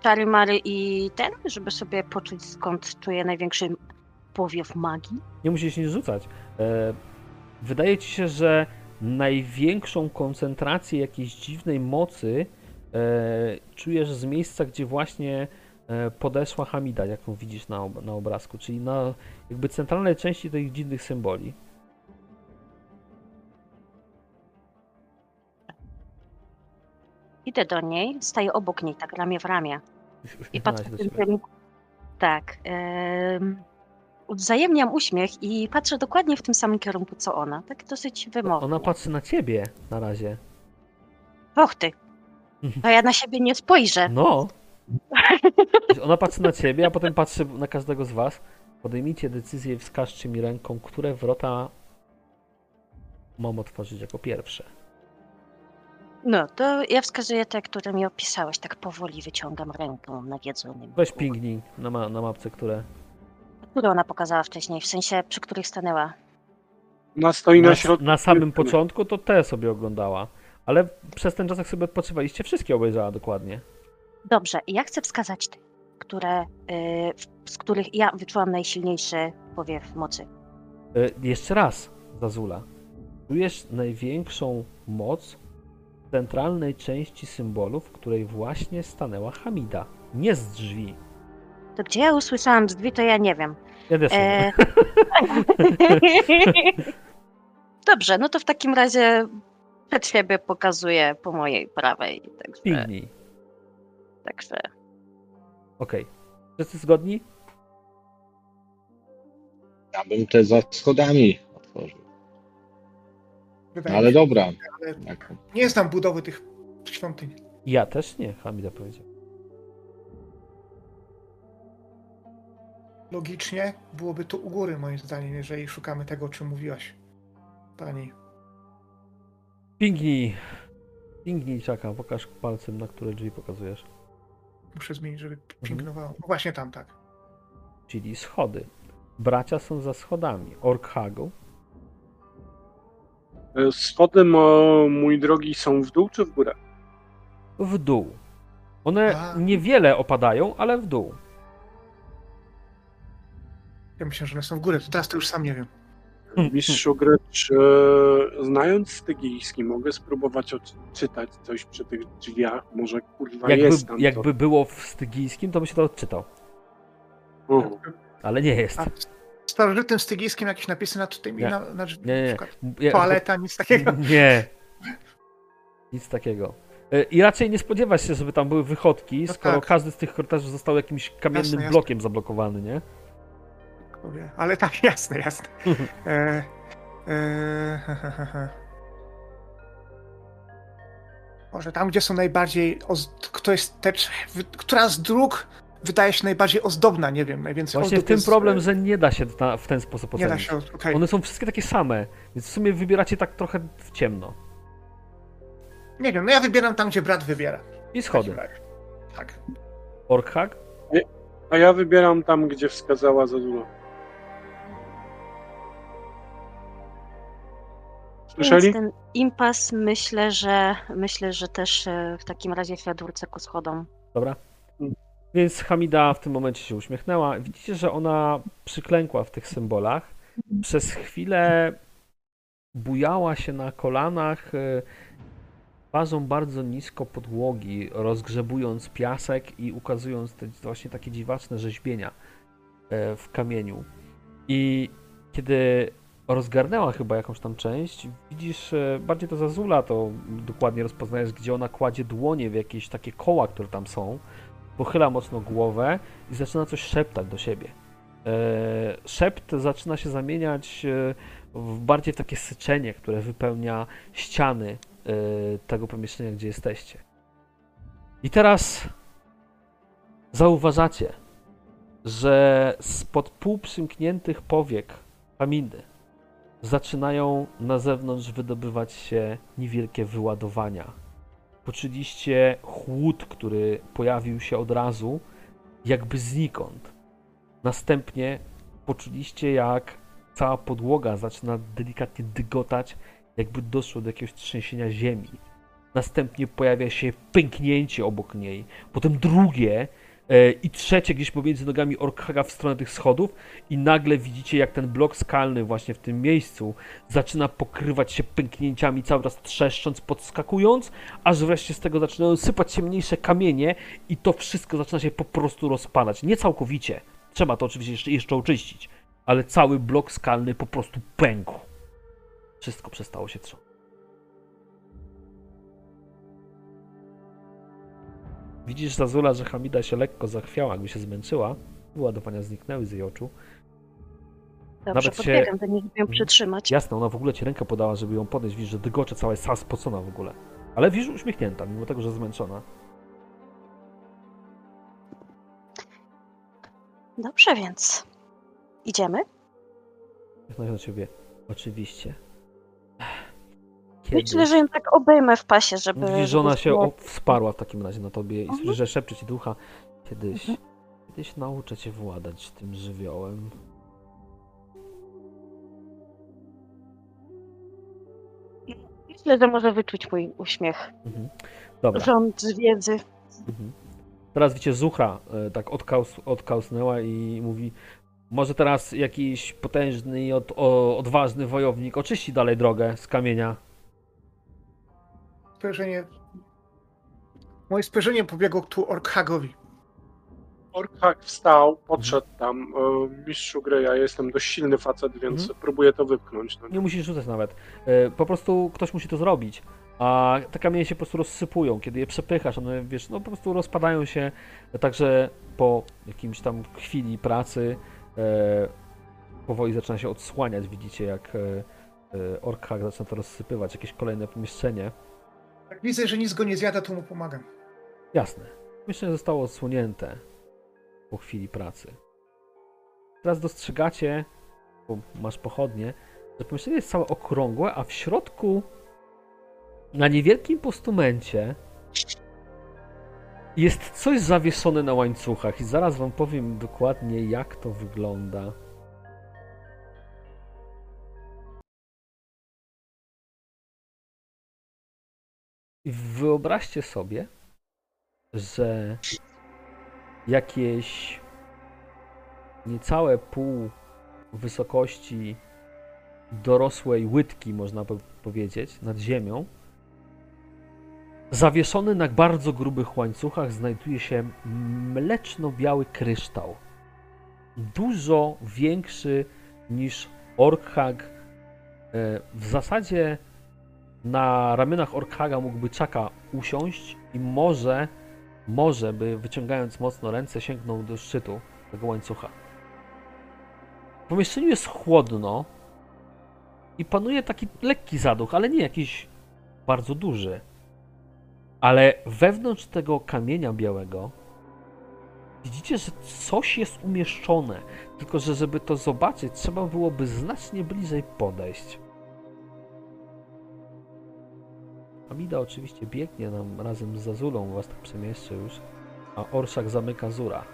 czary mary i ten, żeby sobie poczuć skąd czuję największy powiew magii. Nie musisz nic rzucać. E, wydaje ci się, że największą koncentrację jakiejś dziwnej mocy e, czujesz z miejsca, gdzie właśnie e, podeszła Hamida, jaką widzisz na, ob- na obrazku, czyli na jakby centralnej części tych dziwnych symboli. Idę do niej, staję obok niej, tak ramię w ramię. I patrzę do tym, tym, Tak. em, Wzajemniam uśmiech i patrzę dokładnie w tym samym kierunku co ona. Tak dosyć wymownie. Ona patrzy na ciebie na razie. Och ty. To ja na siebie nie spojrzę. No. Ona patrzy na ciebie, a potem patrzy na każdego z was. Podejmijcie decyzję i wskażcie mi ręką, które wrota mam otworzyć jako pierwsze. No, to ja wskazuję te, które mi opisałeś. Tak powoli wyciągam ręką nawiedzonym. Weź pingnij na, ma- na mapce, które. Które ona pokazała wcześniej, w sensie przy których stanęła. Ona stoi na, Na, środku. na samym początku to te sobie oglądała. Ale przez ten czas, jak sobie odpoczywaliście, wszystkie obejrzała dokładnie. Dobrze, i ja chcę wskazać te, które, y, z których ja wyczułam najsilniejszy powiew mocy. E, jeszcze raz, Zazula. Czujesz największą moc w centralnej części symbolu, w której właśnie stanęła Hamida. Nie z drzwi. To gdzie ja usłyszałam z drzwi, to ja nie wiem. Ja też nie. E... Dobrze, no to w takim razie przed siebie pokazuję po mojej prawej. Także, Pingnij. także Okej. Wszyscy zgodni? Ja bym te za schodami otworzył. Wydaje No, ale dobra. ale nie znam budowy tych świątyń. Ja też nie, Hamida powiedział. Logicznie byłoby to u góry, moim zdaniem, jeżeli szukamy tego, o czym mówiłaś. Pani. Pingnij. Pingnij, czaka. Pokaż palcem, na które drzwi pokazujesz. Muszę zmienić, żeby pięknowało. No właśnie tam, tak. Czyli schody. Bracia są za schodami. Orkhagu. E, Schody, mo- mój drogi, są w dół czy w górę? w dół. One A. niewiele opadają, ale w dół. Ja myślę, że one są w górę. To teraz to już sam nie wiem. Mistrzu gry, czy znając stygijski mogę spróbować odczytać coś przy tych drzwiach? Może kurwa jest Jakby, tam jakby było w stygijskim, to by się to odczytał. to. O, Ale nie jest. A w starożytnym stygijskim jakieś napisy nad tymi, Nie. na, na drzwi, Nie, nie. toaleta, nic takiego. Nie. Nic takiego. E, I raczej nie spodziewasz się, żeby tam były wychodki, No skoro tak. każdy z tych korytarzy został jakimś kamiennym Jasne, jasne. blokiem zablokowany, nie? Powie. Ale tak, jasne, jasne. E, e, he, he, he, he. Może tam, gdzie są najbardziej. Oz... Kto jest te... Która z dróg wydaje się najbardziej ozdobna? Nie wiem, najwięcej Właśnie w tym jest, problem, e, że nie da się na, w ten sposób Nie da ocenić. się. okej. One są wszystkie takie same, więc w sumie wybieracie tak trochę w ciemno. Nie wiem, no ja wybieram tam, gdzie brat wybiera. I schody. Tak. Orkhag? A ja wybieram tam, gdzie wskazała Zadula. Słyszeli? Więc ten impas myślę, że myślę, że też e, w takim razie w jadórce ku schodom. Dobra. Mm. Więc Hamida w tym momencie się uśmiechnęła. Widzicie, że ona przyklękła w tych symbolach. Przez chwilę bujała się na kolanach, e, twarzą bardzo nisko podłogi, rozgrzebując piasek i ukazując te właśnie takie dziwaczne rzeźbienia e, w kamieniu. I kiedy rozgarnęła chyba jakąś tam część, widzisz, e, bardziej to Zazula, to dokładnie rozpoznajesz, gdzie ona kładzie dłonie w jakieś takie koła, które tam są, pochyla mocno głowę i zaczyna coś szeptać do siebie. E, Szept zaczyna się zamieniać e, w bardziej takie syczenie, które wypełnia ściany tego pomieszczenia, gdzie jesteście. I teraz zauważacie, że spod półprzymkniętych powiek Pamindy zaczynają na zewnątrz wydobywać się niewielkie wyładowania. Poczuliście chłód, który pojawił się od razu, jakby znikąd. Następnie poczuliście, jak cała podłoga zaczyna delikatnie dygotać, jakby doszło do jakiegoś trzęsienia ziemi. Następnie pojawia się pęknięcie obok niej, potem drugie i trzecie gdzieś pomiędzy nogami Orkhaga w stronę tych schodów i nagle widzicie, jak ten blok skalny właśnie w tym miejscu zaczyna pokrywać się pęknięciami, cały czas trzeszcząc, podskakując, aż wreszcie z tego zaczynają sypać się mniejsze kamienie i to wszystko zaczyna się po prostu rozpadać. Nie całkowicie, trzeba to oczywiście jeszcze, jeszcze oczyścić, ale cały blok skalny po prostu pękł. Wszystko przestało się trząść. Widzisz, Zazula, że Hamida się lekko zachwiała, jakby się zmęczyła. Wyładowania zniknęły z jej oczu. Dobrze, Nawet się- niej, żeby ją przytrzymać. Jasne, ona w ogóle ci rękę podała, żeby ją podnieść. Widzisz, że dygocze cała jest spocona w ogóle. Ale widzisz, uśmiechnięta, mimo tego, że zmęczona. Dobrze, więc idziemy. Się do ciebie. Oczywiście. Myślę, że ją tak obejmę w pasie, żeby... Widzisz, że ona się o, wsparła w takim razie na tobie i Mhm. słyszysz, że szepcze ci ducha. Kiedyś, Mhm. kiedyś nauczę cię władać tym żywiołem. Myślę, że może wyczuć mój uśmiech. Mhm. Dobra. Rząd wiedzy. Mhm. Teraz widzicie, Zuchra e, tak odkaus, odkausnęła i mówi może teraz jakiś potężny i od, o, odważny wojownik oczyści dalej drogę z kamienia. Spojrzenie... Moje spojrzenie pobiegło tu Orkhagowi. Orkhak wstał, podszedł tam. E, Mistrzu gry, ja jestem dość silny facet, więc Mhm. próbuję to wypchnąć. No. Nie musisz rzucać nawet. E, Po prostu ktoś musi to zrobić. A te kamienie się po prostu rozsypują, kiedy je przepychasz, one wiesz, no po prostu rozpadają się, także po jakimś tam chwili pracy e, powoli zaczyna się odsłaniać, widzicie jak e, Orkhag zaczyna to rozsypywać, jakieś kolejne pomieszczenie. Jak widzę, że nic go nie zjada, to mu pomagam. Jasne. Pomieszczenie zostało odsłonięte po chwili pracy. Teraz dostrzegacie, bo masz pochodnie, że pomieszczenie jest całe okrągłe, a w środku na niewielkim postumencie jest coś zawieszone na łańcuchach i zaraz wam powiem dokładnie jak to wygląda. Wyobraźcie sobie, że jakieś niecałe pół wysokości dorosłej łydki, można powiedzieć, nad ziemią, zawieszony na bardzo grubych łańcuchach znajduje się mleczno-biały kryształ. Dużo większy niż Orkhag. E, W zasadzie na ramionach Orkhaga mógłby Czaka usiąść i może, może by wyciągając mocno ręce sięgnął do szczytu tego łańcucha. W pomieszczeniu jest chłodno i panuje taki lekki zaduch, ale nie jakiś bardzo duży. Ale wewnątrz tego kamienia białego widzicie, że coś jest umieszczone. Tylko, że żeby to zobaczyć, trzeba byłoby znacznie bliżej podejść. Amida oczywiście biegnie nam razem z Zazulą, was tak przemieszczy już, a Orszak zamyka Zura.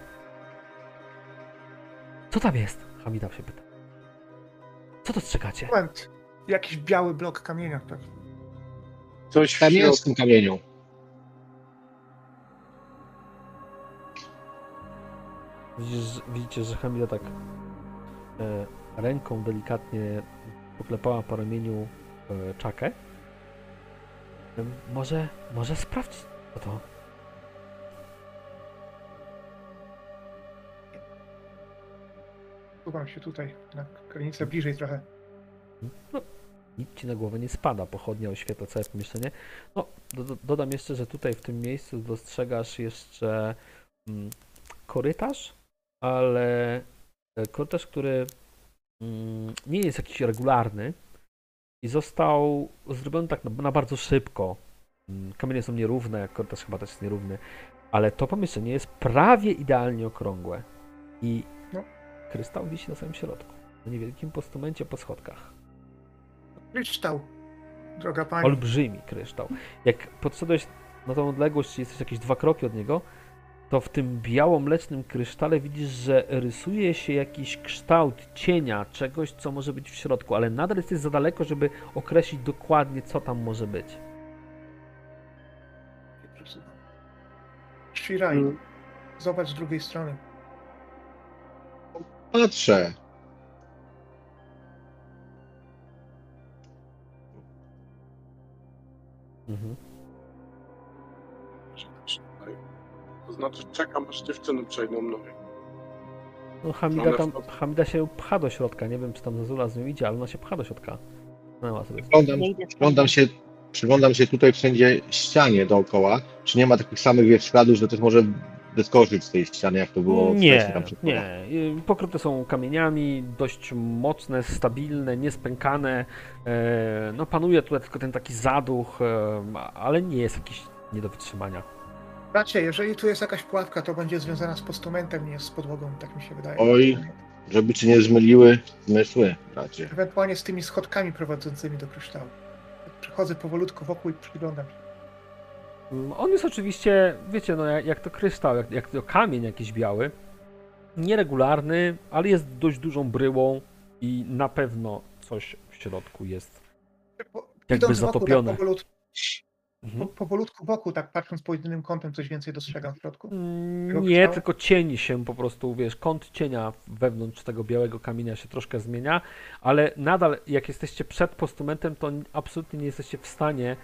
Co tam jest? Hamida się pyta. Co dostrzegacie? Moment. Jakiś biały blok kamienia. Tak. Coś w Tam jest w środku. tym kamieniu. Widzisz, widzicie, że Hamida tak e, ręką delikatnie poklepała po ramieniu e, czakę. Może, może sprawdź to. Chowam się tutaj, na granicę bliżej trochę. No, nic ci na głowę nie spada, pochodnia oświetla całe pomieszczenie. No, do, do, dodam jeszcze, że tutaj w tym miejscu dostrzegasz jeszcze mm, korytarz, ale e, korytarz, który mm, nie jest jakiś regularny i został zrobiony tak na, na bardzo szybko. Mm, Kamienie są nierówne, jak korytarz chyba też jest nierówny, ale to pomieszczenie jest prawie idealnie okrągłe i No. krystał wisi na samym środku, na niewielkim postumencie po schodkach. Kryształ, droga pani. Olbrzymi kryształ. Jak podszedłeś na tą odległość, jesteś jakieś dwa kroki od niego, to w tym biało-mlecznym krysztale widzisz, że rysuje się jakiś kształt cienia, czegoś, co może być w środku, ale nadal jesteś za daleko, żeby określić dokładnie, co tam może być. Shirai, Mm. zobacz z drugiej strony. Patrzę. Mhm. To znaczy czekam, aż dziewczyny przejdą mną. No, Hamida, tam. Hamida się pcha do środka. Nie wiem, czy tam Zazula z nią idzie, ale ona się pcha do środka. No. Przyglądam, przyglądam się, przyglądam się tutaj wszędzie ścianie dookoła. Czy nie ma takich samych wiesz, śladów, że też może wyskoczyć z tej ściany, jak to było wcześniej Nie, tam przed nie. Y, Pokryte są kamieniami, dość mocne, stabilne, niespękane. E, No panuje tutaj tylko ten taki zaduch, e, ale nie jest jakiś nie do wytrzymania. Bracie, jeżeli tu jest jakaś pułapka, to będzie związana z postumentem, nie z podłogą, tak mi się wydaje. Oj. Żeby ci nie zmyliły zmysły, bracie. Ewentualnie z tymi schodkami prowadzącymi do kryształu. Przechodzę powolutku wokół i przyglądam się. Mm, On jest oczywiście, wiecie, no jak, jak to kryształ, jak, jak to kamień jakiś biały. Nieregularny, ale jest dość dużą bryłą i na pewno coś w środku jest. Jakby wokół, zatopione. Tak, powolutku, po, Mhm. powolutku wokół, tak patrząc pod innym kątem, coś więcej dostrzegam w środku. Mm, Tego Nie, kryształu? tylko cień się po prostu, wiesz, kąt cienia wewnątrz tego białego kamienia się troszkę zmienia, ale nadal jak jesteście przed postumentem, to absolutnie nie jesteście w stanie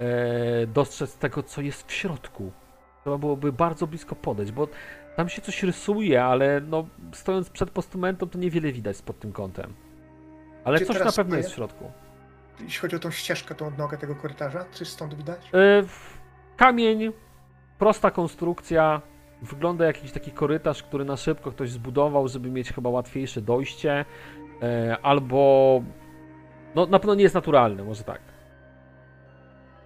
e, dostrzec tego, co jest w środku. Trzeba byłoby bardzo blisko podejść, bo tam się coś rysuje, ale no, stojąc przed postumentem, to niewiele widać pod tym kątem. Ale coś na pewno jest w środku. Jeśli chodzi o tą ścieżkę, tą odnogę tego korytarza, coś stąd widać? W- Kamień, prosta konstrukcja. Wygląda jak jakiś taki korytarz, który na szybko ktoś zbudował, żeby mieć chyba łatwiejsze dojście. E, Albo. No, na pewno nie jest naturalny, może tak.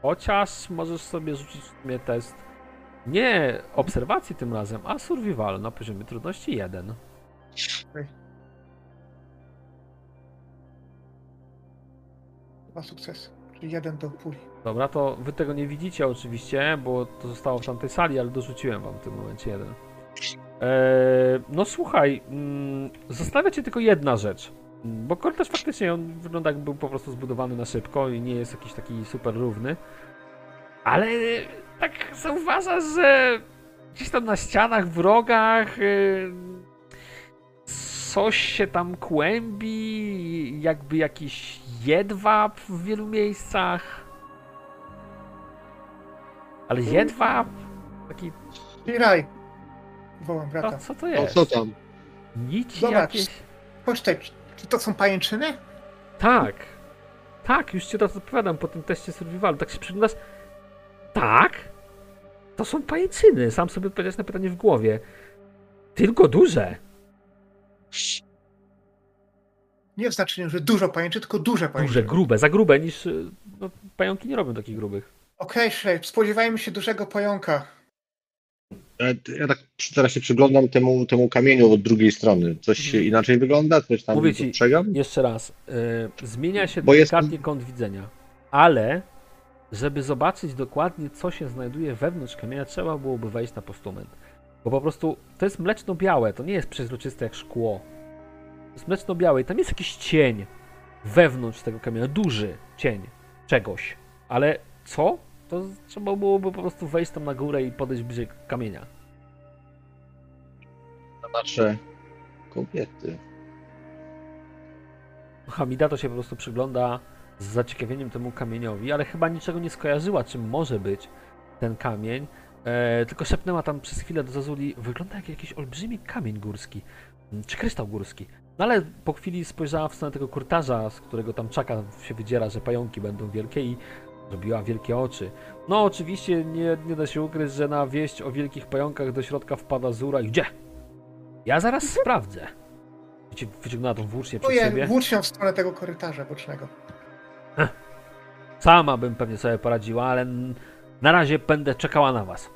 Chociaż możesz sobie rzucić w sumie test. Nie obserwacji tym razem, a survival na poziomie trudności 1. Dwa sukcesy, czyli jeden do puli. Dobra, to wy tego nie widzicie oczywiście, bo to zostało w tamtej sali, ale dorzuciłem wam w tym momencie jeden. Eee, no słuchaj, mm, cię tylko jedna rzecz. Bo korytarz faktycznie on wygląda jakby był po prostu zbudowany na szybko i nie jest jakiś taki super równy. Ale tak zauważasz, że gdzieś tam na ścianach, w rogach yy, coś się tam kłębi, jakby jakiś jedwab w wielu miejscach. Ale jedwab? Taki, Shirai! Wołam no, brata. co to O jest? co tam? Nici Zobacz. jakieś? Chodź tutaj, czy to są pajęczyny? Tak. Tak, już ci teraz odpowiadam po tym teście survivalu. Tak się przyglądasz. Tak? To są pajęczyny. Sam sobie odpowiedziałeś na pytanie w głowie. Tylko duże. Nie w znaczeniu, że dużo pajęczy, tylko duże Duże, pajęczyny. grube, za grube niż. y, No, pająki nie robią takich grubych. Okej, Shirai, spodziewajmy się dużego pająka. Ja, tak teraz się przyglądam temu, temu kamieniu od drugiej strony. Coś się Mhm. inaczej wygląda? Coś tam Mówię ci-? Jeszcze raz. y, zmienia się Bo jest- delikatnie kąt widzenia. Ale, żeby zobaczyć dokładnie, co się znajduje wewnątrz kamienia, trzeba byłoby wejść na postument. Bo po prostu to jest mleczno-białe, to nie jest przezroczyste jak szkło. To jest mleczno-białe i tam jest jakiś cień wewnątrz tego kamienia, duży cień czegoś. Ale co? To trzeba byłoby po prostu wejść tam na górę i podejść bliżej kamienia. Patrzę. Kobiety. Hamida to się po prostu przygląda z zaciekawieniem temu kamieniowi, ale chyba niczego nie skojarzyła, czym może być ten kamień. E, tylko szepnęła tam przez chwilę do Zazuli, wygląda jak jakiś olbrzymi kamień górski, mm, czy kryształ górski. No ale po chwili spojrzała w stronę tego kurtarza, z którego tam czaka się wydziera, że pająki będą wielkie i zrobiła wielkie oczy. No oczywiście nie, nie da się ukryć, że na wieść o wielkich pająkach do środka wpada Zura i gdzie? Ja zaraz sprawdzę. Wiecie, Wyciągnęła tą włócznię przed siebie. Czuję włócznią w stronę tego korytarza bocznego. Sama bym pewnie sobie poradziła, ale na razie będę czekała na was.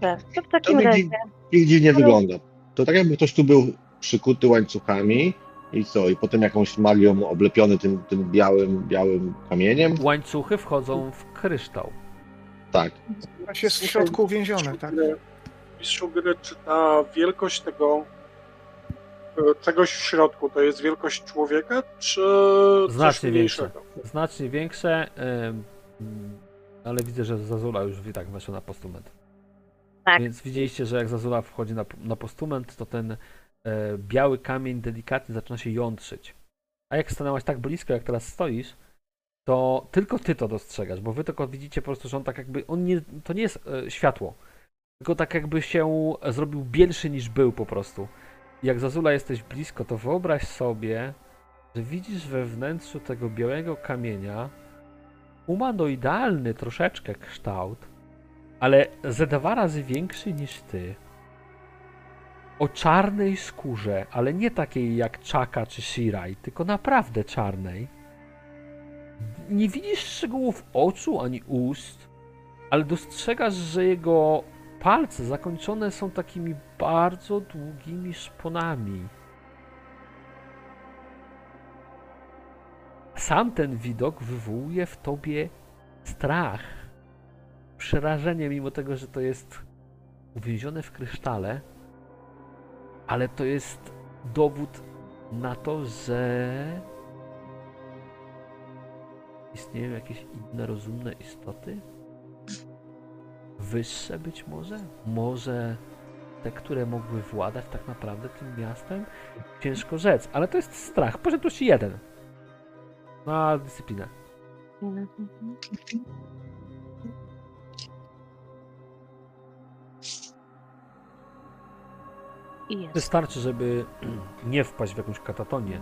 Dobrze, To w To takim mi razie ich dziwnie wygląda. To tak jakby ktoś tu był przykuty łańcuchami I co? I potem jakąś magią oblepiony tym, tym białym, białym kamieniem? Łańcuchy wchodzą w kryształ. Tak. Właśnie jest w środku uwięziony, tak? Mistrzu gry, czy ta wielkość tego czegoś w środku to jest wielkość człowieka, czy coś Znacznie mniejszego? Znacznie większe, ale widzę, że Zazula już i tak weszła na postument. Tak. Więc widzieliście, że jak Zazula wchodzi na, na postument, to ten e, biały kamień delikatnie zaczyna się jątrzyć. A jak stanęłaś tak blisko, jak teraz stoisz, to tylko ty to dostrzegasz, bo wy tylko widzicie po prostu, że on tak jakby, on nie, to nie jest e, światło, tylko tak jakby się zrobił bielszy niż był po prostu. Jak Zazula jesteś blisko, to wyobraź sobie, że widzisz we wnętrzu tego białego kamienia humanoidalny troszeczkę kształt, ale ze dwa razy większy niż ty. O czarnej skórze, ale nie takiej jak Chaka czy Shirai, tylko naprawdę czarnej. Nie widzisz szczegółów oczu ani ust, ale dostrzegasz, że jego palce zakończone są takimi bardzo długimi szponami. Sam ten widok wywołuje w tobie strach, przerażenie, mimo tego, że to jest uwięzione w krysztale, ale to jest dowód na to, że istnieją jakieś inne rozumne istoty? Wyższe być może? Może te, które mogły władać tak naprawdę tym miastem? Ciężko rzec, ale to jest strach. Poszedł ci jeden. Na dyscyplinę. Jest. Wystarczy, żeby nie wpaść w jakąś katatonię.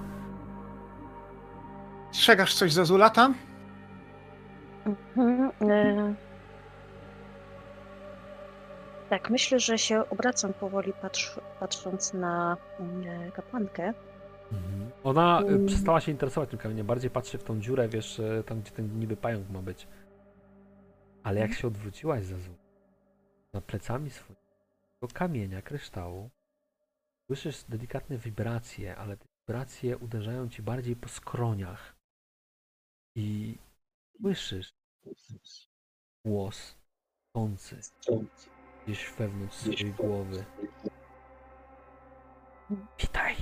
Strzegasz coś za Zula tam? Mhm, e, Tak, myślę, że się obracam powoli, patrz, patrząc na e, kapłankę. Ona y, Mm. przestała się interesować tym kamieniem, bardziej patrzy w tą dziurę, wiesz, y, tam gdzie ten niby pająk ma być. Ale jak się odwróciłaś za zół, za plecami swojego kamienia, kryształu, słyszysz delikatne wibracje, ale te wibracje uderzają ci bardziej po skroniach. I słyszysz głos tący gdzieś wewnątrz swojej głowy. Witaj,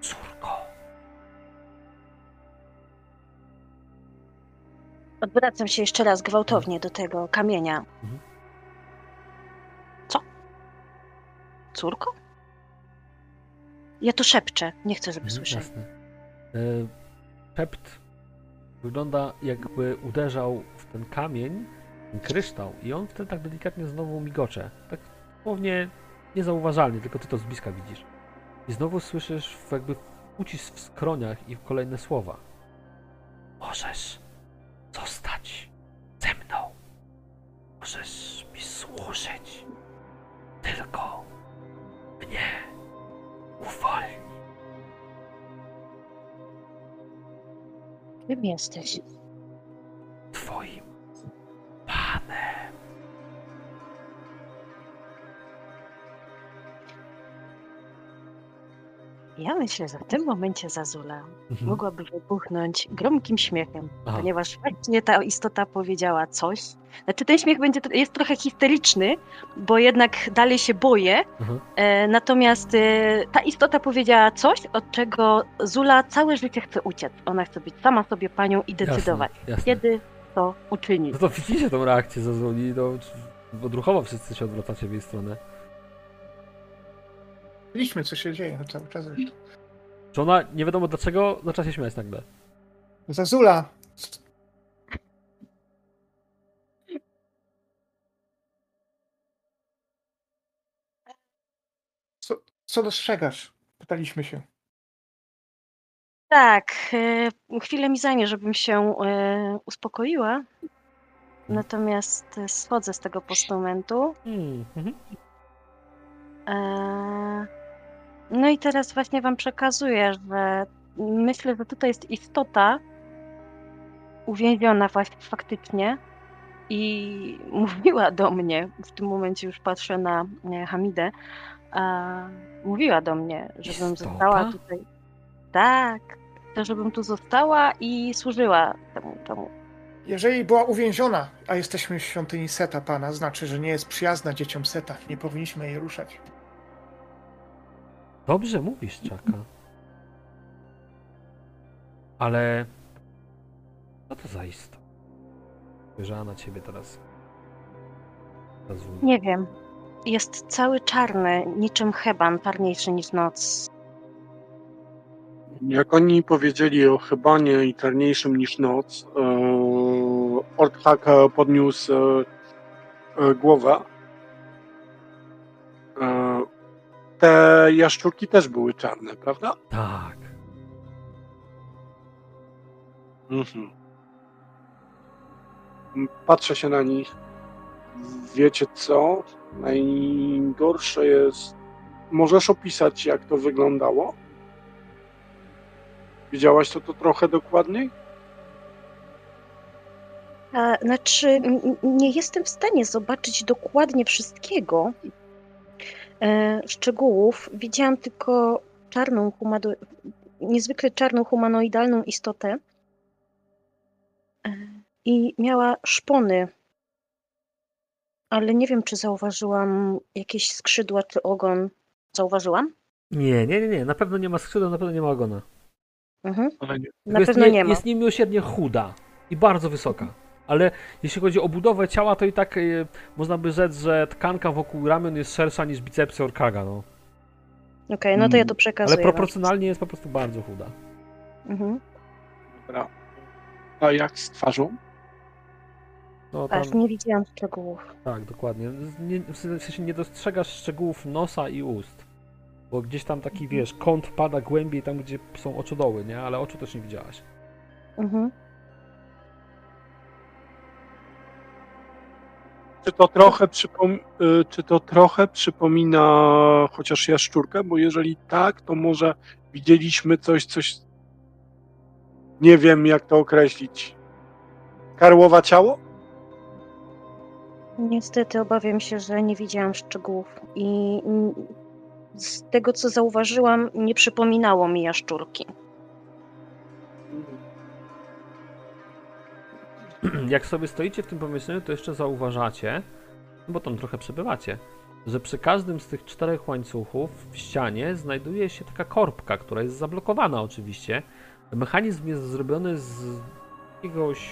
córko. Odwracam się jeszcze raz gwałtownie do tego kamienia. Mhm. Co? Córko? Ja to szepczę. Nie chcę, żeby Mhm, słyszeli. Jasne. E, Szept wygląda jakby uderzał w ten kamień, kryształ i on wtedy tak delikatnie znowu migocze. Tak słownie niezauważalnie, tylko ty to z bliska widzisz. I znowu słyszysz jakby ucisk w skroniach i kolejne słowa. Możesz zostać ze mną. Możesz mi służyć. Tylko mnie uwolnij. Kim jesteś? Ja myślę, że w tym momencie Zazula Mhm. mogłaby wybuchnąć gromkim śmiechem, Aha. ponieważ właśnie ta istota powiedziała coś. Znaczy ten śmiech będzie, jest trochę histeryczny, bo jednak dalej się boję, Mhm. e, natomiast e, ta istota powiedziała coś, od czego Zula całe życie chce uciec. Ona chce być sama sobie panią i decydować, Jasne, jasne. kiedy to uczyni. No to widzicie tą reakcję Zazuli, no, odruchowo wszyscy się odwracacie w jej stronę. Widzieliśmy, co się dzieje no cały czas zresztą. Czy ona, nie wiadomo dlaczego, zaczęła się śmiać nagle. Zazula! Co, co dostrzegasz? Pytaliśmy się. Tak, e, chwilę mi zajmie, żebym się e, uspokoiła. Natomiast schodzę z tego postumentu. Hmm, mhm. E, No i teraz właśnie Wam przekazuję, że myślę, że tutaj jest istota uwięziona właśnie faktycznie i mówiła do mnie, w tym momencie już patrzę na e, Hamidę, mówiła do mnie, żebym Istota? została tutaj. Tak. To, żebym tu została i służyła temu, temu. Jeżeli była uwięziona, a jesteśmy w świątyni Seta Pana, znaczy, że nie jest przyjazna dzieciom Seta. Nie powinniśmy jej ruszać. Dobrze mówisz, Czaka. Ale... Co to za istota? Spojrzała na ciebie teraz. Rozumiem. Nie wiem. Jest cały czarny, niczym heban, czarniejszy niż noc. Jak oni powiedzieli o chybanie i czarniejszym niż noc, e, Orkhak e, podniósł e, e, głowę. Te jaszczurki też były czarne, prawda? Tak. Mhm. Patrzę się na nich. Wiecie co? Najgorsze jest. Możesz opisać, jak to wyglądało? Widziałaś to, to trochę dokładniej? A, znaczy, nie jestem w stanie zobaczyć dokładnie wszystkiego. E, szczegółów. Widziałam tylko czarną, humano... niezwykle czarną humanoidalną istotę. E, I miała szpony. Ale nie wiem, czy zauważyłam jakieś skrzydła czy ogon. Zauważyłam? Nie, nie, nie, nie. Na pewno nie ma skrzydeł, na pewno nie ma ogona. Mhm. Na jest pewno nie, nie ma. Jest niemiłosiernie chuda i bardzo wysoka. Ale jeśli chodzi o budowę ciała, to i tak e, można by rzec, że tkanka wokół ramion jest szersza niż bicepsy Orkaga, no. Okej, no to ja Mm, to przekazuję. Ale proporcjonalnie jest po prostu bardzo chuda. Mhm. Dobra. A jak z twarzą? No tam, Aż nie widziałam szczegółów. tak, dokładnie. Nie, w sensie nie dostrzegasz szczegółów nosa i ust. Bo gdzieś tam taki, wiesz, kąt pada głębiej tam, gdzie są oczodoły, nie? Ale oczu też nie widziałaś. Mhm. Czy to trochę, przypom- y, czy to trochę przypomina chociaż jaszczurkę? Bo jeżeli tak, to może widzieliśmy coś, coś. Nie wiem, jak to określić. Karłowa ciało? Niestety obawiam się, że nie widziałam szczegółów i z tego co zauważyłam, nie przypominało mi jaszczurki. Jak sobie stoicie w tym pomieszczeniu, to jeszcze zauważacie, bo tam trochę przebywacie, że przy każdym z tych czterech łańcuchów w ścianie znajduje się taka korbka, która jest zablokowana oczywiście. Mechanizm jest zrobiony z jakiegoś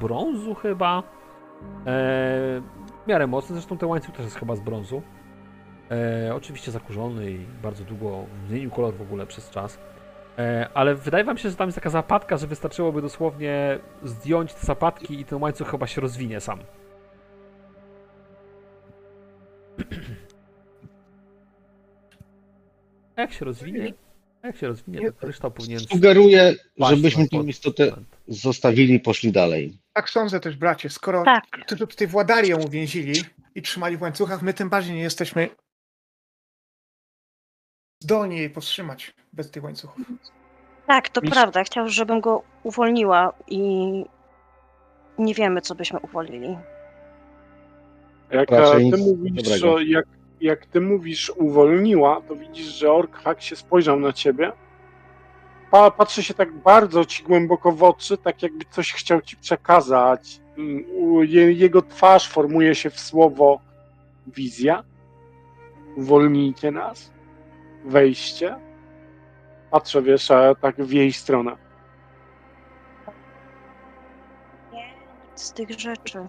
brązu chyba. Eee, w miarę mocny, zresztą ten łańcuch też jest chyba z brązu. Eee, oczywiście zakurzony i bardzo długo zmienił kolor w ogóle przez czas. E, ale wydaje wam się, że tam jest taka zapadka, że wystarczyłoby dosłownie zdjąć te zapadki i ten łańcuch chyba się rozwinie sam. A jak się rozwinie? A jak się rozwinie, to kryształ powinien... Sugeruję, żebyśmy pod- istotę zostawili i poszli dalej. Tak sądzę też, bracie. Skoro Tak, ty tutaj władali ją uwięzili i trzymali w łańcuchach, my tym bardziej nie jesteśmy zdolni jej powstrzymać bez tych łańcuchów. tak, to Mistrz- prawda. Chciał, żebym go uwolniła i nie wiemy, co byśmy uwolnili. Jak ty mówisz, że jak, jak ty mówisz uwolniła, to widzisz, że Orkhak się spojrzał na ciebie. Pa, patrzy się tak bardzo ci głęboko w oczy, tak jakby coś chciał ci przekazać. Mm, jego twarz formuje się w słowo wizja. Uwolnijcie nas. Wejście. Patrzę, wiesz, tak w jej stronę. Nie, nic z tych rzeczy.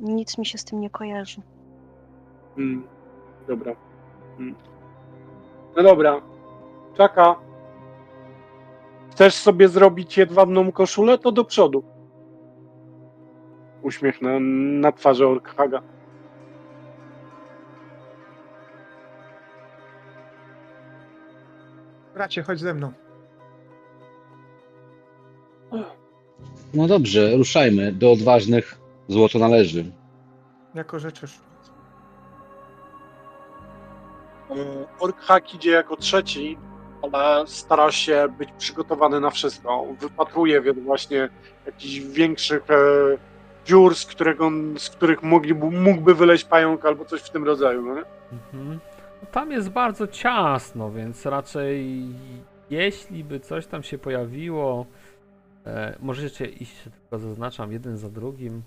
Nic mi się z tym nie kojarzy. Mm, dobra. Mm. No dobra. Czaka. Chcesz sobie zrobić jedwabną koszulę? To do przodu. Uśmiech na, na twarzy Orkhaga. Bracie, chodź ze mną. No dobrze, ruszajmy. Do odważnych złoto należy. Jako życzysz. E, Orkhag idzie jako trzeci, ale stara się być przygotowany na wszystko. Wypatruje więc właśnie jakichś większych e, dziur, z, którego, z których mogliby, mógłby wyleźć pająk albo coś w tym rodzaju, no nie? Mhm. No tam jest bardzo ciasno, więc raczej jeśli by coś tam się pojawiło, e, możecie iść, tylko zaznaczam, jeden za drugim,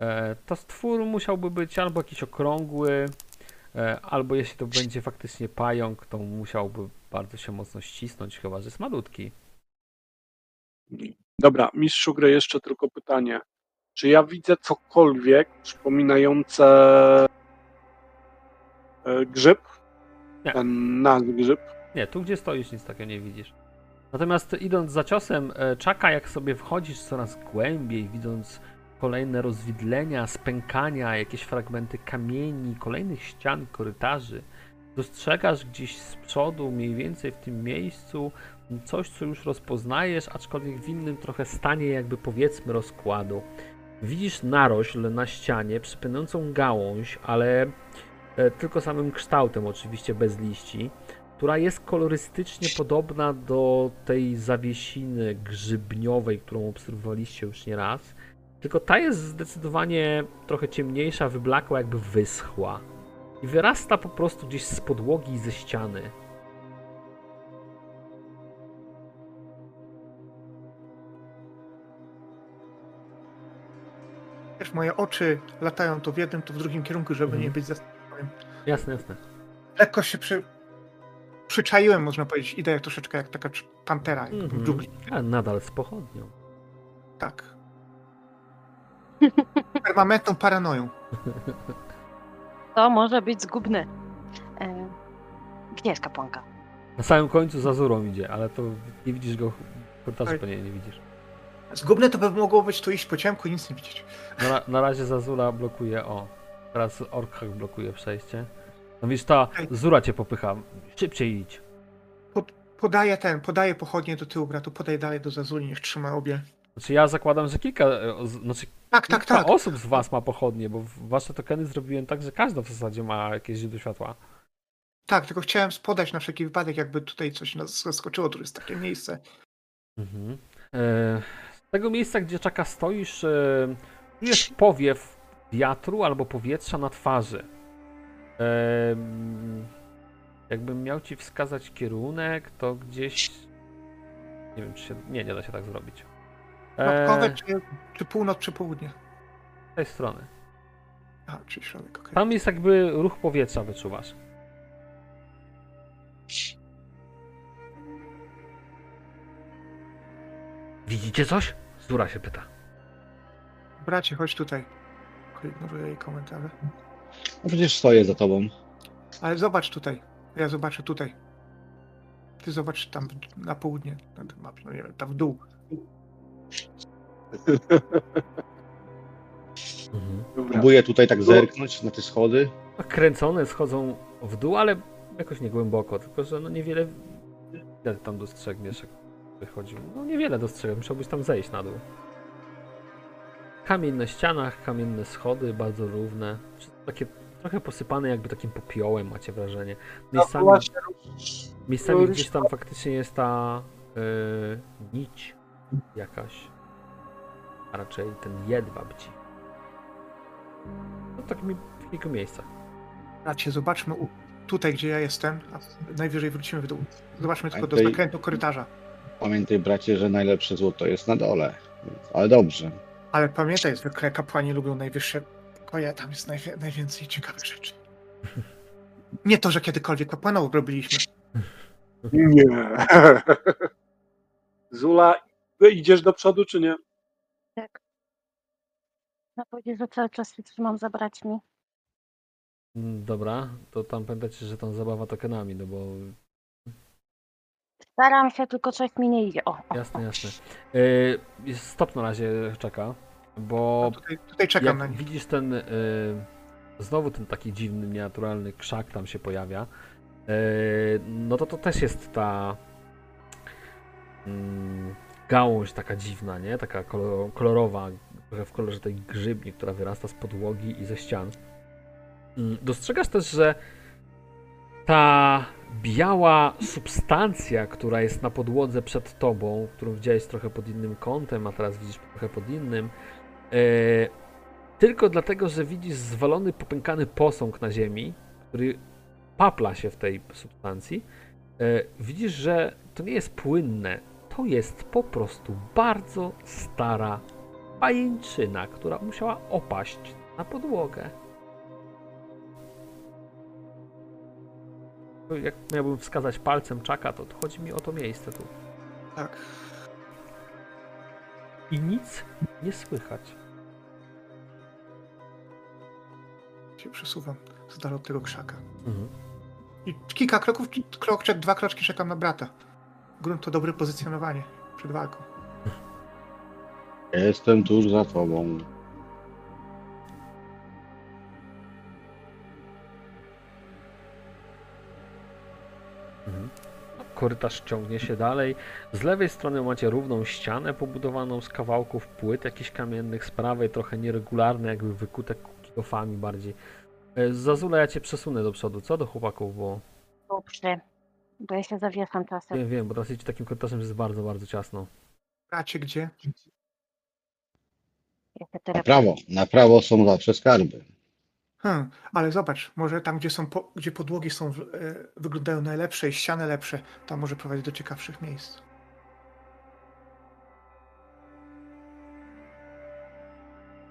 e, to stwór musiałby być albo jakiś okrągły, e, albo jeśli to będzie faktycznie pająk, to musiałby bardzo się mocno ścisnąć, chyba że jest malutki. Dobra, mistrzu gry, jeszcze tylko pytanie. Czy ja widzę cokolwiek przypominające e, grzyb? Nie. Ten nasz grzyb? Nie, tu gdzie stoisz nic takiego nie widzisz. Natomiast idąc za ciosem e, czaka, jak sobie wchodzisz coraz głębiej, widząc kolejne rozwidlenia, spękania, jakieś fragmenty kamieni, kolejnych ścian, korytarzy, dostrzegasz gdzieś z przodu, mniej więcej w tym miejscu, coś, co już rozpoznajesz, aczkolwiek w innym trochę stanie, jakby powiedzmy rozkładu. Widzisz narośl na ścianie, przypominającą gałąź, ale e, tylko samym kształtem, oczywiście bez liści która jest kolorystycznie podobna do tej zawiesiny grzybniowej, którą obserwowaliście już nie raz. Tylko ta jest zdecydowanie trochę ciemniejsza, wyblakła, jakby wyschła. I wyrasta po prostu gdzieś z podłogi i ze ściany. Wiesz, moje oczy latają to w jednym, to w drugim kierunku, żeby Mhm. nie być zastanawianym. Jasne, jasne. Lekko się przy... przyczaiłem, można powiedzieć. Idę jak troszeczkę jak taka pantera jakby Mhm. w dżungli. A nadal z pochodnią. Tak. Permanentną paranoją. To może być zgubne. Gdzie jest kapłanka? Na samym końcu za Zurą idzie, ale to nie widzisz go Oj. pewnie nie widzisz. Zgubne to by mogło być tu iść po ciemku i nic nie widzieć. Na, na razie Zazula blokuje, o. Teraz Orkhak blokuje przejście. No widzisz, ta. Zura cię popycha. Szybciej idź. Podaję ten, podaję pochodnie do tyłu bratu, podaję dalej do Zazuli, niech trzyma obie. Znaczy ja zakładam, że kilka, e, znaczy Tak, tak, kilka tak. osób z was ma pochodnie, bo wasze tokeny zrobiłem tak, że każda w zasadzie ma jakieś źródło światła. Tak, tylko chciałem spodać na wszelki wypadek, jakby tutaj coś nas zaskoczyło, tu jest takie miejsce. Mhm. E, z tego miejsca, gdzie czaka stoisz, e, czujesz powiew wiatru albo powietrza na twarzy. Jakbym miał ci wskazać kierunek, to gdzieś... Nie wiem, czy się... Nie, nie da się tak zrobić. Środkowe E, czy, czy północ, czy południe? z tej strony. A, czyli środek, okej. Tam jest jakby ruch powietrza, wyczuwasz. Widzicie coś? Zura się pyta. Bracie, chodź tutaj. Ignoruję jej komentarze. No przecież stoję za tobą. Ale zobacz tutaj. Ja zobaczę tutaj. Ty zobacz tam na południe. Na tym mapie, no nie wiem, tam w dół. Dobra. Próbuję tutaj tak zerknąć na te schody. Kręcone schodzą w dół, ale jakoś nie głęboko, tylko że no niewiele tam dostrzegniesz, wychodził. No niewiele dostrzegam, musiałbyś tam zejść na dół. Kamień na ścianach, kamienne schody, bardzo równe. Takie trochę posypane jakby takim popiołem, macie wrażenie. No Miejscami, właśnie, miejscami gdzieś tam faktycznie jest ta yy, nić jakaś. A raczej ten jedwab ci. No takimi w kilku miejscach. Bracie, zobaczmy tutaj, gdzie ja jestem, a najwyżej wrócimy w dół. Zobaczmy tylko do zakrętu korytarza. Pamiętaj, bracie, że najlepsze złoto jest na dole. Ale dobrze. Ale pamiętaj, zwykle kapłani lubią najwyższe pokoje, tam jest najwie, najwięcej ciekawych rzeczy. Nie to, że kiedykolwiek kapłanów robiliśmy. Nie. Zula, idziesz do przodu, czy nie? Tak. No powiedzieć, że cały czas się trzymam za braćmi. Mm, Dobra, to tam pamiętajcie, że tam zabawa tokenami, no bo Staram się, tylko coś mi nie idzie. O, o, jasne, jasne. Yy, jest stop na razie czeka, bo tutaj, tutaj czekam jak na nich. widzisz ten, yy, znowu ten taki dziwny, nienaturalny krzak tam się pojawia, yy, no to to też jest ta mm, gałąź taka dziwna, nie? Taka kolor, kolorowa, trochę w kolorze tej grzybni, która wyrasta z podłogi i ze ścian. Mm, Dostrzegasz też, że ta biała substancja, która jest na podłodze przed tobą, którą widziałeś trochę pod innym kątem, a teraz widzisz trochę pod innym, tylko dlatego, że widzisz zwalony, popękany posąg na ziemi, który papla się w tej substancji. E, widzisz, że to nie jest płynne. To jest po prostu bardzo stara pajęczyna, która musiała opaść na podłogę. Jak miałbym wskazać palcem czaka, to chodzi mi o to miejsce tu. Tak. I nic nie słychać. Się przesuwam z dala od tego krzaka. Mhm. I kilka kroków, krok, czek, dwa kroczki czekam na brata. Grunt to dobre pozycjonowanie przed walką. Jestem tuż za tobą. Korytarz ciągnie się dalej. Z lewej strony macie równą ścianę pobudowaną z kawałków płyt jakichś kamiennych, z prawej trochę nieregularne, jakby wykute kilofami bardziej. E, Zazula, ja cię przesunę do przodu, co do chłopaków, bo Dobrze, bo ja się zawieszam czasem. wiem, wiem, bo teraz idzie takim korytarzem, że jest bardzo, bardzo ciasno. Bracie, gdzie? Na prawo. Na prawo są zawsze skarby. Hmm, ale zobacz, może tam, gdzie, są po, gdzie podłogi są, w- e, wyglądają najlepsze i ściany lepsze, tam może prowadzić do ciekawszych miejsc.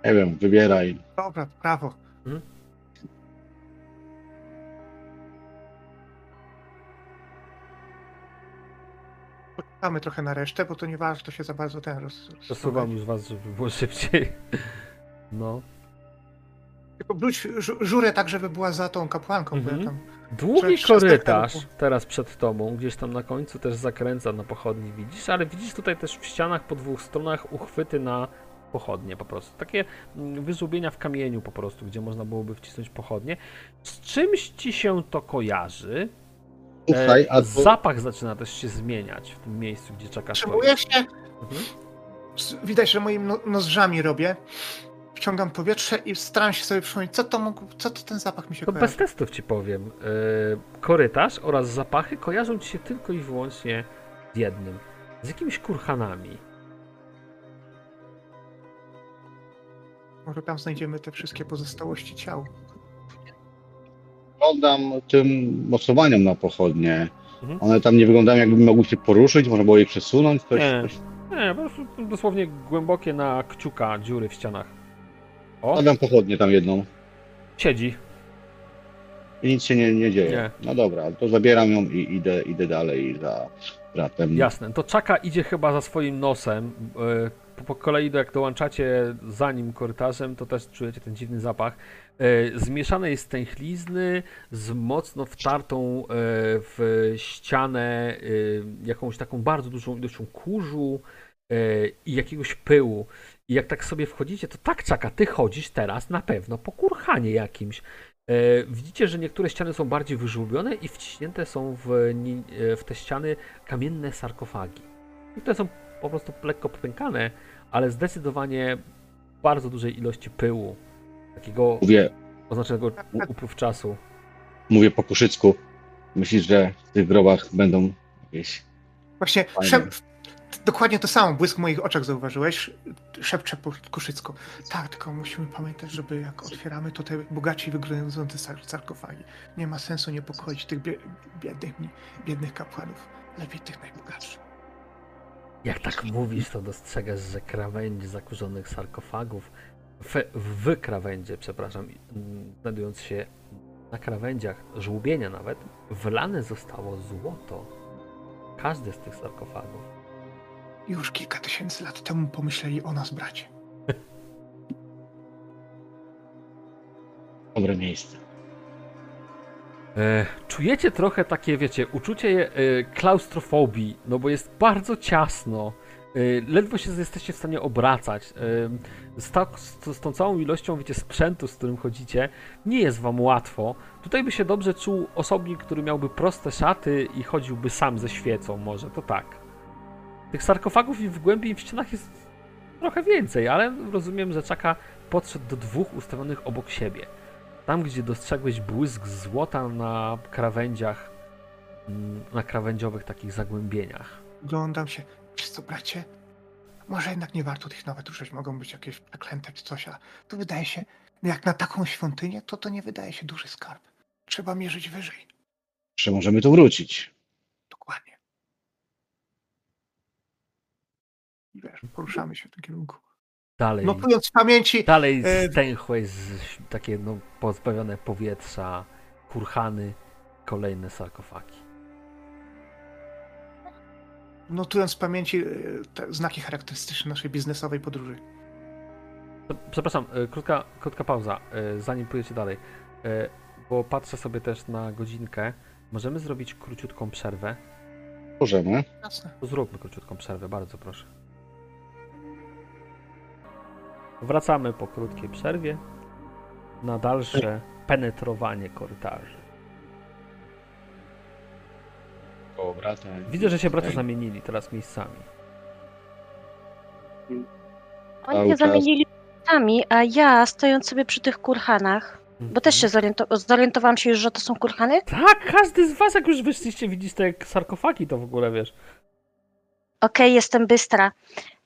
Nie wiem, wybieraj. Dobra, prawo. Poczekamy trochę na resztę, bo to nie warto się za bardzo ten roz... Przesuwam już was, żeby było szybciej. No. Tylko wróć żu- żurę tak, żeby była za tą kapłanką, bo Mhm. ja tam... Długi korytarz teraz przed tobą, gdzieś tam na końcu też zakręca na pochodni, widzisz, ale widzisz tutaj też w ścianach po dwóch stronach uchwyty na pochodnie po prostu. Takie mm, wyżłobienia w kamieniu po prostu, gdzie można byłoby wcisnąć pochodnie. Z czymś ci się to kojarzy? E, Słuchaj, a to... Zapach zaczyna też się zmieniać w tym miejscu, gdzie czekasz. Potrzebuję się... Mhm. Widać, że moimi no, nozdrzami robię. Wciągam powietrze i staram się sobie przypomnieć, co to mógł, co to ten zapach mi się To kojarzy. bez testów ci powiem. E, korytarz oraz zapachy kojarzą ci się tylko i wyłącznie z jednym. Z jakimiś kurhanami. Może tam znajdziemy te wszystkie pozostałości ciał. oddam tym mocowaniom na pochodnie. Mhm. One tam nie wyglądają jakby mogły się poruszyć, można było je przesunąć. Coś, Nie. coś. Nie, po prostu dosłownie głębokie na kciuka dziury w ścianach. O, Oddam pochodnię tam jedną siedzi. i nic się nie, nie dzieje. Nie. No dobra, to zabieram ją i idę, idę dalej za bratem. Jasne. To czaka idzie chyba za swoim nosem. e, Po, po kolei, jak dołączacie za nim korytarzem, to też czujecie ten dziwny zapach. E, Zmieszane jest stęchlizny z mocno wtartą e, w ścianę e, jakąś taką bardzo dużą ilością kurzu e, i jakiegoś pyłu. I jak tak sobie wchodzicie, to tak czaka, ty chodzisz teraz na pewno po kurhanie jakimś. E, Widzicie, że niektóre ściany są bardziej wyżłobione i wciśnięte są w, e, w te ściany kamienne sarkofagi. Te są po prostu lekko popękane, ale zdecydowanie bardzo dużej ilości pyłu, takiego Mówię, oznaczonego u- upływ czasu. mówię po koszycku. Myślisz, że w tych grobach będą jakieś... Właśnie szep... Dokładnie to samo, błysk w moich oczach zauważyłeś. Szepczę po kuszycku. Tak, tylko musimy pamiętać, żeby jak otwieramy, to te bogaci wyglądające sar- sarkofagi. Nie ma sensu niepokoić tych bie... biednych, biednych kapłanów. Lepiej tych najbogatszych. Jak tak mówisz, to dostrzegasz, że krawędzie zakurzonych sarkofagów, w, w krawędzie, przepraszam, znajdując się na krawędziach, żłubienia nawet, wlane zostało złoto. Każdy z tych sarkofagów. Już kilka tysięcy lat temu pomyśleli o nas, bracie. Dobre miejsce. E, czujecie trochę takie, wiecie, uczucie e, klaustrofobii, no bo jest bardzo ciasno. E, ledwo się jesteście w stanie obracać. E, z, tak, z, z tą całą ilością, wiecie, sprzętu, z którym chodzicie, nie jest wam łatwo. Tutaj by się dobrze czuł osobnik, który miałby proste szaty i chodziłby sam ze świecą, może, to tak. Tych sarkofagów i w głębi i w ścianach jest trochę więcej, ale rozumiem, że Czaka podszedł do dwóch ustawionych obok siebie. Tam, gdzie dostrzegłeś błysk złota na krawędziach, mm, na krawędziowych takich zagłębieniach. Oglądam się. Wiesz co, bracie? może jednak nie warto tych nawet ruszyć, mogą być jakieś przeklęte czy coś, a to wydaje się, jak na taką świątynię, to to nie wydaje się duży skarb. Trzeba mierzyć wyżej. Że możemy tu wrócić. Dokładnie. I wiesz, poruszamy się w tym kierunku. Dalej, Notując w pamięci, dalej e, stęchłe, z, takie no, pozbawione powietrza, kurhany, kolejne sarkofagi. notując w pamięci e, te znaki charakterystyczne naszej biznesowej podróży. Przepraszam, e, krótka, krótka pauza, e, zanim pójdziecie dalej, E, bo patrzę sobie też na godzinkę. Możemy zrobić króciutką przerwę? Możemy. Jasne. Zróbmy króciutką przerwę, bardzo proszę. Wracamy po krótkiej przerwie na dalsze penetrowanie korytarzy. Dobra, tak. Widzę, że się bracia zamienili teraz miejscami. Oni Cały się czas. zamienili sami, a ja stojąc sobie przy tych kurhanach, bo też się zoriento- zorientowałam się już, że to są kurhany. Tak, każdy z was, jak już wyszliście, widzisz te sarkofagi, to w ogóle wiesz. Okej, jestem bystra.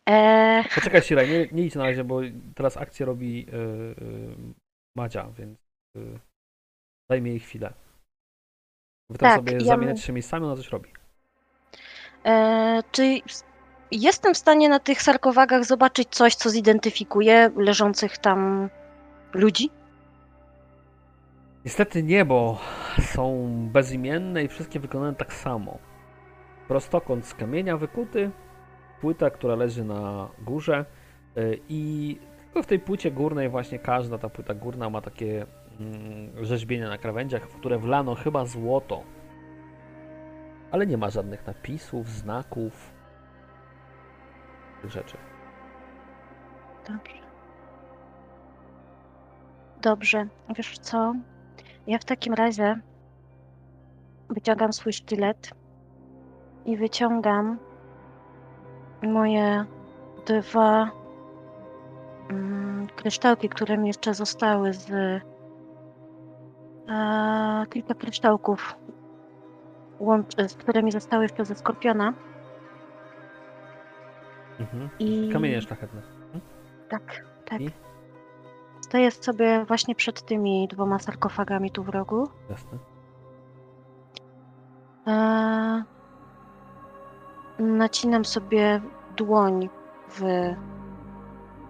Eee, Poczekaj, Siraj, nie, nie idź na razie, bo teraz akcję robi yy, yy, Madzia, więc yy, daj mi jej chwilę. Wy tam Tak, sobie ja zamieniacie się miejscami, ona coś robi. eee, czy jestem w stanie na tych sarkowagach zobaczyć coś, co zidentyfikuje leżących tam ludzi? Niestety nie, bo są bezimienne i wszystkie wykonane tak samo. Prostokąt z kamienia wykuty, płyta, która leży na górze yy, i tylko w tej płycie górnej właśnie każda ta płyta górna ma takie mm, rzeźbienia na krawędziach, w które wlano chyba złoto. Ale nie ma żadnych napisów, znaków, tych rzeczy. Dobrze. Dobrze, wiesz co? Ja w takim razie wyciągam swój sztylet i wyciągam moje dwa mm, kryształki, które mi jeszcze zostały z e, kilka kryształków, łącz, z którymi zostały jeszcze ze skorpiona. Mhm. I Kamienie szlachetne. Tak, tak. I? Stoję sobie właśnie przed tymi dwoma sarkofagami tu w rogu. Jasne. Eee, nacinam sobie dłoń w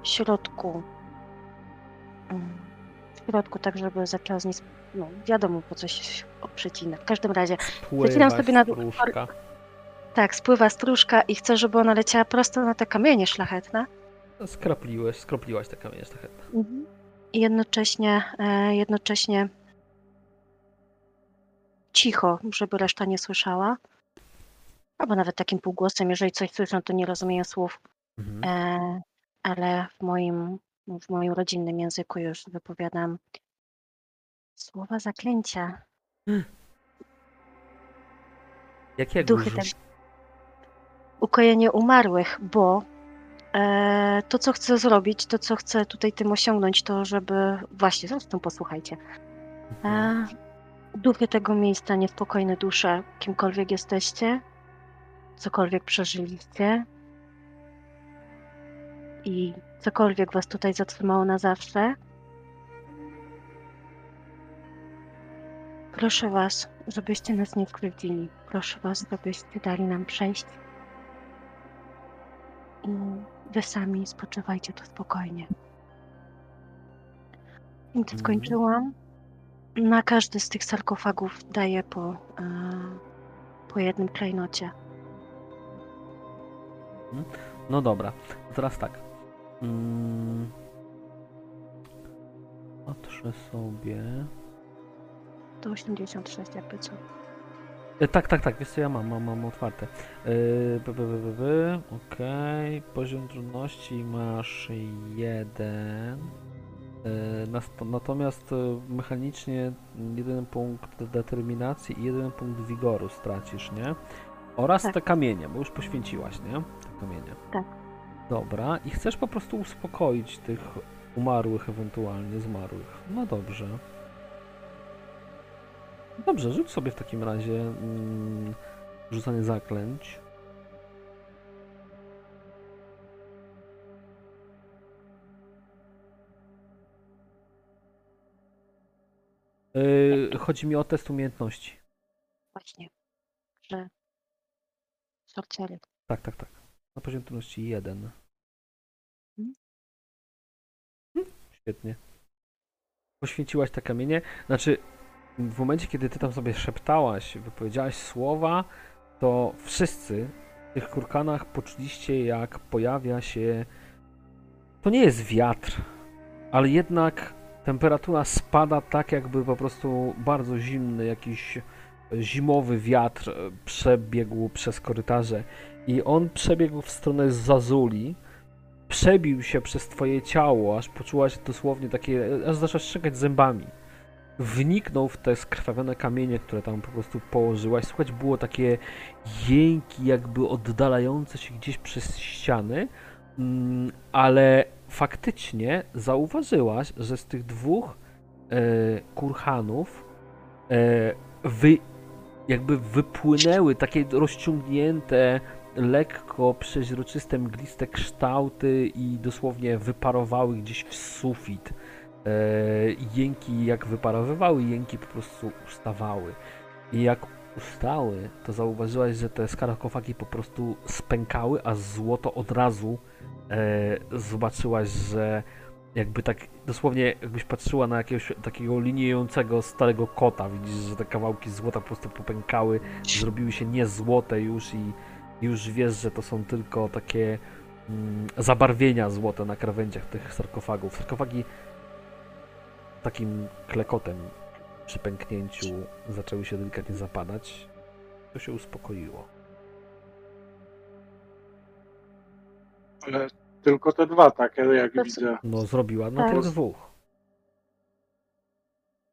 środku. Mm, W środku, tak żeby zaczęła z niej. No, wiadomo po coś przecina. W każdym razie, Pływa sobie na- stróżka. tak, spływa stróżka i chcę, żeby ona leciała prosto na te kamienie szlachetne. Skropliłeś, skropliłaś te kamienie szlachetne. I jednocześnie, e, jednocześnie cicho, żeby reszta nie słyszała. Albo nawet takim półgłosem, jeżeli coś słyszą, to nie rozumieją słów, Mhm. e, ale w moim, w moim rodzinnym języku już wypowiadam słowa zaklęcia. Jakiego duchy użyć? Ukojenie umarłych, bo e, to, co chcę zrobić, to, co chcę tutaj tym osiągnąć, to żeby. Właśnie, zresztą posłuchajcie. Mhm. E, duchy tego miejsca, niespokojne dusze, kimkolwiek jesteście, cokolwiek przeżyliście i cokolwiek was tutaj zatrzymało na zawsze. Proszę was, żebyście nas nie skrzywdzili. Proszę was, żebyście dali nam przejść. I wy sami spoczywajcie tu spokojnie. Więc Mhm. skończyłam. Na każdy z tych sarkofagów daję po, e, po jednym klejnocie. No dobra, teraz tak. Mm. Patrzę sobie. To 86 jakby co. E, tak, tak, tak, wiesz co ja mam, mam, mam otwarte. Yy. Okej, poziom trudności masz jeden. Yy, nas- natomiast y, mechanicznie jeden punkt determinacji i jeden punkt wigoru stracisz, nie? Oraz Tak. te kamienie, bo już poświęciłaś, nie? kamienia. Tak. Dobra, i chcesz po prostu uspokoić tych umarłych, ewentualnie zmarłych. No dobrze. Dobrze, rzuć sobie w takim razie mm, rzucanie zaklęć. Yy, chodzi mi o test umiejętności. Właśnie. Że. Sorcery. Tak, tak, tak. Na poziom trudności 1. Mhm. Świetnie. Poświęciłaś te kamienie. Znaczy, w momencie, kiedy ty tam sobie szeptałaś, wypowiedziałaś słowa, to wszyscy w tych kurkanach poczuliście, jak pojawia się. To nie jest wiatr, ale jednak temperatura spada tak, jakby po prostu bardzo zimny, jakiś zimowy wiatr przebiegł przez korytarze i on przebiegł w stronę Zazuli, przebił się przez twoje ciało, aż poczułaś dosłownie takie, aż zaczęłaś szczekać zębami. Wniknął w te skrwawione kamienie, które tam po prostu położyłaś. Słuchać było takie jęki, jakby oddalające się gdzieś przez ściany, mm, ale faktycznie zauważyłaś, że z tych dwóch e, kurhanów e, wy, jakby wypłynęły takie rozciągnięte, lekko przeźroczyste, mgliste kształty i dosłownie wyparowały gdzieś w sufit. E, jęki jak wyparowywały, jęki po prostu ustawały. I jak ustały, to zauważyłaś, że te sarkofagi po prostu spękały, a złoto od razu e, zobaczyłaś, że jakby tak dosłownie jakbyś patrzyła na jakiegoś takiego liniejącego starego kota, widzisz, że te kawałki złota po prostu popękały, zrobiły się niezłote już i już wiesz, że to są tylko takie mm, zabarwienia złote na krawędziach tych sarkofagów. Sarkofagi takim klekotem przy pęknięciu zaczęły się delikatnie zapadać. To się uspokoiło. Ale tylko te dwa takie, jak To- widzę. No zrobiła na Tak. tych dwóch.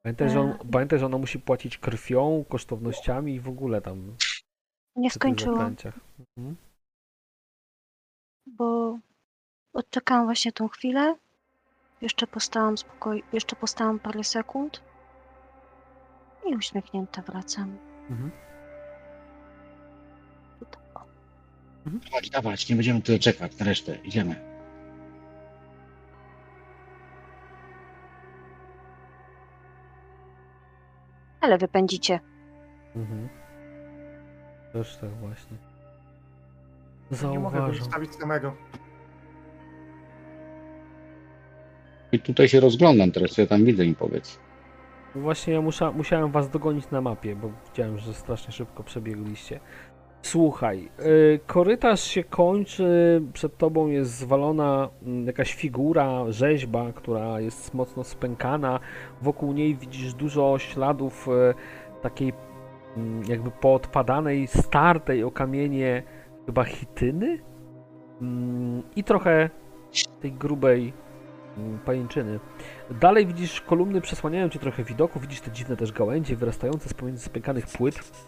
Pamiętaj że, on, pamiętaj, że ona musi płacić krwią, kosztownościami i w ogóle tam Nie skończyłam. Mhm. bo odczekałam właśnie tą chwilę. Jeszcze postałam spokoj... jeszcze postałam parę sekund. I uśmiechnięta wracam. Mhm. Tutaj, o. Dawać, dawać, nie będziemy tyle czekać na resztę. Idziemy. Ale wypędzicie. Mhm. Też tak właśnie. Nie mogę Zauważam. samego. I tutaj się rozglądam teraz, co ja tam widzę im powiedz. Właśnie ja musza, musiałem was dogonić na mapie, bo widziałem, że strasznie szybko przebiegliście. Słuchaj, y, korytarz się kończy, przed tobą jest zwalona mm, jakaś figura, rzeźba, która jest mocno spękana. Wokół niej widzisz dużo śladów y, takiej jakby poodpadanej, startej o kamienie chyba chityny Mm, i trochę tej grubej mm, pajęczyny. Dalej widzisz kolumny przesłaniają ci trochę widoku, widzisz te dziwne też gałęzie wyrastające z pomiędzy spękanych płyt.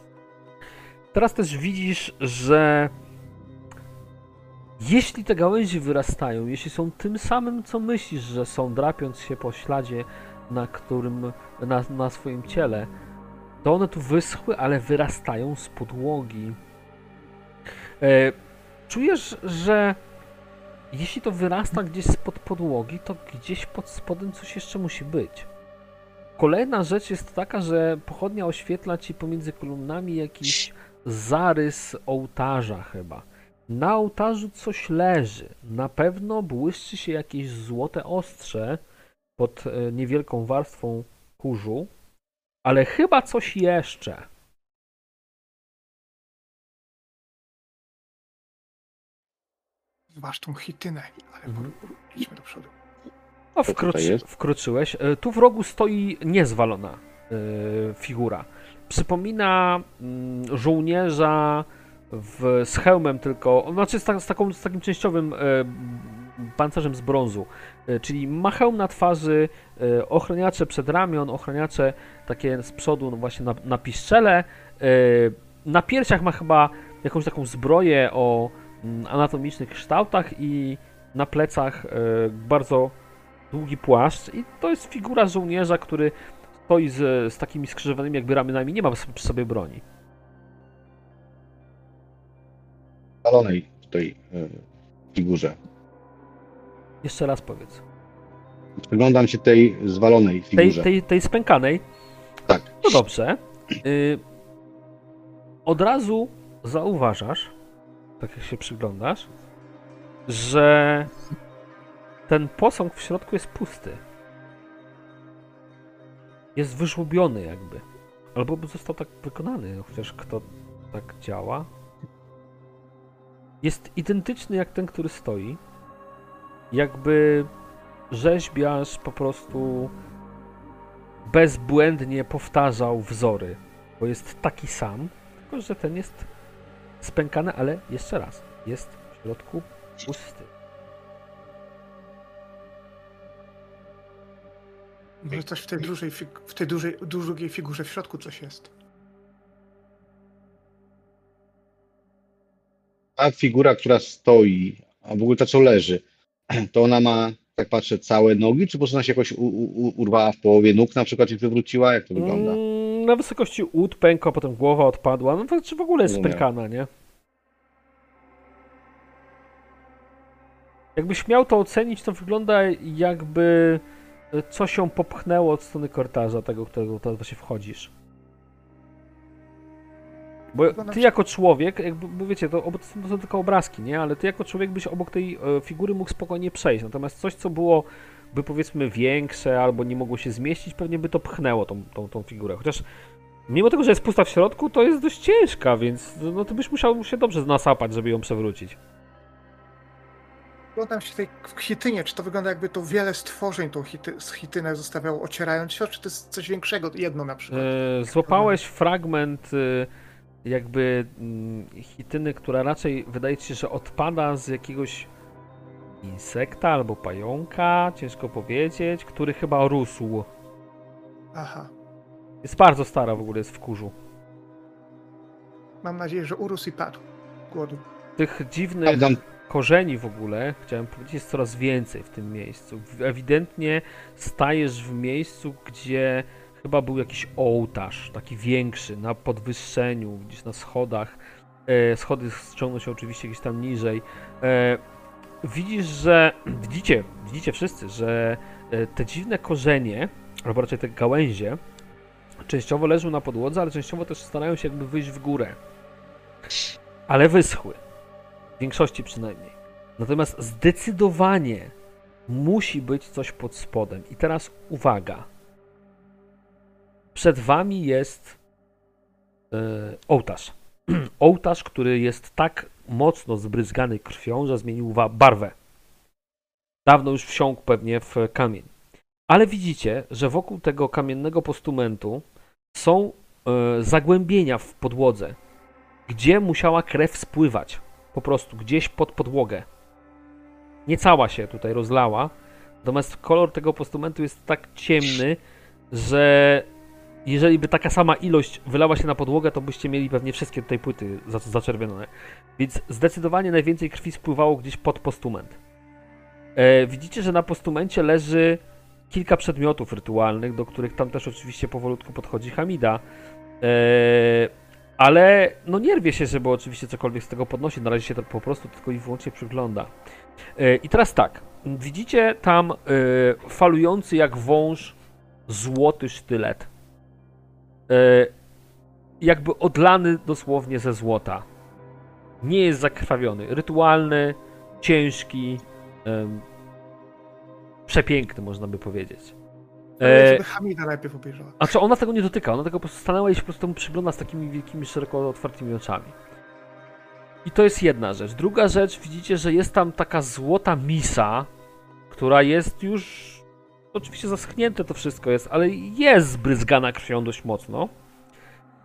Teraz też widzisz, że jeśli te gałęzie wyrastają, jeśli są tym samym, co myślisz, że są, drapiąc się po śladzie, na którym, na, na swoim ciele, to one tu wyschły, ale wyrastają z podłogi. E, czujesz, że jeśli to wyrasta gdzieś spod podłogi, to gdzieś pod spodem coś jeszcze musi być. Kolejna rzecz jest taka, że pochodnia oświetla ci pomiędzy kolumnami jakiś zarys ołtarza chyba. Na ołtarzu coś leży. Na pewno błyszczy się jakieś złote ostrze pod e, niewielką warstwą kurzu, ale chyba coś jeszcze. Zważ tą chitynę, ale Mhm. idźmy do przodu. O, Co tutaj wkroczy, jest? wkroczyłeś. E, Tu w rogu stoi niezwalona e, figura. Przypomina mm, żołnierza w, z hełmem tylko, znaczy z, ta, z, taką, z takim częściowym e, pancerzem z brązu. E, czyli ma hełm na twarzy, e, ochraniacze przed ramion, ochraniacze takie z przodu no właśnie na, na piszczele. E, na piersiach ma chyba jakąś taką zbroję o mm, anatomicznych kształtach i na plecach bardzo długi płaszcz i to jest figura żołnierza, który stoi z, z takimi skrzyżowanymi jakby ramionami, nie ma przy sobie broni. Zalonej tutaj e, figurze. Jeszcze raz powiedz. Przyglądam się tej zwalonej Tej, figurze. tej, tej spękanej, Tak. No dobrze. Y, od razu zauważasz, tak jak się przyglądasz, że ten posąg w środku jest pusty. Jest wyżłobiony jakby. Albo by został tak wykonany, chociaż kto tak działa. Jest identyczny jak ten, który stoi. Jakby rzeźbiarz po prostu bezbłędnie powtarzał wzory, bo jest taki sam, tylko że ten jest spękany, ale jeszcze raz, jest w środku pusty. Może coś w tej dużej, w tej dużej, drugiej figurze w środku coś jest. Ta figura, która stoi, a w ogóle ta, co leży, to ona ma, tak patrzę, całe nogi, czy po prostu ona się jakoś u, u, urwała w połowie nóg na przykład i wywróciła? Jak to wygląda? Mm, na wysokości ud pękła, potem głowa odpadła, no to czy w ogóle jest Rozumiem. spękana, nie? Jakbyś miał to ocenić, to wygląda jakby coś się popchnęło od strony korytarza, tego, którego teraz właśnie wchodzisz. Bo ty jako człowiek, jakby, bo wiecie, to, to są- tylko obrazki, nie? Ale ty jako człowiek byś obok tej e, figury mógł spokojnie przejść. Natomiast coś, co było by powiedzmy większe albo nie mogło się zmieścić, pewnie by to pchnęło tą, tą, tą figurę. Chociaż mimo tego, że jest pusta w środku, to jest dość ciężka, więc no ty byś musiał się dobrze nasapać, żeby ją przewrócić. Oglądam się tej w chitynie, czy to wygląda jakby to wiele stworzeń tą hity, z chitynę zostawiało ocierając się, czy to jest coś większego, jedno na przykład. E, złapałeś fragment e, jakby mm, chityny, która raczej wydaje ci się, że odpada z jakiegoś insekta albo pająka, ciężko powiedzieć, który chyba rósł. Aha. Jest bardzo stara w ogóle, jest w kurzu. Mam nadzieję, że urósł i padł. Głodu. Tych dziwnych Sprawdzam, korzeni w ogóle, chciałem powiedzieć, jest coraz więcej w tym miejscu. Ewidentnie stajesz w miejscu, gdzie chyba był jakiś ołtarz, taki większy, na podwyższeniu, gdzieś na schodach. E, schody ściągną się oczywiście gdzieś tam niżej. E, widzisz, że widzicie, widzicie wszyscy, że e, te dziwne korzenie, albo raczej te gałęzie, częściowo leżą na podłodze, ale częściowo też starają się jakby wyjść w górę. Ale wyschły. W większości przynajmniej. Natomiast zdecydowanie musi być coś pod spodem. I teraz uwaga. Przed wami jest e, ołtarz. ołtarz, który jest tak mocno zbryzgany krwią, że zmienił barwę. Dawno już wsiąkł pewnie w kamień. Ale widzicie, że wokół tego kamiennego postumentu są e, zagłębienia w podłodze, gdzie musiała krew spływać po prostu gdzieś pod podłogę. Nie cała się tutaj rozlała, natomiast kolor tego postumentu jest tak ciemny, że jeżeli by taka sama ilość wylała się na podłogę, to byście mieli pewnie wszystkie tutaj płyty za- zaczerwienione. Więc zdecydowanie najwięcej krwi spływało gdzieś pod postument. E, widzicie, że na postumencie leży kilka przedmiotów rytualnych, do których tam też oczywiście powolutku podchodzi Hamida. E, ale no nie rwie się, żeby oczywiście cokolwiek z tego podnosić. Na razie się to po prostu tylko i wyłącznie przygląda. E, I teraz tak. Widzicie tam e, falujący jak wąż złoty sztylet. E, jakby odlany dosłownie ze złota. Nie jest zakrwawiony. Rytualny, ciężki, przepiękny można by powiedzieć. E, żeby Hamida najpierw obejrzała. a co ona tego nie dotyka? Ona tego po prostu stanęła i się po prostu temu przygląda z takimi wielkimi, szeroko otwartymi oczami. I to jest jedna rzecz. Druga rzecz, widzicie, że jest tam taka złota misa, która jest już. Oczywiście zaschnięte to wszystko jest, ale jest zbryzgana krwią dość mocno.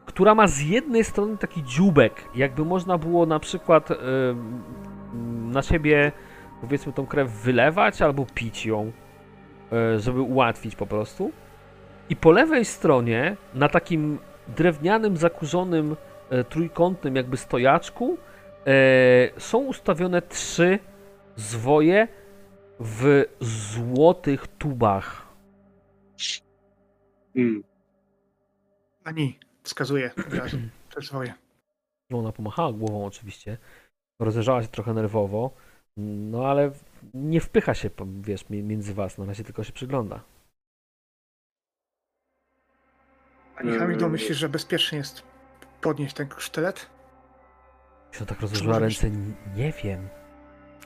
Która ma z jednej strony taki dziubek, jakby można było na przykład em, na siebie, powiedzmy, tą krew wylewać albo pić ją, e, żeby ułatwić po prostu. I po lewej stronie, na takim drewnianym, zakurzonym, e, trójkątnym jakby stojaczku, e, są ustawione trzy zwoje w złotych tubach. Hmm. Ani, wskazuje od razu. Te swoje. Ona pomachała głową oczywiście, rozejrzała się trochę nerwowo, no ale nie wpycha się, wiesz, mi- między was, na razie tylko się przygląda. Pani Mm. Hamido, myślisz, że bezpiecznie jest podnieść ten sztylet? Się tak rozłożyła ręce, nie wiem.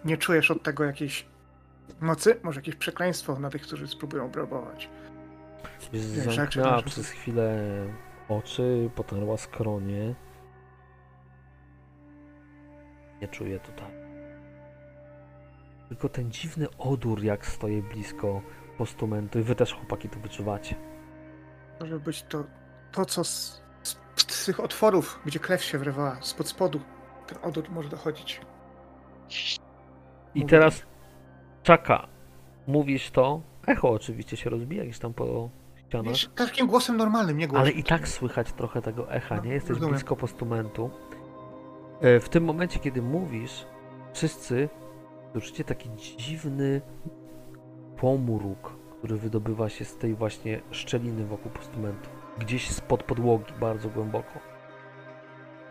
Nie czujesz od tego jakiejś mocy? Może jakieś przekleństwo na tych, którzy spróbują rzeczy Zamknęła przez chwilę oczy, potarła skronie. Nie czuję tutaj. Tylko ten dziwny odór, jak stoję blisko postumentu i wy też chłopaki to wyczuwacie. Może być to to, co z, z, z tych otworów, gdzie krew się wrywała, spod spodu. Ten odór może dochodzić. I Mówię. teraz czaka. Mówisz to, echo oczywiście się rozbija gdzieś tam po ścianach. Wiesz, takim głosem normalnym, nie głosem. Ale i tak słychać trochę tego echa, No, nie? Jesteś rozumiem. blisko postumentu. E, W tym momencie, kiedy mówisz, wszyscy słyszycie taki dziwny pomruk, który wydobywa się z tej właśnie szczeliny wokół postumentu. Gdzieś spod podłogi, bardzo głęboko.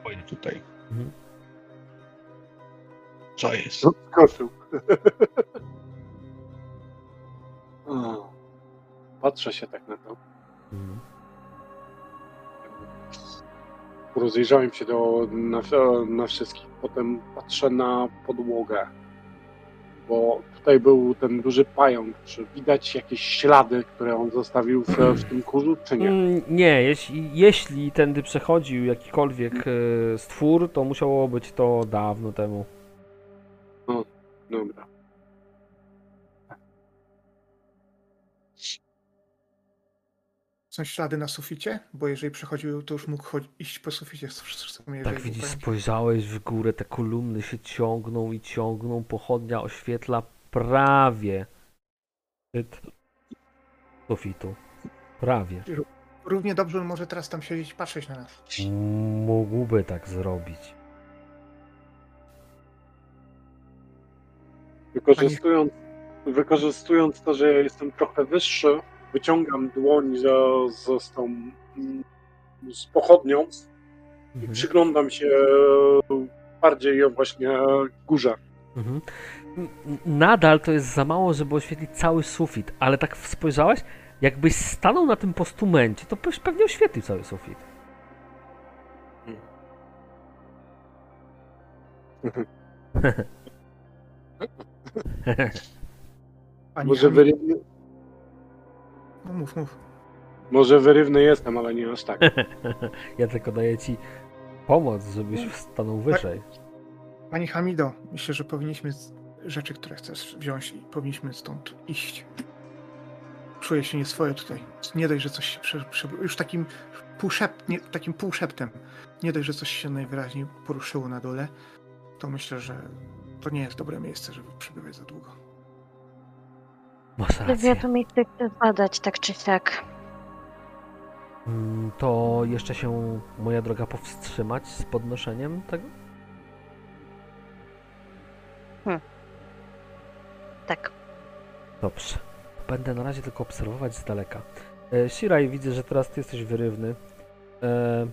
Oj, tutaj. Mhm. Co jest? Skoczył. O, Patrzę się tak na to. Mhm. Rozejrzałem się do, na, na wszystkich. Potem patrzę na podłogę. Bo tutaj był ten duży pająk. Czy widać jakieś ślady, które on zostawił w, w tym kurzu, czy nie? Mm, Nie, jeśli, jeśli tędy przechodził jakikolwiek e, stwór, to musiało być to dawno temu. Dobra. Są ślady na suficie? Bo jeżeli przechodził, to już mógł chodzi- iść po suficie. w sumie, Tak jeżeli widzisz, był spojrzałeś w górę, te kolumny się ciągną i ciągną, pochodnia oświetla prawie szczyt sufitu. Prawie. Równie dobrze on może teraz tam siedzieć i patrzeć na nas. Mógłby tak zrobić. Wykorzystując, wykorzystując to, że ja jestem trochę wyższy, wyciągam dłoń za, za z tą mm, z pochodnią i Mhm. przyglądam się bardziej właśnie górze. Mhm. Nadal to jest za mało, żeby oświetlić cały sufit, ale tak spojrzałeś, jakbyś stanął na tym postumencie, to byś pewnie oświetlił cały sufit. Pani Może, wyrywny, No mów, mów. może wyrywny jestem, ale nie aż tak. ja tylko daję ci pomoc, żebyś stanął wyżej. Pani Hamido, myślę, że powinniśmy z- rzeczy, które chcesz wziąć i powinniśmy stąd iść. Czuję się nieswoje tutaj. Nie dość, że coś się prze, prze, już takim półszept, nie, takim półszeptem. Nie dość, że coś się najwyraźniej poruszyło na dole, to myślę, że to nie jest dobre miejsce, żeby przebywać za długo. Masz Ja rację. to miejsce chcę zbadać, tak czy siak. Mm, To jeszcze się, moja droga, powstrzymać z podnoszeniem tego? Tak. Dobrze. Będę na razie tylko obserwować z daleka. E, Shiraj, widzę, że teraz ty jesteś wyrywny. E,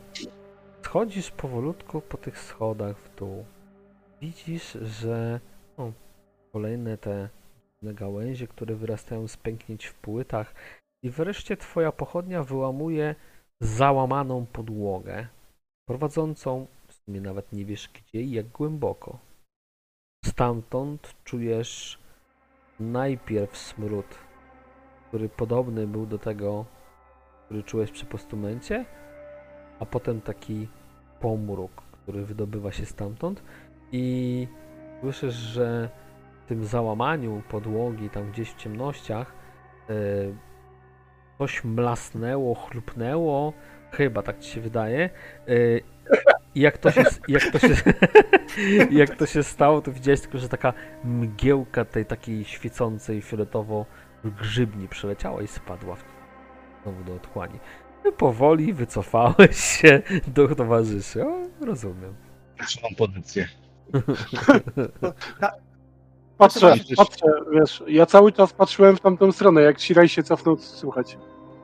schodzisz powolutku po tych schodach w dół. Widzisz, że o, kolejne te gałęzie, które wyrastają z pęknięć w płytach i wreszcie twoja pochodnia wyłamuje załamaną podłogę, prowadzącą, w sumie nawet nie wiesz gdzie i jak głęboko. Stamtąd czujesz najpierw smród, który podobny był do tego, który czułeś przy postumencie, a potem taki pomruk, który wydobywa się stamtąd i słyszysz, że tym załamaniu podłogi, tam gdzieś w ciemnościach, e, coś mlasnęło, chlupnęło, chyba tak ci się wydaje. e, I jak to się, jak to się, jak to się stało, to widziałeś tylko, że taka mgiełka tej takiej świecącej fioletowo grzybni przeleciała i spadła w, znowu do otchłani. Ty powoli wycofałeś się do towarzyszy. O, rozumiem. Trzymam pozycję. Patrzę, patrzę, wiesz, ja cały czas patrzyłem w tamtą stronę, jak Shiraj się cofnął, słuchać.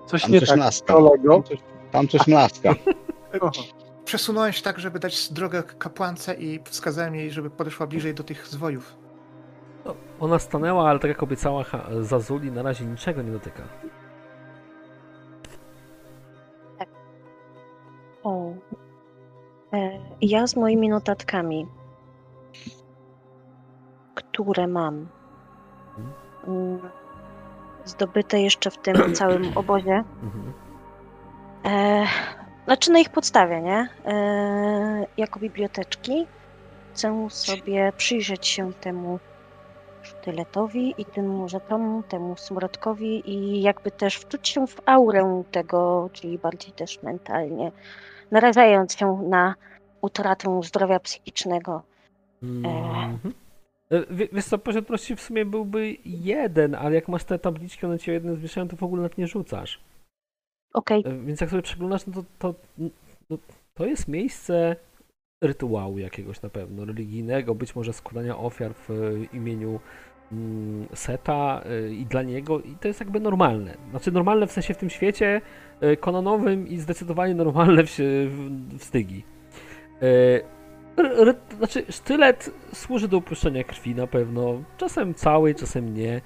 Coś Tam nie coś tak, mlaska. kolego. Tam coś, mlaska. Przesunąłem się tak, żeby dać drogę kapłance i wskazałem jej, żeby podeszła bliżej do tych zwojów. No, ona stanęła, ale tak jak obiecała Zazuli, na razie niczego nie dotyka. O. E, ja z moimi notatkami, które mam, mm, zdobyte jeszcze w tym całym obozie, Mhm. e, znaczy na ich podstawie, nie? E, jako biblioteczki chcę sobie przyjrzeć się temu sztyletowi i temu żetonu, temu smrodkowi i jakby też wczuć się w aurę tego, czyli bardziej też mentalnie, narażając się na utratę zdrowia psychicznego. Mhm. E, wie- Wiesz co, poziom trudności w sumie byłby jeden, ale jak masz te tabliczki, one ci o jednym zwieszają, to w ogóle nawet nie rzucasz. Okej, E, Więc jak sobie przeglądasz, no to, to, no, to jest miejsce rytuału jakiegoś na pewno, religijnego, być może składania ofiar w e, imieniu mm, Seta e, i dla niego i to jest jakby normalne. Znaczy normalne w sensie w tym świecie e, kononowym i zdecydowanie normalne w, w, w stygi. R- Znaczy sztylet służy do upuszczenia krwi na pewno, czasem całej, czasem nie,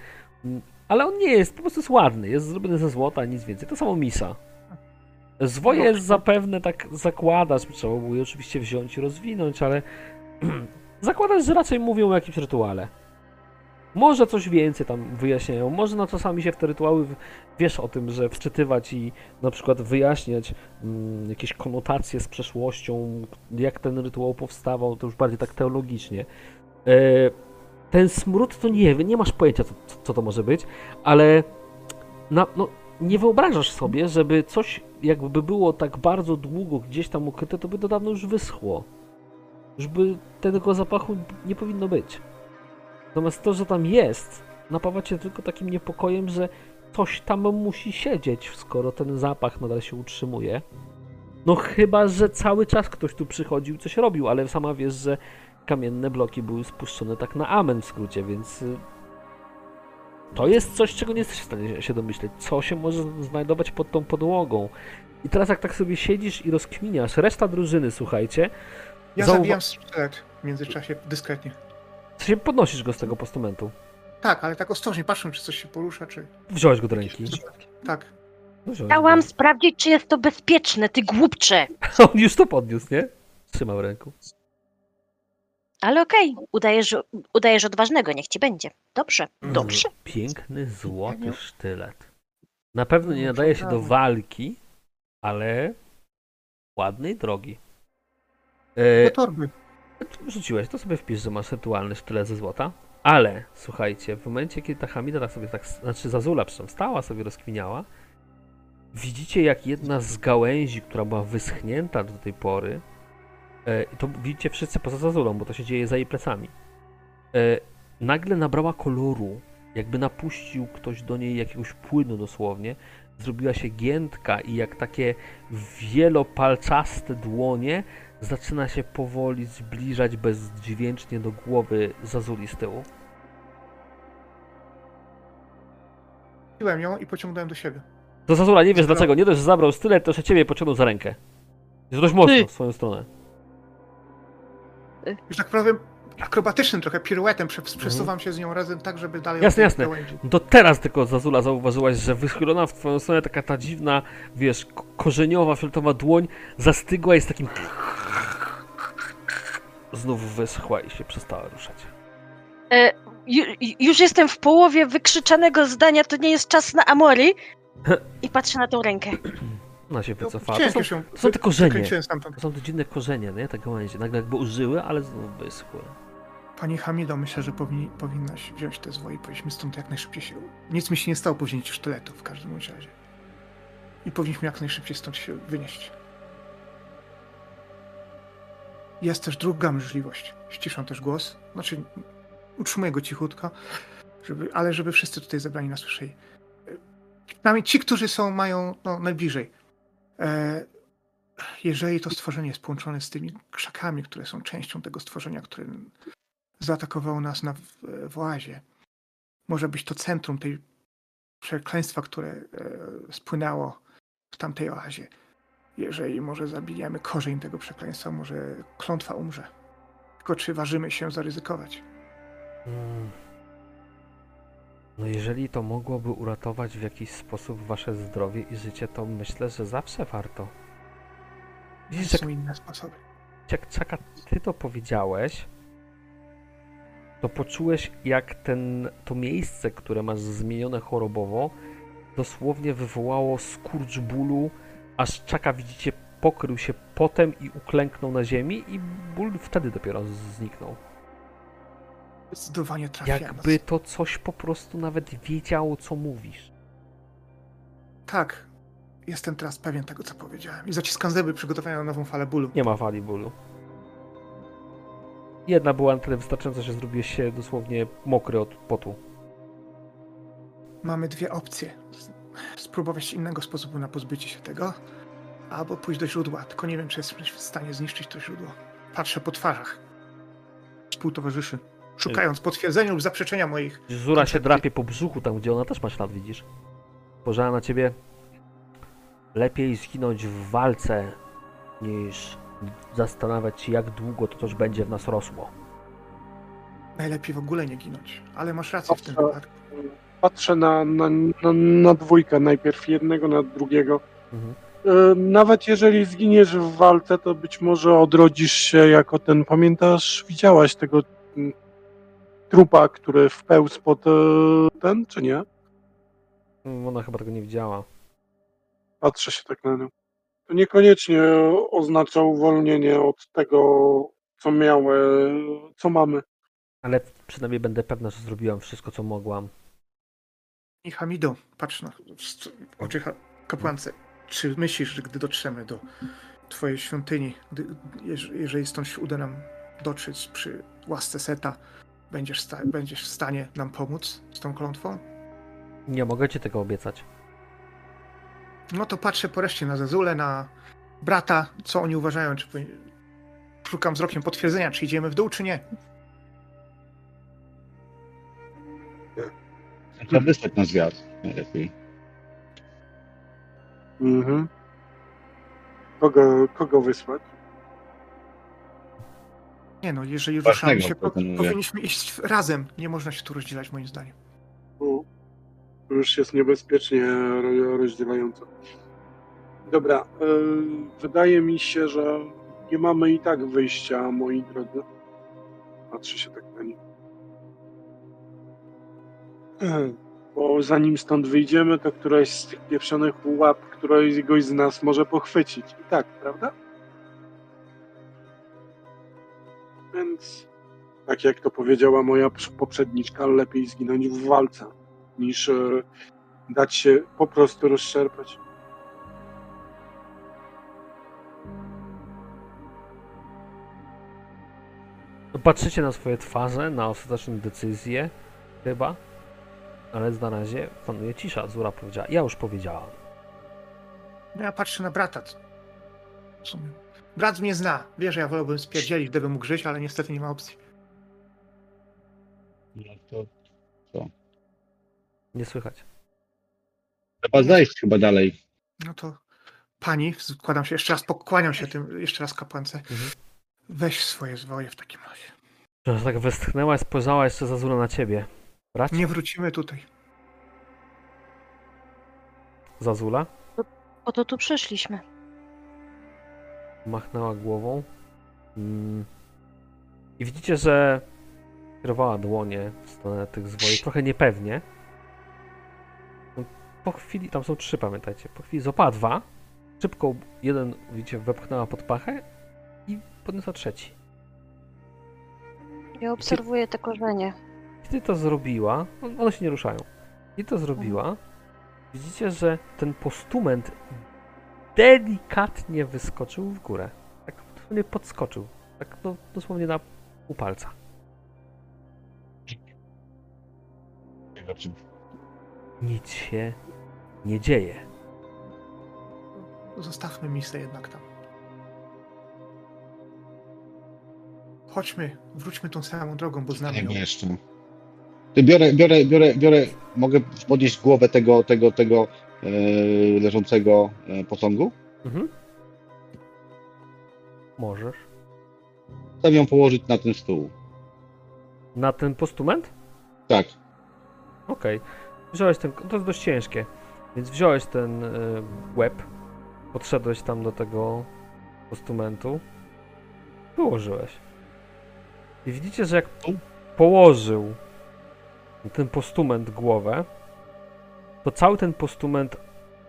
Mm, ale on nie jest, po prostu jest ładny, jest zrobiony ze złota, nic więcej. To samo misa. Zwoje No. zapewne tak zakładasz, trzeba było je oczywiście wziąć i rozwinąć, ale zakładasz, że raczej mówią o jakimś rytuale. Może coś więcej tam wyjaśniają, może na czasami się w te rytuały wiesz o tym, że wczytywać i na przykład wyjaśniać mm, jakieś konotacje z przeszłością, jak ten rytuał powstawał, to już bardziej tak teologicznie. E, ten smród to nie nie masz pojęcia, co- co to może być, ale na, no, nie wyobrażasz sobie, żeby coś jakby było tak bardzo długo gdzieś tam ukryte, to by to dawno już wyschło. Już by tego zapachu nie powinno być. Natomiast to, że tam jest, napawa cię tylko takim niepokojem, że coś tam musi siedzieć, skoro ten zapach nadal się utrzymuje. No chyba, że cały czas ktoś tu przychodził coś robił, ale sama wiesz, że kamienne bloki były spuszczone tak na amen w skrócie, więc y, to jest coś, czego nie jesteś w stanie się domyśleć. Co się może znajdować pod tą podłogą? I teraz jak tak sobie siedzisz i rozkminiasz, reszta drużyny, słuchajcie, Ja zabijam sztylet w międzyczasie, dyskretnie. Się podnosisz go z tego postumentu. Tak, ale tak ostrożnie patrzę, czy coś się porusza, czy... Wziąłeś go do ręki. Tak. No, wziąłeś chciałam go. sprawdzić, czy jest to bezpieczne, ty głupcze. On już to podniósł, nie? Trzymał ręką. Ale okej, udajesz, udajesz odważnego, niech ci będzie. Dobrze, dobrze. Piękny, złoty sztylet. Na pewno nie nadaje się do walki, ale ładny i drogi. E, Do torby. Rzuciłeś, to sobie wpisz, że masz rytualny sztylet ze złota. Ale słuchajcie, w momencie, kiedy ta Hamida tak sobie tak, znaczy Zazula przy stała, sobie rozkminiała, widzicie jak jedna z gałęzi, która była wyschnięta do tej pory, e, to widzicie wszyscy poza Zazulą, bo to się dzieje za jej plecami, e, nagle nabrała koloru, jakby napuścił ktoś do niej jakiegoś płynu dosłownie, zrobiła się giętka i jak takie wielopalczaste dłonie zaczyna się powoli zbliżać bezdźwięcznie do głowy Zazuli z tyłu. Piłem ją i pociągnąłem do siebie. To Zazula, nie wiesz dlaczego, nie dość, że zabrał stylet, to jeszcze ciebie pociągnął za rękę. Jest dość mocno Ty. w swoją stronę. Już tak powiem, akrobatycznym trochę piruetem prze- przesuwam się z nią razem tak, żeby dalej... Mhm. Jasne, jasne. No to teraz tylko Zazula zauważyłaś, że wychylona w twoją stronę taka ta dziwna, wiesz, ko- korzeniowa, fioletowa dłoń zastygła i z takim... Znów wyschła i się przestała ruszać. E, ju, ju- już jestem w połowie wykrzyczanego zdania, to nie jest czas na Amory. I patrzę na tą rękę. Ona się To wycofała. To Ciężko są, się... to są te korzenie. To są te dziwne korzenie, nie? Te gałęzie. Nagle jakby użyły, ale znów wyschły. Pani Hamido, myślę, że powinni, powinnaś wziąć te zwoje i powinniśmy stąd jak najszybciej się... Nic mi się nie stało po wzięciu sztyletu w każdym razie. I powinniśmy jak najszybciej stąd się wynieść. Jest też druga możliwość. Ściszam też głos. Znaczy, utrzymuję go cichutko, żeby, ale żeby wszyscy tutaj zebrani nas słyszeli. E, Przynajmniej ci, którzy są, mają no, najbliżej. E, jeżeli to stworzenie jest połączone z tymi krzakami, które są częścią tego stworzenia, które zaatakowało nas na, w, w oazie, może być to centrum tej przekleństwa, które e, spłynęło w tamtej oazie. Jeżeli może zabijemy korzeń tego przekleństwa, może klątwa umrze. Tylko czy ważymy się zaryzykować? Mm. No jeżeli to mogłoby uratować w jakiś sposób wasze zdrowie i życie, to myślę, że zawsze warto. Widzisz, jak Są inne sposoby. jak Czaka, ty to powiedziałeś, to poczułeś, jak ten, to miejsce, które masz zmienione chorobowo, dosłownie wywołało skurcz bólu, aż Czaka, widzicie, pokrył się potem i uklęknął na ziemi i ból wtedy dopiero zniknął. Zdecydowanie trafiłem. Jakby to coś po prostu nawet wiedziało, co mówisz. Tak. Jestem teraz pewien tego, co powiedziałem. I zaciskam zęby, przygotowuję na nową falę bólu. Nie ma fali bólu. Jedna była na tyle wystarczająca, że zrobiłeś się dosłownie mokry od potu. Mamy dwie opcje. Spróbować innego sposobu na pozbycie się tego, albo pójść do źródła. Tylko nie wiem, czy jesteś w stanie zniszczyć to źródło. Patrzę po twarzach współtowarzyszy, szukając potwierdzenia lub zaprzeczenia moich. Zura się drapie po brzuchu, tam gdzie ona też ma ślad, widzisz? Spojrzała na ciebie. Lepiej zginąć w walce, niż zastanawiać się, jak długo to coś będzie w nas rosło. Najlepiej w ogóle nie ginąć. Ale masz rację w tym wypadku. Patrzę na, na, na, na dwójkę, najpierw jednego, na drugiego. Mhm. E, Nawet jeżeli zginiesz w walce, to być może odrodzisz się jako ten. Pamiętasz, widziałaś tego mm, trupa, który wpełzł pod e, ten, czy nie? Mm, Ona chyba tego nie widziała. Patrzę się tak na nią. To niekoniecznie oznacza uwolnienie od tego, co miały, co mamy. Ale przynajmniej będę pewna, że zrobiłam wszystko, co mogłam. I Hamido, patrz na oczy kapłance. Czy myślisz, że gdy dotrzemy do twojej świątyni, gdy, jeż- jeżeli stąd się uda nam dotrzeć przy łasce Seta, będziesz, sta- będziesz w stanie nam pomóc z tą klątwą? Nie mogę ci tego obiecać. No to patrzę po reszcie na Zezulę, na brata, co oni uważają, czy szukam wzrokiem potwierdzenia, czy idziemy w dół, czy nie. Trzeba wysłać na zwiat. Najlepiej. Mhm. Kogo, kogo wysłać? Nie no, jeżeli Ważnego ruszamy się, po, proponuję. powinniśmy iść razem. Nie można się tu rozdzielać, moim zdaniem. U, to już jest niebezpiecznie ro- rozdzielająco. Dobra, y, wydaje mi się, że nie mamy i tak wyjścia, moi drodzy. Patrzę się tak na nich. Bo zanim stąd wyjdziemy, to któraś z tych pieprzonych łap któregoś z nas może pochwycić. I tak, prawda? Więc, tak jak to powiedziała moja poprzedniczka, lepiej zginąć w walce, niż e, dać się po prostu rozszarpać. Patrzycie na swoje twarze, na ostateczną decyzję, chyba. Ale na razie panuje cisza. Zura powiedziała. Ja już powiedziałam. No ja patrzę na brata. W sumie. Brat mnie zna. Wie, że ja wolałbym spierdzielić, gdybym mógł żyć, ale niestety nie ma opcji. No to Nie słychać. trzeba zejść chyba dalej. No to pani, składam się, jeszcze raz pokłaniam się tym, jeszcze raz kapłance. Mhm. Weź swoje zwoje w takim razie. Że tak westchnęła i spojrzała jeszcze za Zura na ciebie. Brać? Nie wrócimy tutaj. Zazula? Po to tu przyszliśmy. Machnęła głową. Mm. I widzicie, że kierowała dłonie w stronę tych zwojów trochę niepewnie. No, Po chwili, tam są trzy, pamiętajcie. Po chwili złapała dwa. Szybko jeden, widzicie, wepchnęła pod pachę i podniosła trzeci. Ja obserwuję te korzenie. Kiedy to zrobiła, no, one się nie ruszają. Kiedy to zrobiła, widzicie, że ten postument delikatnie wyskoczył w górę. Tak dosłownie podskoczył. Tak no, dosłownie na pół palca. Nic się nie dzieje. Zostawmy misę jednak tam. Chodźmy, wróćmy tą samą drogą, bo znamy Nie ją. jeszcze. Biorę, biorę, biorę, biorę, mogę podnieść głowę tego, tego, tego e, leżącego e, posągu? Mhm. Możesz. Chcę ją położyć na ten stół. Na ten postument? Tak. Okej. Wziąłeś ten. To jest dość ciężkie. Więc wziąłeś ten y, łeb, podszedłeś tam do tego postumentu. Położyłeś. I widzicie, że jak położył ten postument głowę, to cały ten postument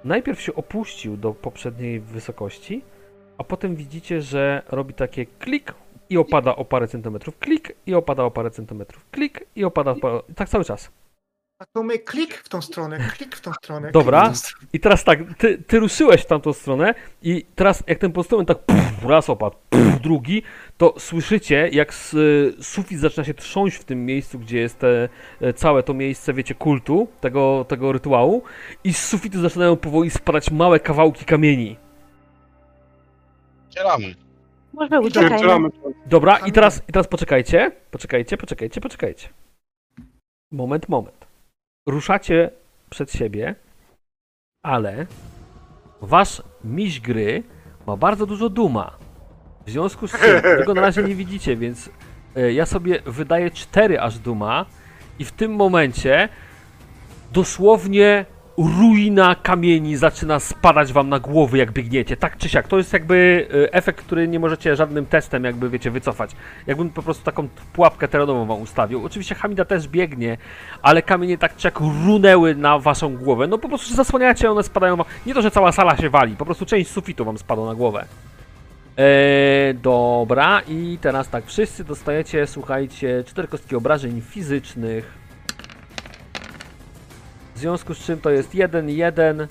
najpierw się opuścił do poprzedniej wysokości, a potem widzicie, że robi takie klik i opada o parę centymetrów, klik i opada o parę centymetrów, klik i opada o parę... tak cały czas. A to my klik w tą stronę, klik w tą stronę. Dobra. I teraz tak, ty, ty ruszyłeś w tamtą stronę i teraz jak ten postument tak puf, raz opadł, puf, drugi, to słyszycie jak s, sufit zaczyna się trząść w tym miejscu, gdzie jest te, e, całe to miejsce, wiecie, kultu, tego, tego rytuału i z sufitu zaczynają powoli spadać małe kawałki kamieni. Otwieramy. Może uciekajmy. Dobra, i teraz, i teraz poczekajcie, poczekajcie, poczekajcie, poczekajcie. Moment, moment. Ruszacie przed siebie, ale wasz miś gry ma bardzo dużo duma. W związku z czym, tego na razie nie widzicie, więc e, ja sobie wydaję 4 aż duma i w tym momencie dosłownie ruina kamieni zaczyna spadać wam na głowy, jak biegniecie. Tak czy siak. To jest jakby e, efekt, który nie możecie żadnym testem, jakby wiecie, wycofać. Jakbym po prostu taką pułapkę terenową wam ustawił. Oczywiście Hamida też biegnie, ale kamienie tak czy jak runęły na waszą głowę. No po prostu się zasłaniacie, one spadają wam. Nie to, że cała sala się wali, po prostu część sufitu wam spadła na głowę. Eee, dobra, i teraz tak, wszyscy dostajecie, słuchajcie, cztery kostki obrażeń fizycznych. W związku z czym to jest 1, 1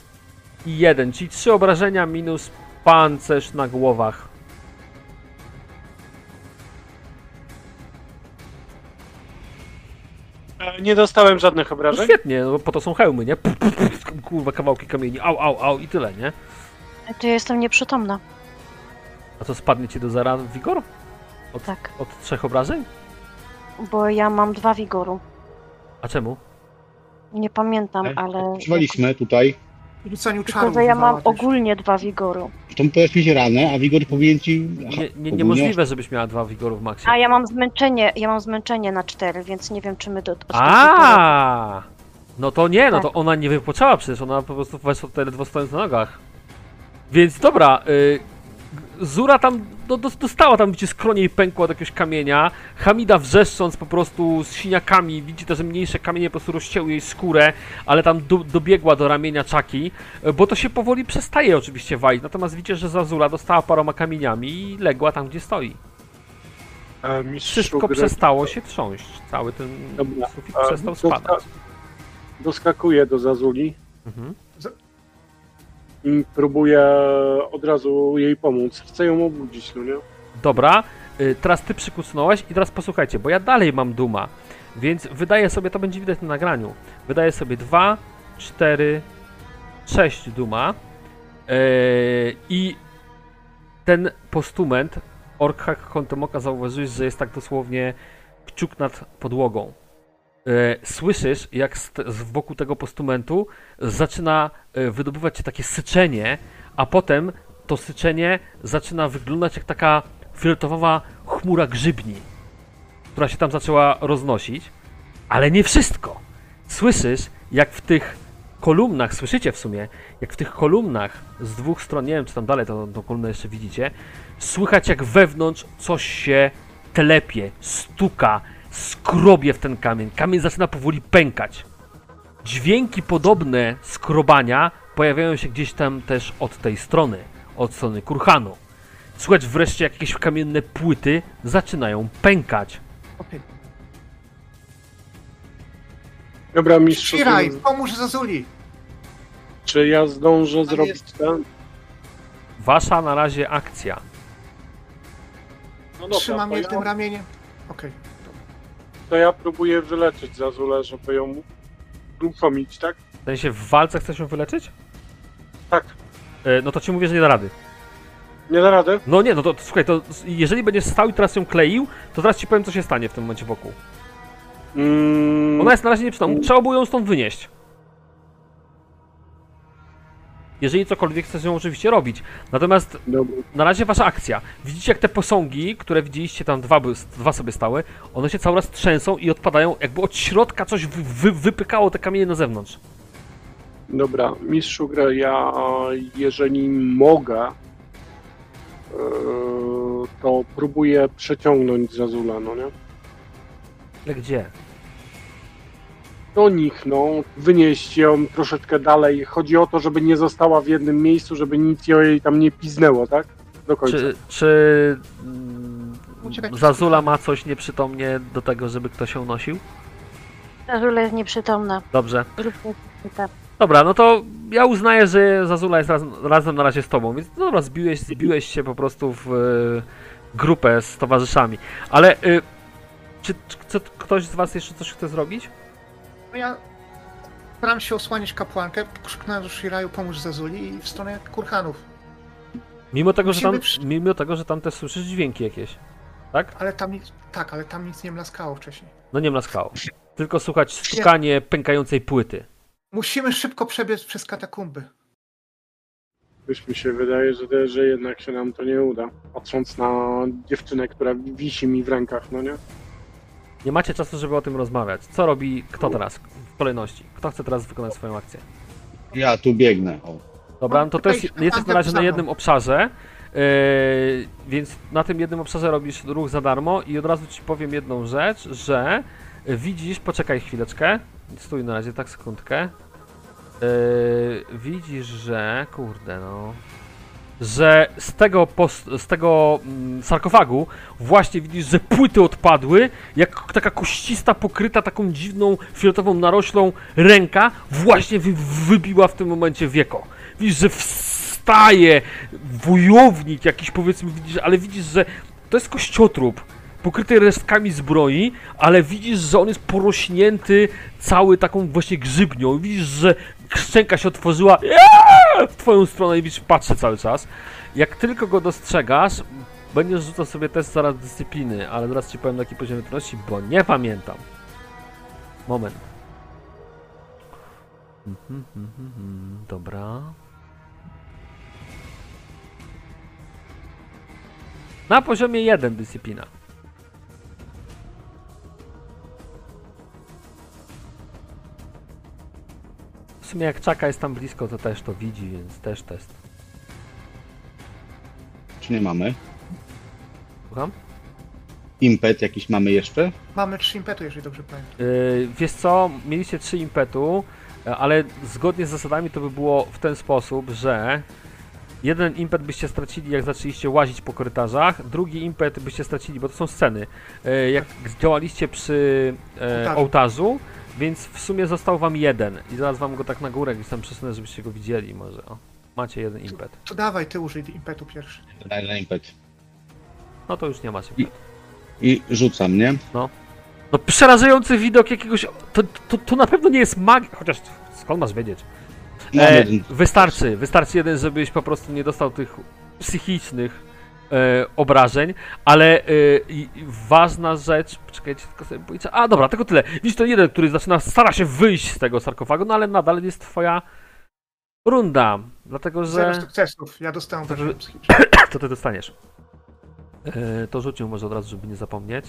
i 1, czyli 3 obrażenia minus pancerz na głowach. E, Nie dostałem żadnych No obrażeń. świetnie, no bo po to są hełmy, nie? Puf, puf, puf, kurwa, kawałki kamieni, au, au, au i tyle, nie? To ja jestem nieprzytomna. A to spadnie ci do zera wigor? Tak, Od trzech obrażeń? bo ja mam dwa wigoru. A czemu? Nie pamiętam, Ej, ale. Używaliśmy tutaj, W rzucaniu Tylko, czarów. że ja mam też. ogólnie dwa wigoru. to powiesz mi się ranę, a Wigor powinien ci... Aha, Nie, nie, ogólnie- niemożliwe, żebyś miała dwa wigoru w maksie. A ja mam zmęczenie, ja mam zmęczenie na cztery, więc nie wiem, czy my do. od- A, No to nie, no to Tak. ona nie wypoczęła przecież, ona po prostu weszła ledwo stojąc na nogach. Więc dobra, y, Zura tam do, do, dostała tam, widzicie, skronie jej pękło od jakiegoś kamienia. Hamida wrzeszcząc po prostu z siniakami, widzicie, że mniejsze kamienie po prostu rozcięły jej skórę, ale tam do, dobiegła do ramienia Czaki, y, bo to się powoli przestaje oczywiście walić. Natomiast widzicie, że Zazula dostała paroma kamieniami i legła tam, gdzie stoi. E, Wszystko gry- przestało się trząść. Cały ten Dobra, sufit przestał doska- spadać. Doskakuję do Zazuli Mhm. Próbuję od razu jej pomóc. Chcę ją obudzić, no nie? Dobra, y, teraz ty przykucnąłeś i teraz posłuchajcie, bo ja dalej mam duma, więc wydaję sobie, to będzie widać na nagraniu, wydaję sobie 2, 4, 6 duma yy, i ten postument Orkhak Kontomoka zauważyłeś, że jest tak dosłownie kciuk nad podłogą. Yy, słyszysz, jak z, wokół tego postumentu zaczyna yy, wydobywać się takie syczenie, a potem to syczenie zaczyna wyglądać jak taka fioletowa chmura grzybni, która się tam zaczęła roznosić. Ale nie wszystko. Słyszysz, jak w tych kolumnach, słyszycie w sumie, jak w tych kolumnach z dwóch stron, nie wiem czy tam dalej tą, tą kolumnę jeszcze widzicie, słychać jak wewnątrz coś się telepie, stuka, skrobie w ten kamień. Kamień zaczyna powoli pękać. Dźwięki podobne skrobania pojawiają się gdzieś tam też od tej strony, od strony kurhanu. Słychać wreszcie jakieś kamienne płyty zaczynają pękać. Okej. Dobra, mistrzu, Shiraj, pomóż Zazuli! czy ja zdążę Tam zrobić jest- ten? Wasza na razie akcja. No dobra, Trzymam to je ja, tym ramieniem. Okej. To ja próbuję wyleczyć Zazulę, żeby ją uruchomić, tak? W sensie w walce chcesz się wyleczyć? Tak. E, no to ci mówię, że nie da rady. Nie da rady? No nie, no to słuchaj, to jeżeli będziesz stał i teraz ją kleił, to teraz ci powiem, co się stanie w tym momencie wokół. Mm, Ona jest na razie nieprzytomna. Trzeba było ją stąd wynieść. Jeżeli cokolwiek chcesz ją oczywiście robić. Natomiast Dobra. na razie wasza akcja. Widzicie jak te posągi, które widzieliście tam dwa, dwa sobie stały, one się cały raz trzęsą i odpadają, jakby od środka coś wy, wy, wypykało te kamienie na zewnątrz. Dobra, mistrzu gry, ja jeżeli mogę, to próbuję przeciągnąć Zazula, no nie? Ale gdzie? Do nich, no, wynieść ją troszeczkę dalej. Chodzi o to, żeby nie została w jednym miejscu, żeby nic jej tam nie piznęło, tak? Do końca. Czy, czy mm, Zazula ma coś nieprzytomnie do tego, żeby ktoś ją nosił? Żula jest nieprzytomna. Dobrze. Dobra, no to ja uznaję, że Zazula jest raz, razem na razie z tobą, więc no dobra, zbiłeś, zbiłeś się po prostu w e, grupę z towarzyszami. Ale y, czy, czy chce- ktoś z was jeszcze coś chce zrobić? No ja staram się osłaniać kapłankę, krzyknąłem do Shiraju pomóż Zazuli i w stronę kurhanów. Mimo tego, że tam, przy- mimo tego, że tam też słyszysz dźwięki jakieś, tak? Ale tam nic, tak, ale tam nic nie mlaskało wcześniej. No nie mlaskało. Tylko słuchać stukanie pękającej płyty. Musimy szybko przebiec przez katakumby. Już mi się wydaje, że, że jednak się nam to nie uda. Patrząc na dziewczynę, która wisi mi w rękach, no nie? Nie macie czasu, żeby o tym rozmawiać. Co robi kto teraz w kolejności? Kto chce teraz wykonać swoją akcję? Ja tu biegnę. O. Dobra, no to, to jest, Tutaj jesteś na razie na jednym obszarze, yy, więc na tym jednym obszarze robisz ruch za darmo i od razu ci powiem jedną rzecz, że widzisz, poczekaj chwileczkę, stój na razie, tak sekundkę, yy, widzisz, że, kurde no, że z tego, z tego mm, sarkofagu właśnie widzisz, że płyty odpadły, jak taka koścista, pokryta taką dziwną, fioletową naroślą ręka właśnie wy, wybiła w tym momencie wieko. Widzisz, że wstaje wojownik jakiś powiedzmy, widzisz, ale widzisz, że to jest kościotrup pokryty resztkami zbroi, ale widzisz, że on jest porośnięty cały taką właśnie grzybnią. Widzisz, że szczęka się otworzyła Eee! w twoją stronę i widzisz, patrzy cały czas. Jak tylko go dostrzegasz, będziesz rzucał sobie test zaraz dyscypliny, ale zaraz ci powiem na jaki poziom trudności, bo nie pamiętam. Moment. Mhm, mhm, mhm, Dobra. Na poziomie 1 dyscyplina. Sumie jak Czaka jest tam blisko, to też to widzi, więc też test. Czy nie mamy? Słucham? Impet jakiś mamy jeszcze? Mamy trzy impetu, jeżeli dobrze pamiętam. Yy, wiesz co, mieliście trzy impetu, e, ale zgodnie z zasadami to by było w ten sposób, że jeden impet byście stracili jak zaczęliście łazić po korytarzach, drugi impet byście stracili, bo to są sceny, e, jak działaliście przy e, Ołtarzu. Więc w sumie został wam jeden i zaraz wam go tak na górę gdzieś tam przesunę, żebyście go widzieli może. O, macie jeden impet. To dawaj, ty użyj impetu pierwszy. Daj na impet. No to już nie macie. I- I rzucam, nie? No przerażający widok jakiegoś, to, to, to na pewno nie jest magia, chociaż skąd masz wiedzieć? E, wystarczy, wystarczy jeden, żebyś po prostu nie dostał tych psychicznych e, obrażeń, ale e, ważna rzecz, czekajcie, tylko sobie policzę, a dobra, tylko tyle, widzisz ten jeden, który zaczyna, stara się wyjść z tego sarkofagu, no ale nadal jest twoja runda, dlatego Zero że sukcesów. Ja dostałem to ty dostaniesz. E, to rzucił może od razu, żeby nie zapomnieć.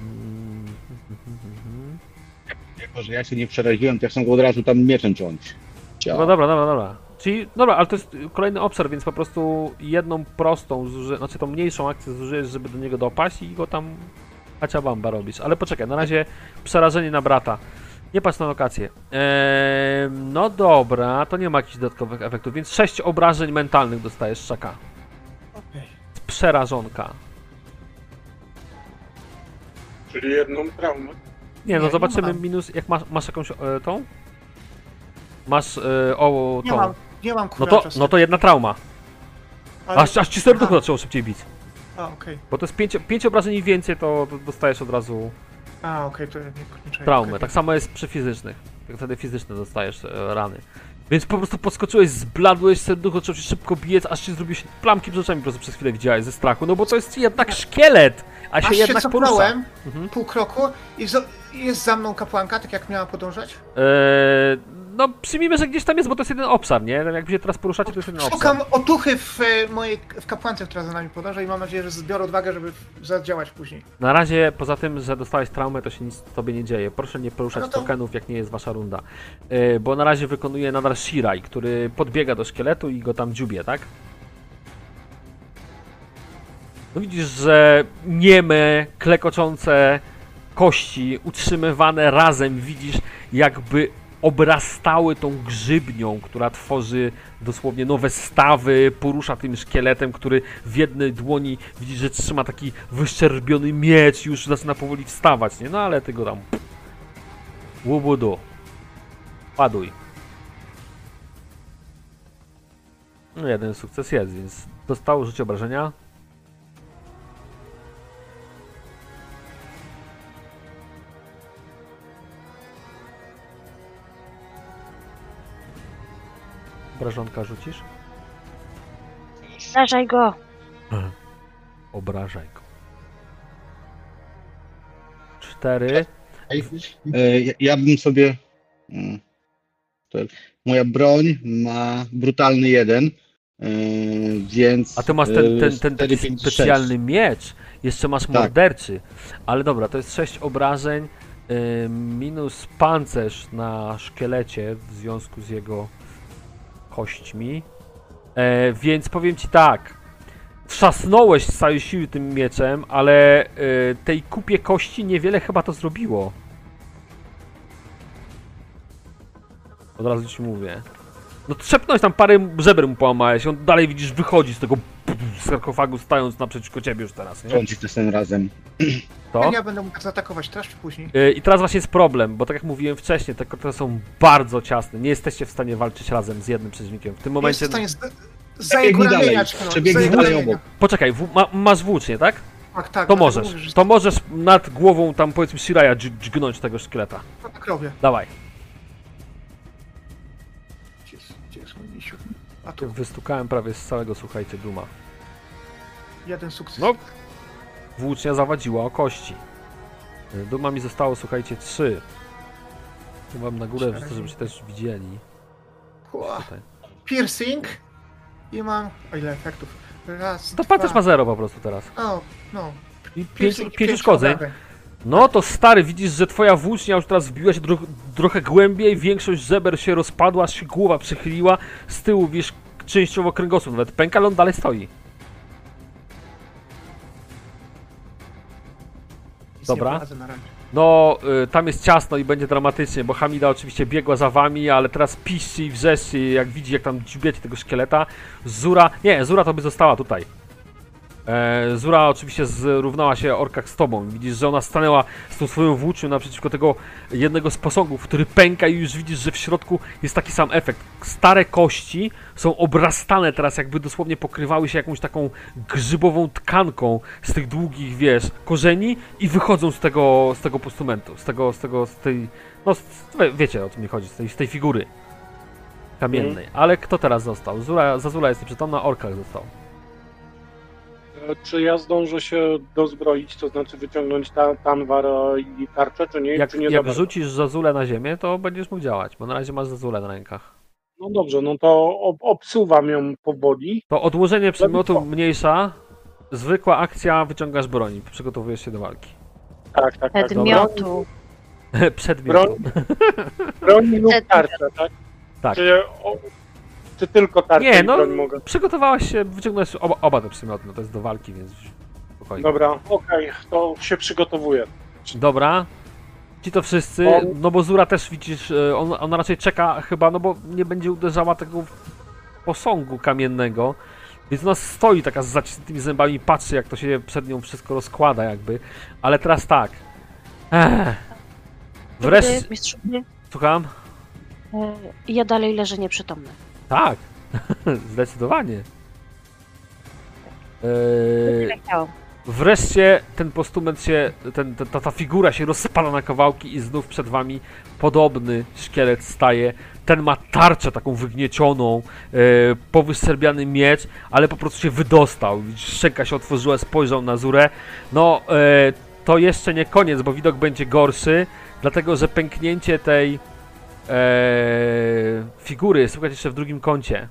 Mm, Jako, że ja się nie przeraziłem, to ja chcę go od razu tam mieczem ciąć. No dobra, dobra, dobra. Czyli, dobra, ale to jest kolejny obszar, więc po prostu jedną prostą, zuży... znaczy tą mniejszą akcję zużyjesz, żeby do niego dopaść i go tam haciabamba robisz. Ale poczekaj, na razie przerażenie na brata. Nie patrz na lokację. Eee, no dobra, to nie ma jakichś dodatkowych efektów, więc 6 obrażeń mentalnych dostajesz, czaka. Okej. Przerażonka. Czyli jedną traumę. Nie, no Nie, nie zobaczymy mam. minus, jak masz, masz jakąś e, tą? Masz e, o Nie tą. mam, nie mam No kuracza. to, no to jedna trauma. ale... Aż, aż ci serducho Aha. zaczęło szybciej bić. A, okej. Bo to jest 5 pięć, pięć obrażeń i więcej, to, to dostajesz od razu A, okej, to ja nie, czuję. traumę. Tak samo jest przy fizycznych. Tak wtedy fizyczne dostajesz e, rany. Więc po prostu podskoczyłeś, zbladłeś, serducho zaczął się szybko biec, aż się zrobił się plamki przed oczami po prostu przez chwilę widziałeś ze strachu, no bo to jest jednak szkielet, a się Aż jednak się porusza. cofnąłem Mhm. pół kroku i zo- i jest za mną kapłanka, tak jak miała podążać. Eee, no przyjmijmy, że gdzieś tam jest, bo to jest jeden obszar, nie? Jakby się teraz poruszacie, to jest jeden obszar. Szukam otuchy w e, mojej w kapłance, która za nami podąża i mam nadzieję, że zbiorę odwagę, żeby zadziałać później. Na razie, poza tym, że dostałeś traumę, to się nic tobie nie dzieje. Proszę nie poruszać No to- tokenów, jak nie jest wasza runda. Yy, bo na razie wykonuje nadal Shirai, który podbiega do szkieletu i go tam dziubie, tak? No widzisz, że nieme, klekoczące kości utrzymywane razem, widzisz jakby obrastały tą grzybnią, która tworzy dosłownie nowe stawy, porusza tym szkieletem, który w jednej dłoni widzisz, że trzyma taki wyszczerbiony miecz, już zaczyna powoli wstawać, nie? No ale ty go tam łubudu. Paduj. No jeden sukces jest, więc dostało życie obrażenia. Obrażonka rzucisz? Zrażaj go! Obrażaj go. Cztery. E, ja- Ja bym sobie. mm, Moja broń ma brutalny jeden, e, więc. A ty masz ten, ten, ten, cztery, taki pięć, specjalny sześć. miecz. Jeszcze masz Tak. morderczy. Ale dobra, to jest 6 obrażeń minus pancerz na szkielecie w związku z jego kośćmi. E, więc powiem ci tak. Trzasnąłeś z całej siły tym mieczem, ale y, tej kupie kości niewiele chyba to zrobiło. Od razu ci mówię. No trzepnąłeś tam parę żeber mu połamałeś, on dalej widzisz wychodzi z tego sarkofagu stając naprzeciwko ciebie już teraz, nie? Trąci to tym razem. To? Ja będę mógł zaatakować też czy później. Y, I teraz właśnie jest problem, bo tak jak mówiłem wcześniej, te kotle są bardzo ciasne. Nie jesteście w stanie walczyć razem z jednym przeciwnikiem. W tym Momencie... Jest w stanie z, za jego Przebiegnij dalej, dźgnąć, przebiegnij dalej obok. Poczekaj, w, ma, masz włócznie, tak? Tak, tak. To dlatego możesz. mówię, że To możesz nad głową tam powiedzmy Shiraya dź- dźgnąć tego szkieleta. tak robię. Dawaj. A tu Wystukałem prawie z całego, słuchajcie, duma. jeden sukces. No. Włócznia zawadziła o kości. Y, Duma mi zostało, słuchajcie, trzy. Tu wam na górę wrzucę, żebyście też widzieli. Ła. Tutaj. Piercing. I mam... O ile efektów? Raz, To pan też dwa. ma zero po prostu teraz. O, no. I pięć, Piercing, pięć pięć uszkodzeń. obrażeń. No to stary, widzisz, że twoja włócznia już teraz wbiła się tro trochę głębiej, większość żeber się rozpadła, aż się głowa przychyliła, z tyłu wiesz, częściowo kręgosłup nawet pęka, ale on dalej stoi. Dobra. No, y, tam jest ciasno i będzie dramatycznie, bo Hamida oczywiście biegła za wami, ale teraz piszczy i wrzeszczy, jak widzi, jak tam dziubiecie tego szkieleta. Zura, nie, Zura to by została tutaj. E, Zura oczywiście zrównała się orkach z tobą. Widzisz, że ona stanęła z tą swoją włócznią naprzeciwko tego jednego z posągów, który pęka i już widzisz, że w środku jest taki sam efekt. Stare kości są obrastane teraz, jakby dosłownie pokrywały się jakąś taką grzybową tkanką z tych długich, wiesz, korzeni i wychodzą z tego, z tego postumentu, z tego, z tego, z tej, no, z, wie- wiecie o co mi chodzi, z tej, z tej figury kamiennej. Ale kto teraz został? Zura, Zazula jest nieprzytomna, Orkach został. Czy ja zdążę się dozbroić, to znaczy wyciągnąć ta, tanwar i tarczę, czy nie? Jak, czy nie za jak rzucisz Zazulę na ziemię, to będziesz mógł działać, bo na razie masz Zazulę na rękach. No dobrze, no to ob obsuwam ją powoli. To odłożenie przedmiotu mniejsza, zwykła akcja, wyciągasz broń, przygotowujesz się do walki. Tak, tak, tak. Przedmiotu. Przedmiotu. Broń lub Przedmiot. tarczę, tak? Tak. Czy, czy tylko tarczę Nie, i no, broń mogę? przygotowałaś się, wyciągnąłeś oba, oba te przedmioty, no to jest do walki, więc spokojnie. Dobra, okej, to się przygotowuję. Dobra. Ci to wszyscy, On- no bo Zura też widzisz, e, on, ona raczej czeka chyba, no bo nie będzie uderzała tego posągu kamiennego. Więc ona stoi taka z zacisniętymi zębami i patrzy jak to się przed nią wszystko rozkłada jakby. Ale teraz tak. Ech. Wreszcie, Wreszcie... Mistrzu, słucham? e, ja dalej leżę nieprzytomny. Tak. Zdecydowanie. Eee, chciałam. Wreszcie ten postument się, ten, ta, ta, figura się rozpada na kawałki i znów przed wami podobny szkielet staje. Ten ma tarczę taką wygniecioną, e, powyszczerbiany miecz, ale po prostu się wydostał. Szczęka się otworzyła, spojrzał na Zurę. No, e, to jeszcze nie koniec, bo widok będzie gorszy, dlatego że pęknięcie tej figury słychać jeszcze w drugim kącie.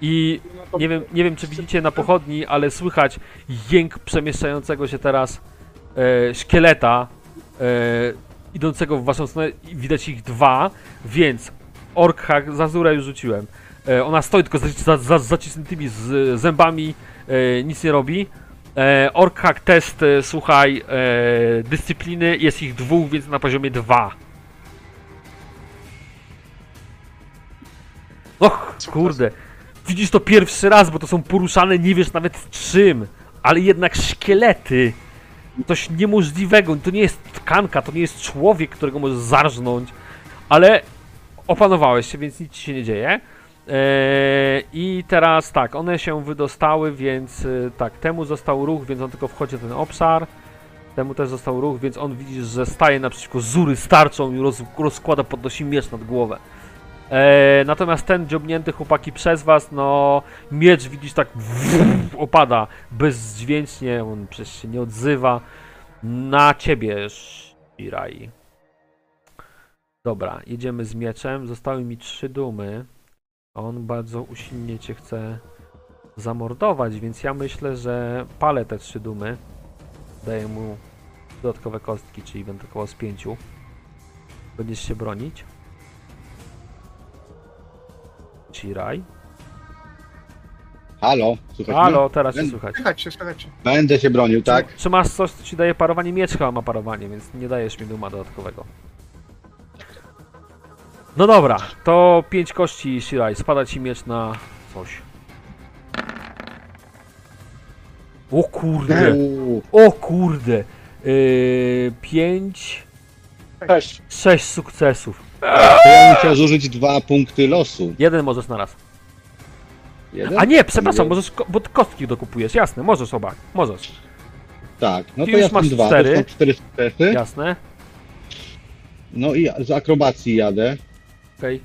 I nie wiem, nie wiem, czy widzicie na pochodni, ale słychać jęk przemieszczającego się teraz e, szkieleta e, idącego w waszą stronę. Widać ich dwa, więc Orkhak, Zazurę już rzuciłem. E, ona stoi tylko z za, za, zacisniętymi z, zębami, nic nie robi. E, Orkhak test, e, słuchaj, e, dyscypliny, jest ich dwóch, więc na poziomie dwa. Och, kurde. Widzisz to pierwszy raz, bo to są poruszane, nie wiesz nawet czym, ale jednak szkielety. Coś niemożliwego. To nie jest tkanka, to nie jest człowiek, którego możesz zarżnąć, ale opanowałeś się, więc nic ci się nie dzieje. Eee, I teraz tak, one się wydostały, więc y, tak, temu został ruch, więc on tylko wchodzi w ten obszar. Temu też został ruch, więc on widzisz, że staje naprzeciwko Zury starczą i roz, rozkłada, podnosi miecz nad głowę. Eee, natomiast ten dziobnięty chłopaki przez was, no miecz widzisz tak opada bezdźwięcznie, on przecież się nie odzywa. Na ciebie, Shirai. Dobra, jedziemy z mieczem. Zostały mi trzy dumy. On bardzo usilnie cię chce zamordować, więc ja myślę, że palę te trzy dumy. Daję mu dodatkowe kostki, czyli będę około z pięciu. Będziesz się bronić. Shiraj. Halo, słuchaj. Halo, teraz cię Ben- słychać. Słychać się, słychać się. Będę się bronił, tak? Czy, czy masz coś, co ci daje parowanie? Miecz chyba ma parowanie, więc nie dajesz mi duma dodatkowego. No dobra, to 5 kości Shirai, spada ci miecz na coś. O kurde, o kurde. Yy, 5, Cześć. 6 sukcesów. to ja bym chciał zużyć dwa punkty losu. Jeden możesz na raz. Jeden? A nie, przepraszam, Nie. możesz, ko- bo ty kostki dokupujesz, jasne, możesz oba, możesz. Tak, no Ty to już ja mam masz dwa, cztery. to są cztery sukcesy. Jasne, No i z akrobacji jadę. Okej.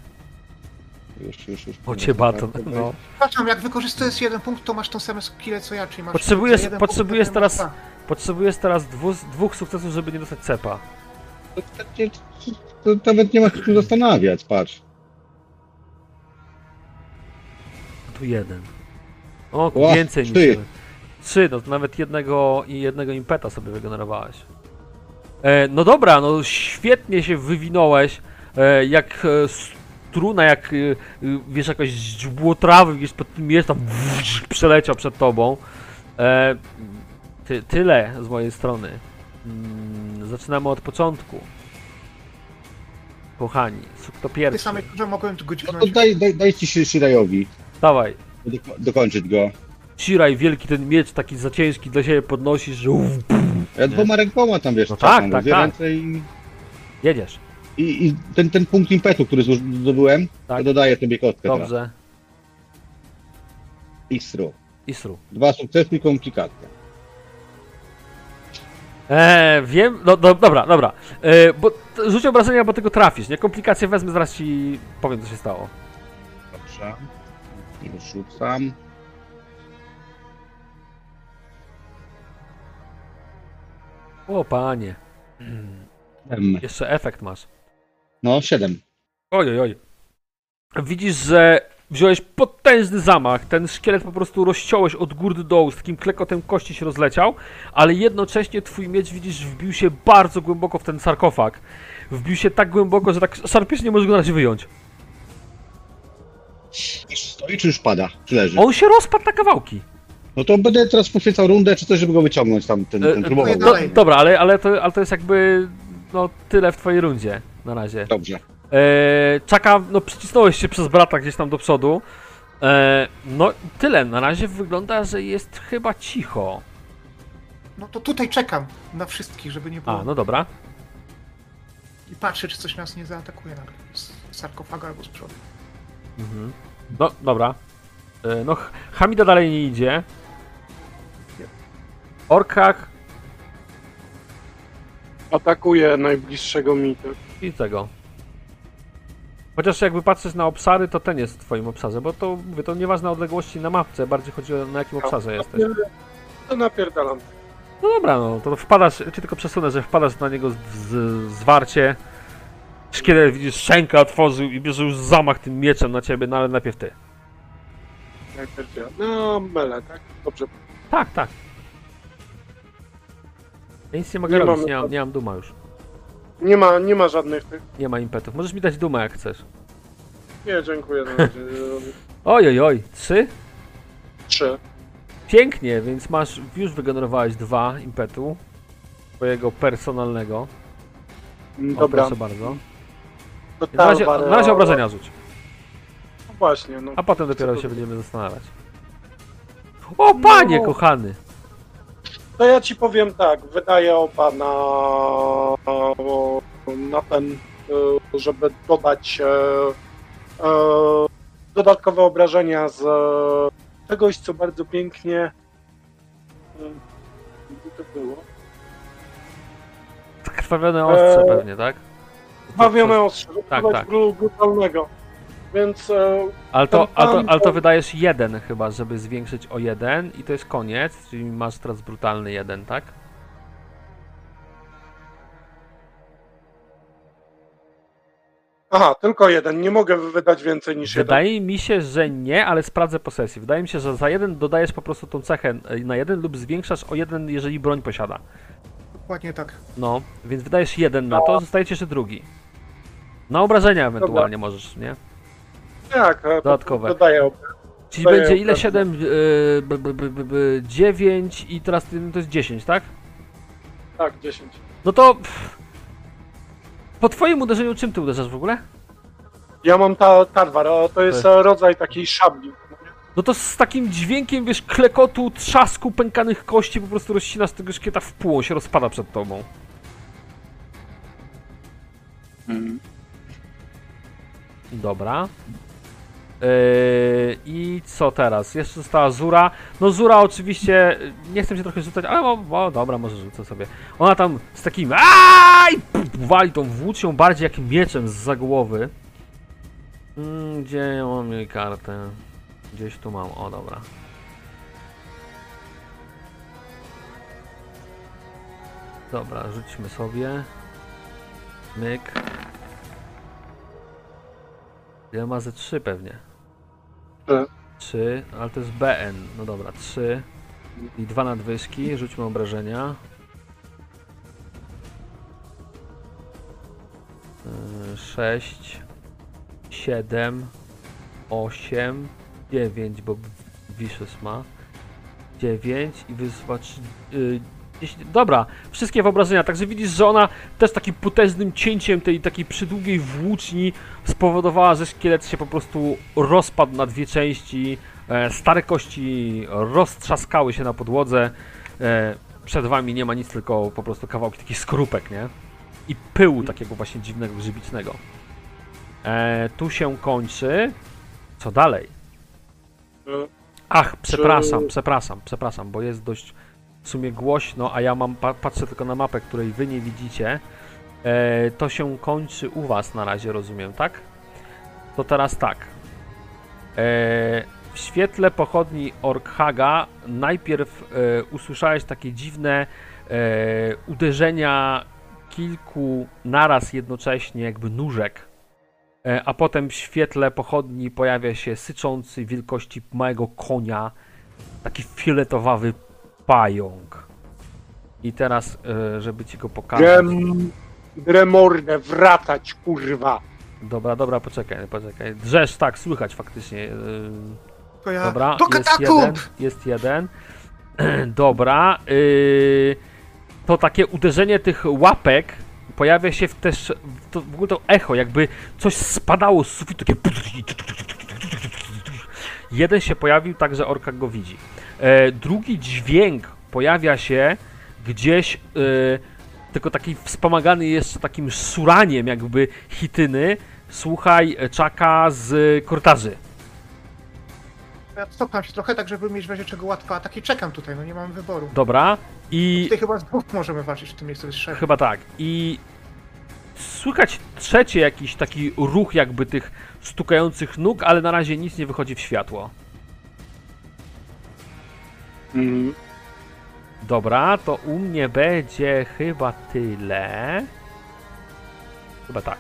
Już, już, już. O cię baton, no. Przepraszam, jak wykorzystujesz jeden punkt, to masz tą samą skillę co ja, czyli masz... Potrzebujesz- jeden potrzebujesz punkt, teraz- masz dwa. Potrzebujesz teraz dwu, dwóch sukcesów, żeby nie dostać cepa. To, to, to, to nawet nie ma się czym zastanawiać, patrz. Tu jeden. O, Ła, więcej niż trzy. jeden. Trzy, no to nawet jednego i jednego impeta sobie wygenerowałeś. E, no dobra, no świetnie się wywinąłeś. E, jak e, struna, jak e, wiesz, jakaś źdźbło trawy, wiesz, pod tym jest tam przeleciał przed tobą. Ty, tyle z mojej strony. Mm, zaczynamy od początku. Kochani, suk to Ty pierwszy. samej że mogłem go No to daj, daj, daj ci Shi- Shirayowi. Dawaj. Doko- dokończyć go. Shiraj, wielki ten miecz, taki za ciężki dla siebie podnosisz, że Ja dwoma rękoma tam wiesz, No tak, tak, tak. i, jedziesz. I, i ten, ten punkt impetu, który zdobyłem, Tak. to dodaję sobie kostkę. Dobrze. Istru. Isru. Dwa sukcesy i komplikacja. Eee, wiem, no, do, dobra, dobra. Eee, bo rzuć obrażenia, bo tego trafisz, nie? Komplikacje wezmę, zaraz ci powiem, co się stało. Dobrze. Już rzucam. O, panie. M. Jeszcze efekt masz. No, siedem. Oj, oj, oj. Widzisz, że wziąłeś potężny zamach, ten szkielet po prostu rozciąłeś od góry do dołu, z takim klekotem kości się rozleciał, ale jednocześnie twój miecz, widzisz, wbił się bardzo głęboko w ten sarkofag. Wbił się tak głęboko, że tak szarpiesz nie możesz go na razie wyjąć. Już stoi, czy już pada? Czy leży? On się rozpadł na kawałki. No to będę teraz poświęcał rundę, czy coś, żeby go wyciągnąć tam, ten, E, ten e, próbował. no, dobra, ale, ale, to, ale to jest jakby no, tyle w twojej rundzie na razie. Dobrze. E, Czaka, no przycisnąłeś się przez brata gdzieś tam do przodu. E, no tyle, na razie wygląda, że jest chyba cicho. No to tutaj czekam na wszystkich, żeby nie było. A, no dobra. I patrzę, czy coś nas nie zaatakuje nagle. Z sarkofagu albo z przodu. Mhm. No, dobra. E, no, Hamida dalej nie idzie. Orkak Atakuje najbliższego mity. I tego. Chociaż jakby patrzeć na obszary, to ten jest w twoim obszarze, bo to, mówię, to nieważne odległości na mapce, bardziej chodzi o na jakim obszarze jesteś. To napierdalam. No dobra, no to wpadasz, czy tylko przesunę, że wpadasz na niego z, z, zwarcie. Szkielet widzisz, szczękę otworzył i bierze już zamach tym mieczem na ciebie, no ale najpierw ty. Najpierw ja. No, mele, tak? Dobrze. Tak, tak. Ja nic nie mogę Nie robić, mamy nie mam, nie mam duma już. Nie ma, nie ma żadnych tych. Nie ma impetów. Możesz mi dać dumę jak chcesz. Nie, dziękuję na razie. Oj, oj, oj, trzy? Trzy. Pięknie, więc masz, już wygenerowałeś dwa impetu twojego personalnego. O, Dobra. proszę bardzo. Na razie, na razie obrażenia rzuć, no Właśnie, no. a potem dopiero się będziemy zastanawiać. O, panie No. kochany! To ja ci powiem tak, wydaję oba na, na ten, e, żeby dodać e, e, dodatkowe obrażenia z e, czegoś, co bardzo pięknie. e, Gdzie to było? Krwawione ostrze pewnie, tak? Bawione ostrze, tak, tak. brutalnego. Więc e, Ale to, ale, to, ale wydajesz jeden chyba, żeby zwiększyć o jeden i to jest koniec, czyli masz teraz brutalny jeden, tak? aha, tylko jeden, nie mogę wydać więcej niż jeden. Wydaje mi się, że nie, ale sprawdzę po sesji. Wydaje mi się, że za jeden dodajesz po prostu tą cechę e, na jeden lub zwiększasz o jeden, jeżeli broń posiada. Dokładnie tak. No, więc wydajesz jeden na to, zostaje ci jeszcze drugi. Na obrażenia ewentualnie możesz, nie? Tak, Dodatkowe. Dodaję. Czyli będzie ile? obrażenia. 7, b, b, b, b, b, 9 i teraz to jest 10, tak? Tak, 10. No to... pff, Po twoim uderzeniu czym ty uderzasz w ogóle? Ja mam ta tarwar, a to jest rodzaj takiej szabli. No to z takim dźwiękiem, wiesz, klekotu, trzasku, pękanych kości po prostu rozcina z tego szkieta w pół, on się rozpada przed tobą. Dobra. Yy, I co teraz? Jeszcze została Zura. No Zura oczywiście, nie chcę się trochę rzucać, ale o, o dobra, może rzucę sobie. Ona tam z takim aaa! i puf, wali tą włócznią bardziej jak mieczem z głowy. Mm, gdzie mam jej kartę? Gdzieś tu mam, o dobra. Dobra, rzućmy sobie. Myk. Ja ma ze 3 pewnie. Trzy. 3, ale to jest BN. No dobra, 3. I dwa nadwyżki, rzućmy obrażenia. 6, 7, 8, 9, bo Vicious ma. 9 i wyzwa 10. Dobra, wszystkie wyobrażenia. Także widzisz, że ona też takim potężnym cięciem tej takiej przydługiej włóczni spowodowała, że szkielet się po prostu rozpadł na dwie części. E, stare kości roztrzaskały się na podłodze. E, przed wami nie ma nic, tylko po prostu kawałki takich skorupek, nie? I pyłu takiego właśnie dziwnego, grzybicznego. E, tu się kończy. Co dalej? E, Ach, przepraszam, przepraszam, przepraszam, bo jest dość w sumie głośno, a ja mam pa patrzę tylko na mapę, której wy nie widzicie. E, to się kończy u was na razie, rozumiem, tak? To teraz tak. E, w świetle pochodni Orkhaga najpierw e, usłyszałeś takie dziwne uderzenia kilku naraz jednocześnie, jakby nóżek a potem w świetle pochodni pojawia się syczący wielkości małego konia, taki fioletowawy pająk. I teraz, e, żeby ci go pokazać. Grem... Gremorne, wracać, kurwa. Dobra, dobra, poczekaj, poczekaj. Drzesz, tak, słychać faktycznie. e, To ja. Dobra, Do jest jeden, jest jeden. Dobra, yy, to takie uderzenie tych łapek pojawia się w też, w to, w ogóle to echo, jakby coś spadało z sufitu, takie jeden się pojawił tak, że orka go widzi. E, drugi dźwięk pojawia się gdzieś, e, tylko taki wspomagany jeszcze takim suraniem jakby hityny, słuchaj, czaka z korytarzy. Ja cofam się trochę, tak żeby mieć w razie czego łatwo ataki. Czekam tutaj, no nie mamy wyboru. Dobra, i Tutaj chyba z dwóch możemy walczyć w tym miejscu, jest szereg. Chyba tak. I słychać trzeci jakiś taki ruch jakby tych stukających nóg, ale na razie nic nie wychodzi w światło. Mhm. Dobra, to u mnie będzie chyba tyle. Chyba tak.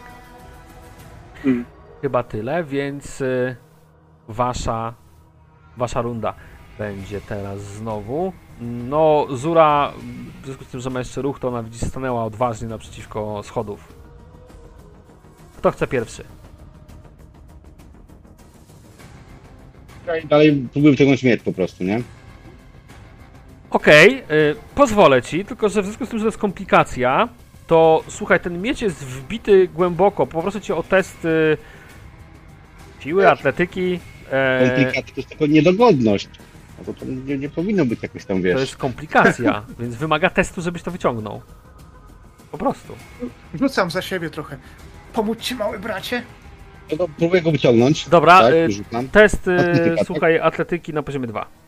Mm. Chyba tyle, więc y, wasza wasza runda będzie teraz znowu. No, Zura, w związku z tym, że ma jeszcze ruch, to ona widzisz stanęła odważnie naprzeciwko schodów. Kto chce pierwszy? Dalej próbuję wyciągnąć miecz po prostu, nie? Okej, y, pozwolę ci, tylko że w związku z tym, że to jest komplikacja, to słuchaj, ten miecz jest wbity głęboko. Poproszę cię o test y, siły, atletyki. E, Komplikacja to jest tylko niedogodność. No to, to nie, nie powinno być jakoś tam, wiesz. to jest komplikacja, więc wymaga testu, żebyś to wyciągnął. Po prostu. Rzucam za siebie trochę. Pomóc ci, mały bracie? No to próbuję go wyciągnąć. Dobra, tak, y, test, y, Atletyka, tak? słuchaj, atletyki na poziomie 2.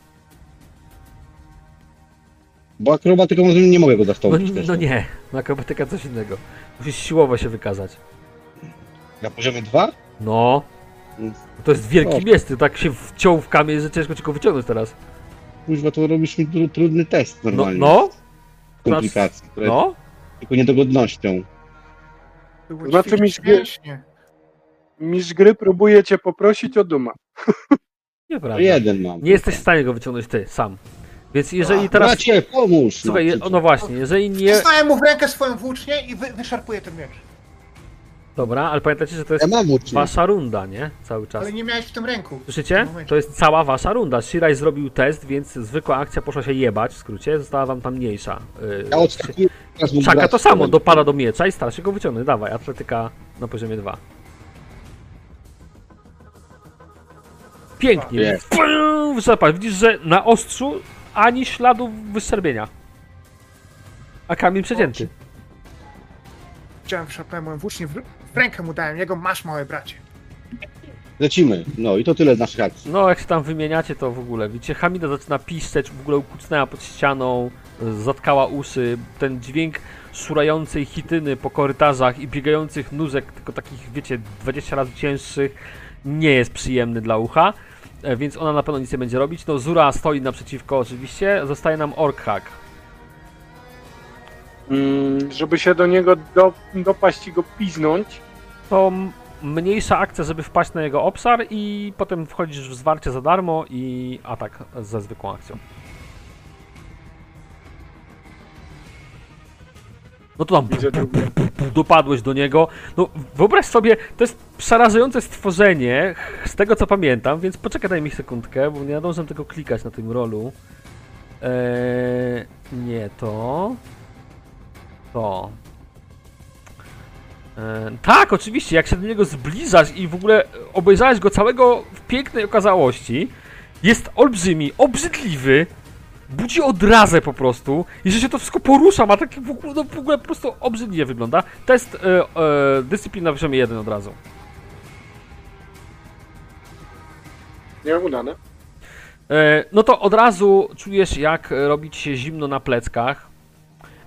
Bo akrobatyką nie mogę go No, zastąpić też. no nie, na akrobatyka coś innego. Musisz siłowo się wykazać. Na poziomie 2? No. To jest wielki O. miecz, ty tak się wciął w kamień, że ciężko ci go wyciągnąć teraz. Kuźwa, to robisz mi tru, trudny test No, normalnie. no, Komplikacji, które no. tylko niedogodnością. Było Znaczy, ćwiczyć mistrz- mięśnie. Mistrz gry próbuje cię poprosić o duma. Nieprawda. jeden mam. Nie jesteś w stanie go wyciągnąć ty, sam. Więc jeżeli teraz... Bracie, pomóż! Słuchaj, no, je- no właśnie, jeżeli nie... Wstałem mu w rękę swoją włócznię i wy, wyszarpuję ten miecz. Dobra, ale pamiętajcie, że to Ja jest mam uczniów. wasza runda, nie? Cały czas. Ale nie miałeś w tym ręku. Słyszycie? To jest cała wasza runda. Shiraj zrobił test, więc zwykła akcja poszła się jebać, w skrócie. Została wam tam mniejsza. Yy, Ja odskakuję. teraz mu Czaka brać to samo, dopada do miecza i stara się go wyciągnąć. Dawaj, atletyka na poziomie 2. Pięknie. Jest. Pum. Widzisz, że na ostrzu ani śladu wyszczerbienia. A kamień przecięty. Chciałem wyszarpnąłem moją włócznię, w, rękę mu dałem jego, masz mały bracie. Lecimy. No i to tyle z naszych akcji. No, jak się tam wymieniacie, to w ogóle. Widzicie, Hamida zaczyna piszczeć, w ogóle ukucnęła pod ścianą, zatkała uszy. Ten dźwięk szurającej chityny po korytarzach i biegających nóżek, tylko takich, wiecie, 20 razy cięższych, nie jest przyjemny dla ucha. E, Więc ona na pewno nic nie będzie robić. No, Zura stoi naprzeciwko oczywiście. Zostaje nam Orkhak. Mm, żeby się do niego do, dopaść i go piznąć. To mniejsza akcja, żeby wpaść na jego obszar i potem wchodzisz w zwarcie za darmo i atak ze zwykłą akcją. No to tam Widzę drugie. dopadłeś do niego. No wyobraź sobie, to jest przerażające stworzenie, z tego co pamiętam, więc poczekaj daj mi sekundkę, bo nie nadążę tego klikać na tym rolu. Eee, nie to. To. E, tak, oczywiście, jak się do niego zbliżasz i w ogóle obejrzałeś go całego w pięknej okazałości, jest olbrzymi, obrzydliwy, budzi odrazę po prostu i że się to wszystko porusza, ma takie w ogóle, no, w ogóle po prostu obrzydliwie wygląda. Test e, e, dyscyplina na poziomie 1 od razu. Nieudane. E, no to od razu czujesz, jak robi ci się zimno na pleckach.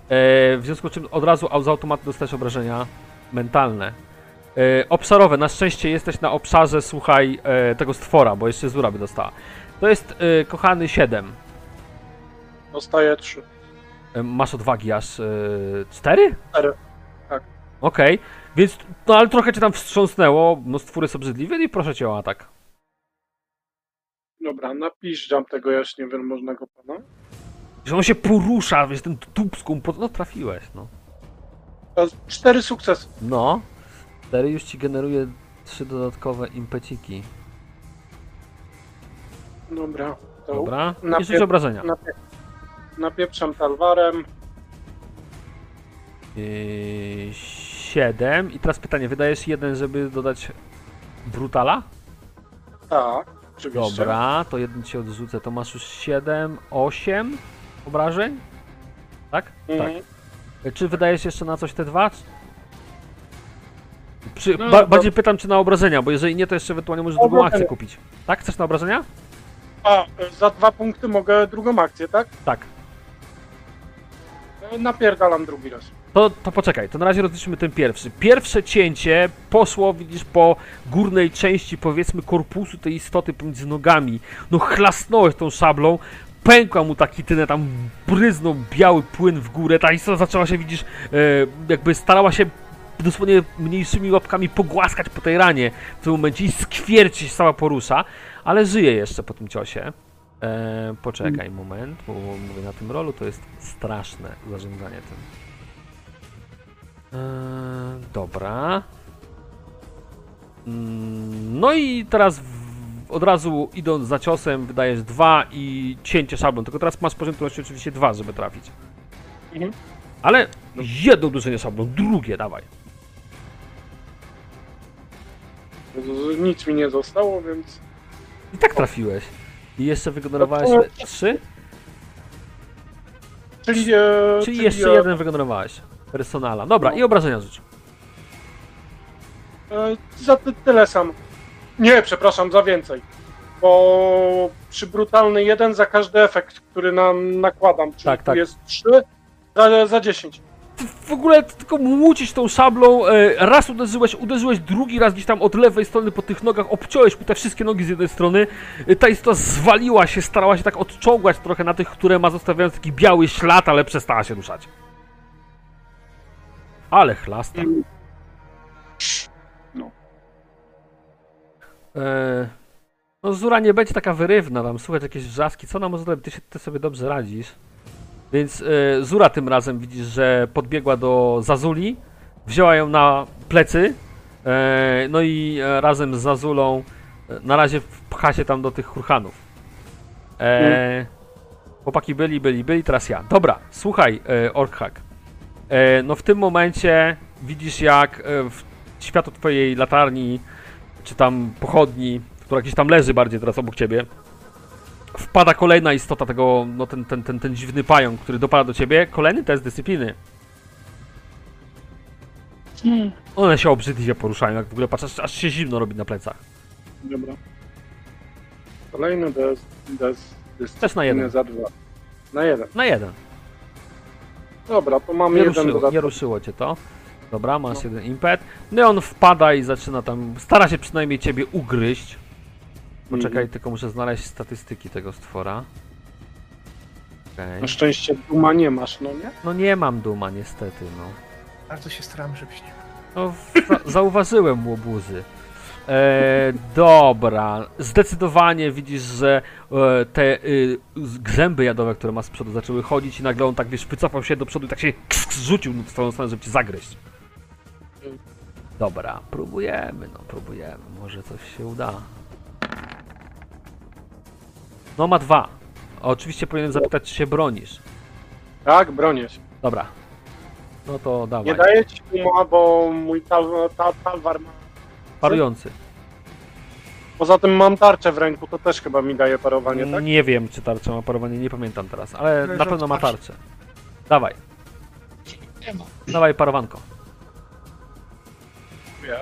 E, w związku z czym od razu z automatu dostajesz obrażenia mentalne. E, obszarowe, na szczęście jesteś na obszarze, słuchaj, e, tego stwora, bo jeszcze Zura by dostała. To jest, kochany, 7. Dostaje trzy. E, masz odwagi aż e, 4? Cztery, tak. Okej, więc, no ale trochę cię tam wstrząsnęło, no stwór jest obrzydliwy i proszę cię o atak. Dobra, napiszczam tego jaśniewielmożnego pana. Że on się porusza, wiesz, ten tubską, pod... no trafiłeś, no. Cztery sukcesy. No. 4 już ci generuje trzy dodatkowe impeciki. Dobra. To Dobra. na I rzuć pier- obrażenia. napie- napieprzam talwarem. Yy, 7. I teraz pytanie, wydajesz jeden, żeby dodać brutala? Tak, oczywiście. Dobra, to jeden ci odrzucę. To masz już 7, 8 obrażeń? Tak? Mhm. Tak. Czy wydajesz jeszcze na coś te dwa? Przy, No, ba, to- bardziej pytam, czy na obrażenia, bo jeżeli nie, to jeszcze ewentualnie możesz drugą akcję kupić. Tak? Chcesz na obrażenia? A, za dwa punkty mogę drugą akcję, tak? Tak. Napierdalam drugi raz. To, to poczekaj, to na razie rozliczymy ten pierwszy. Pierwsze cięcie poszło, widzisz, po górnej części, powiedzmy, korpusu tej istoty pomiędzy nogami. No chlasnąłeś tą szablą, pękła mu ta kitynę, tam bryznął biały płyn w górę, ta istota zaczęła się, widzisz, e, jakby starała się dosłownie mniejszymi łapkami pogłaskać po tej ranie w tym momencie i skwierci się cała porusza, ale żyje jeszcze po tym ciosie. E, poczekaj moment, bo mówię na tym rolu, to jest straszne zarządzanie tym. Eee, dobra. Mm, No i teraz w- od razu idąc za ciosem wydajesz dwa i cięcie szablą, tylko teraz masz poziom trudności oczywiście dwa, żeby trafić. Mhm. Ale jedno uderzenie szablą, drugie, dawaj. Nic mi nie zostało, więc. I tak trafiłeś. I jeszcze wygenerowałeś No ile? trzy? Czyli, e, Czyli jeszcze e, jeden wygenerowałeś. Personala. Dobra, i obrażenia rzuć. E, za ty, tyle sam. Nie, przepraszam, za więcej. Bo przy brutalny jeden za każdy efekt, który nam nakładam, czyli Tak, tu tak. jest 3 za, za 10. w ogóle ty tylko młócisz tą szablą, e, raz uderzyłeś, uderzyłeś drugi raz gdzieś tam od lewej strony po tych nogach, obciąłeś mu te wszystkie nogi z jednej strony, e, ta istota zwaliła się, starała się tak odciągać trochę na tych, które ma zostawiając taki biały ślad, ale przestała się ruszać. Ale chlasta. No. E, no Zura nie będzie taka wyrywna, tam słuchać jakieś wrzaski, co ona może zrobić, ty, się, ty sobie dobrze radzisz. Więc e, Zura tym razem widzisz, że podbiegła do Zazuli, wzięła ją na plecy, e, no i e, razem z Zazulą na razie pcha się tam do tych hurhanów. E, chłopaki byli, byli, byli, teraz ja. Dobra, słuchaj, e, Orkhak. No w tym momencie widzisz jak w światło twojej latarni, czy tam pochodni, która gdzieś tam leży bardziej teraz obok ciebie, wpada kolejna istota tego, no ten, ten, ten, ten dziwny pająk, który dopada do ciebie. Kolejny test dyscypliny. One się obrzydliwie poruszają, jak w ogóle aż się zimno robi na plecach. Dobra. Kolejny des, des, des Też na jeden. za dwa. Na jeden. Na jeden. Dobra, to mam Nie jeden ruszyło, nie ruszyło cię to. Dobra, masz No. jeden impet. No i on wpada i zaczyna tam, stara się przynajmniej ciebie ugryźć. Poczekaj, Mhm. tylko muszę znaleźć statystyki tego stwora. Okej. Na szczęście duma nie masz, no nie? No nie mam duma niestety, no. Bardzo się staram, żebyś nie. No, za zauważyłem łobuzy. E, dobra, zdecydowanie widzisz, że e, te z- grzęby jadowe, które ma z przodu, zaczęły chodzić i nagle on tak, wiesz, wycofał się do przodu i tak się ks, ks, rzucił w twoją stronę, żeby cię zagryźć. Dobra, próbujemy, no próbujemy, może coś się uda. No ma dwa. Oczywiście powinienem zapytać, czy się bronisz. Tak, bronię się. Dobra. No to dawaj. Nie daję ci duma, bo mój tal, tal, talwar ma... Parujący. Poza tym mam tarczę w ręku, to też chyba mi daje parowanie, tak? Nie wiem, czy tarcza ma parowanie, nie pamiętam teraz, ale Zależy na pewno ma tarczę. Dawaj, Nie ma. dawaj parowanko. Ja.